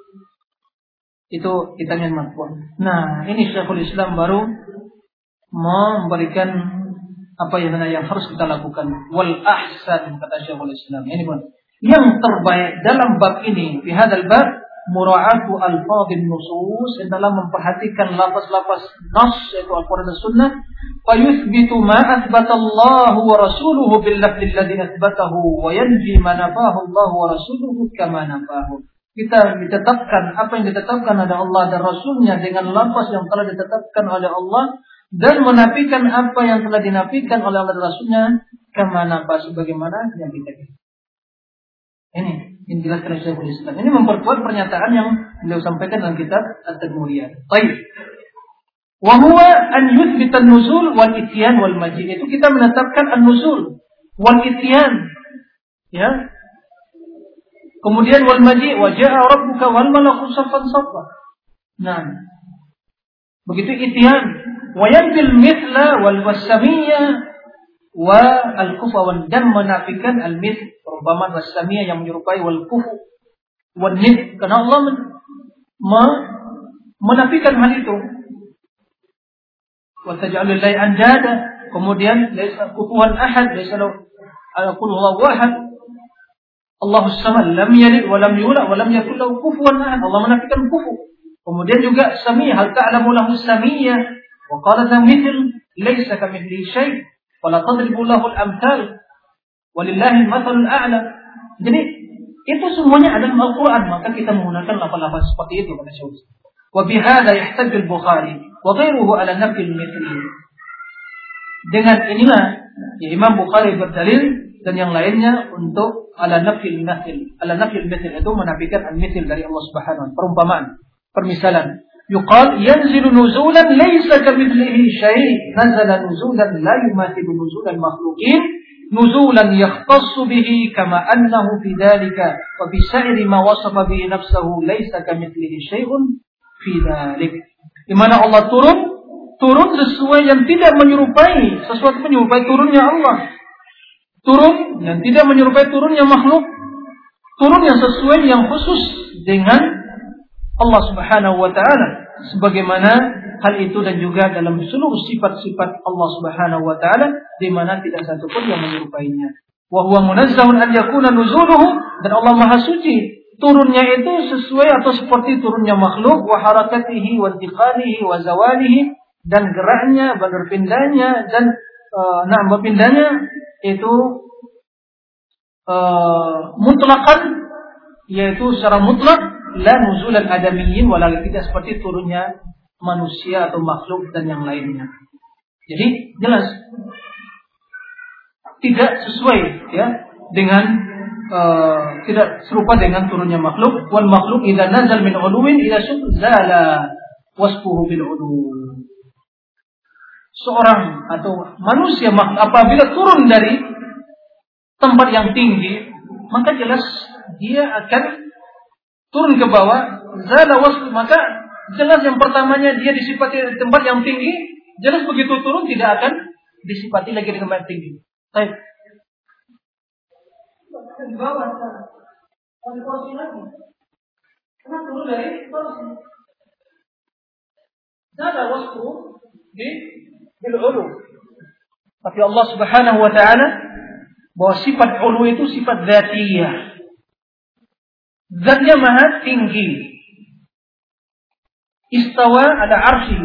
itu kitabnya marfu. Nah, ini Syekhul Islam baru memberikan apa yang yang harus kita lakukan wal ahsan kata Syekhul Islam. Ini pun yang terbaik dalam bab ini di hadal bab mura'atu alfadhin nusus dalam memperhatikan lafaz-lafaz nas yaitu Al-Quran dan Sunnah fayuthbitu ma athbata Allah wa rasuluhu bil lafzi alladhi athbatahu wa yanji ma nafahu Allah wa rasuluhu kama nafahu. Kita ditetapkan apa yang ditetapkan oleh Allah dan Rasulnya dengan lafaz yang telah ditetapkan oleh Allah dan menafikan apa yang telah dinafikan oleh Allah dan Rasulnya kama nafa sebagaimana yang kita ini yang dijelaskan oleh Syekhul Islam. Ini memperkuat pernyataan yang beliau sampaikan dalam kitab At-Tadmuriyah. Baik. Wa huwa an yuthbita an-nuzul wal ityan wal majid. Itu kita menetapkan an-nuzul wal ityan. Ya. Kemudian wal majid wa ja'a rabbuka wal malaku saffan saffa. Nah. Begitu itian. Wa yanfil mithla wal wasamiyya wa al kufa dan menafikan al mith perumpamaan wasamiyah yang menyerupai wal kufu wan nid karena Allah men, me, menafikan hal itu. Wa taj'alul lahi andada kemudian laisa kufuwan ahad laisa lahu qul huwallahu ahad. Allah samad lam yalid wa lam yulad wa lam yakul lahu kufuwan ahad. Allah menafikan kufu. Kemudian juga samiyah hal ta'lamu lahu samiyah wa qala mithl laisa kamithlihi syai' Wala tadribu lahul. Walillahi mathalul a'la. Jadi itu semuanya ada dalam Al-Quran. Maka kita menggunakan lafaz-lafaz seperti itu pada syaitan. Wa bihada yahtaj al-Bukhari wa ghairuhu ala nafil mithli. Dengan inilah ya Imam Bukhari berdalil dan yang lainnya untuk ala nafil mithil. Ala nafil mithil itu menafikan al-mithil dari Allah Subhanahu wa taala. Perumpamaan, permisalan. يقال ينزل نزولا ليس كمثله شيء نزل نزولا لا يماثل نزول المخلوقين نزولا يختص به كما أنه في ذلك وفي سائر ما وصف به نفسه ليس كمثله شيء في ذلك di mana Allah turun turun sesuai yang tidak menyerupai sesuatu menyerupai turunnya Allah turun yang tidak menyerupai turunnya makhluk turun yang sesuai yang khusus dengan Allah Subhanahu wa taala sebagaimana hal itu dan juga dalam seluruh sifat-sifat Allah Subhanahu wa taala di mana tidak satu pun yang menyerupainya. Wa huwa munazzahun an yakuna nuzuluhu dan Allah Maha suci turunnya itu sesuai atau seperti turunnya makhluk wa harakatihi wa intiqalihi wa zawalihi dan geraknya, berpindahnya dan uh, nah berpindahnya itu uh, mutlakan yaitu secara mutlak la nuzulan adamiyyin walau tidak seperti turunnya manusia atau makhluk dan yang lainnya. Jadi jelas tidak sesuai ya dengan uh, tidak serupa dengan turunnya makhluk wal makhluk idza nazal min uluwin ila zala wasfuhu bil. Seorang atau manusia apabila turun dari tempat yang tinggi maka jelas dia akan turun ke bawah, zala wasl, maka jelas yang pertamanya dia disifati di tempat yang tinggi, jelas begitu turun tidak akan disifati lagi di tempat yang tinggi. Baik. Di bawah. Karena turun di bil. Tapi Allah Subhanahu wa taala bahwa sifat ulu itu sifat dzatiyah. Zatnya maha tinggi. Istawa ada arsy.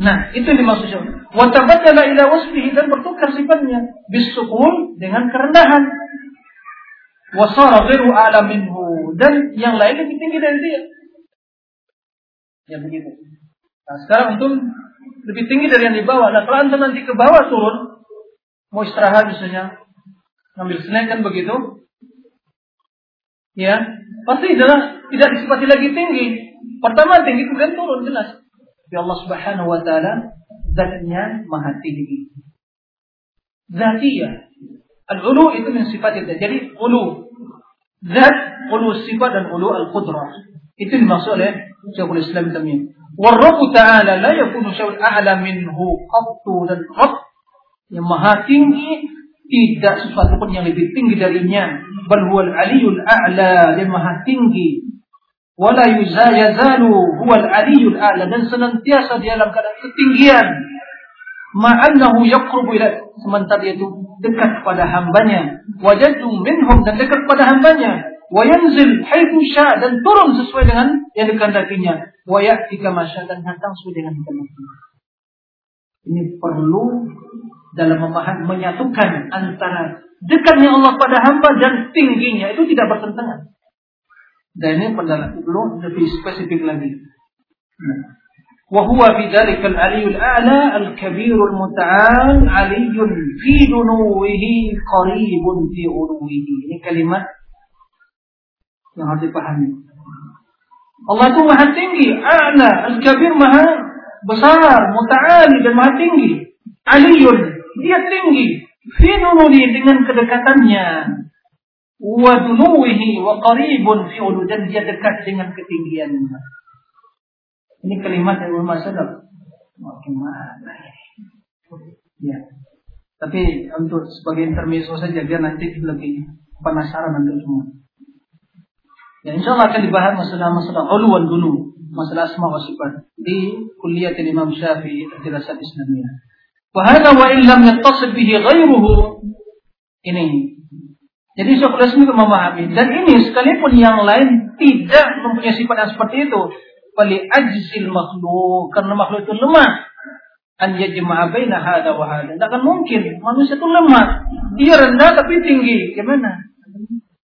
Nah, itu dimaksudnya. Wa tabaddala ila wasfihi dan bertukar sifatnya bisukun dengan kerendahan. Wa sara a'la minhu dan yang lain lebih tinggi dari dia. Ya begitu. Nah, sekarang antum lebih tinggi dari yang di bawah. Nah, kalau antum nanti ke bawah turun, mau istirahat misalnya, ngambil snack kan begitu, ya pasti adalah tidak disifati lagi tinggi. Pertama tinggi kemudian turun jelas. Tapi Allah Subhanahu wa taala zatnya maha tinggi. Zatiyah. Al-ulu itu min sifat itu. Jadi ulu. Zat, ulu sifat dan ulu al-qudrah. Itu dimaksud oleh Syekhul Islam Tamim. Warrabu ta'ala la yakunu syai'un a'la minhu qattu dan Rabb yang maha tinggi tidak sesuatu pun yang lebih tinggi darinya. Bal huwal aliyul a'la yang maha tinggi. Wala yuzayazalu huwal aliyul a'la. Dan senantiasa di dalam keadaan ketinggian. Ma'annahu yaqrubu ila sementara dia itu dekat kepada hambanya. Wajadu minhum dan dekat kepada hambanya. Wa yanzil haitsu sya dan turun sesuai dengan yang dikehendakinya. Wa ya'ti kama dan datang sesuai dengan kehendaknya ini perlu dalam memahami menyatukan antara dekatnya Allah pada hamba dan tingginya itu tidak bertentangan. Dan ini pendalam perlu lebih spesifik lagi. وهو في ذلك العلي الأعلى الكبير المتعال علي في دنوه قريب في علوه ini kalimat yang harus dipahami Allah itu maha tinggi a'la al-kabir maha besar muta'ali dan maha tinggi aliyun dia tinggi. Finununi dengan kedekatannya. Wa dunuwihi wa qaribun fi dan dia dekat dengan ketinggiannya. Ini kalimat yang Umar sadar. Mau gimana ya? Tapi untuk sebagai intermezzo saja biar nanti lebih penasaran nanti semua. Ya insya Allah akan dibahas masalah-masalah uluan dulu, masalah asma wa sifat di kuliah Imam Syafi'i Dirasat Islamiyah. Wahada wa illam yattasil bihi ghairuhu ini. Jadi Syekhul Islam memahami dan ini sekalipun yang lain tidak mempunyai sifat yang seperti itu. Wali ajzil makhluk karena makhluk itu lemah an yajma'a baina hada wa hada. Tidak akan mungkin. Manusia itu lemah. Dia rendah tapi tinggi. Gimana?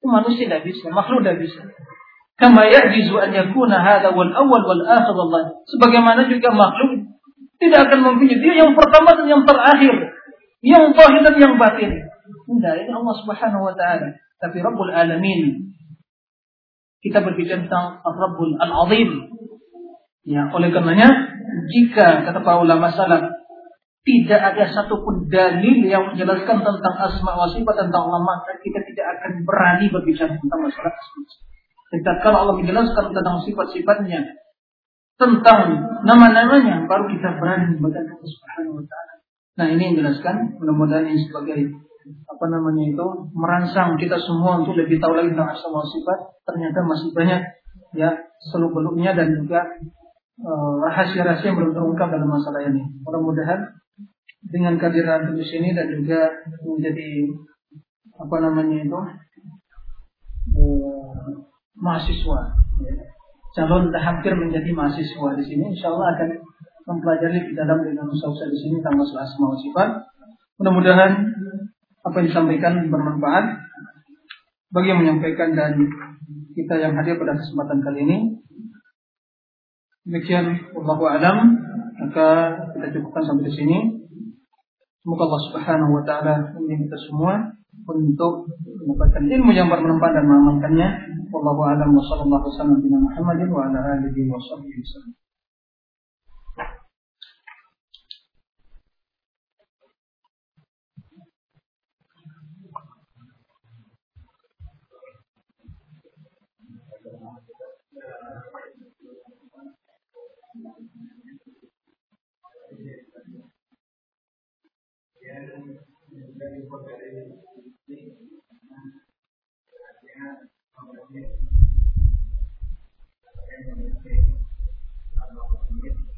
Itu manusia tidak bisa. Makhluk tidak bisa. Kama ya'jizu an yakuna hada wal awal wal akhir Allah. Sebagaimana juga makhluk tidak akan mempunyai dia yang pertama dan yang terakhir. Yang zahir dan yang batin. Tidak, ini Allah Subhanahu wa taala. Tapi Rabbul Alamin. Kita berbicara tentang Rabbul Al-Azim. Ya, oleh karenanya jika kata para ulama salaf tidak ada satupun dalil yang menjelaskan tentang asma wa sifat tentang Allah maka kita tidak akan berani berbicara tentang masalah tersebut. Ketika kalau Allah menjelaskan tentang sifat-sifatnya, tentang nama-namanya, baru kita berani membaca Allah Subhanahu wa taala. Nah, ini yang jelaskan mudah-mudahan ini sebagai apa namanya itu merangsang kita semua untuk lebih tahu lagi tentang asma sifat. Ternyata masih banyak ya seluk-beluknya dan juga Eh, rahasia-rahasia yang belum terungkap dalam masalah ini. Mudah-mudahan dengan kehadiran di sini dan juga menjadi apa namanya itu uh, mahasiswa, ya. Calon hampir menjadi mahasiswa di sini, insya Allah akan mempelajari di dalam dengan usaha di sini tentang masalah asma sifat. Mudah-mudahan apa yang disampaikan bermanfaat bagi yang menyampaikan dan kita yang hadir pada kesempatan kali ini. Demikian wallahu alam maka kita cukupkan sampai di sini. Semoga Allah Subhanahu wa taala membimbing kita semua untuk mendapatkan ilmu yang bermanfaat dan mengamalkannya. Wallahu alam wa sallallahu wasallam Muhammadin wa ala alihi wa sahbihi Yeah. en el que la oportunidad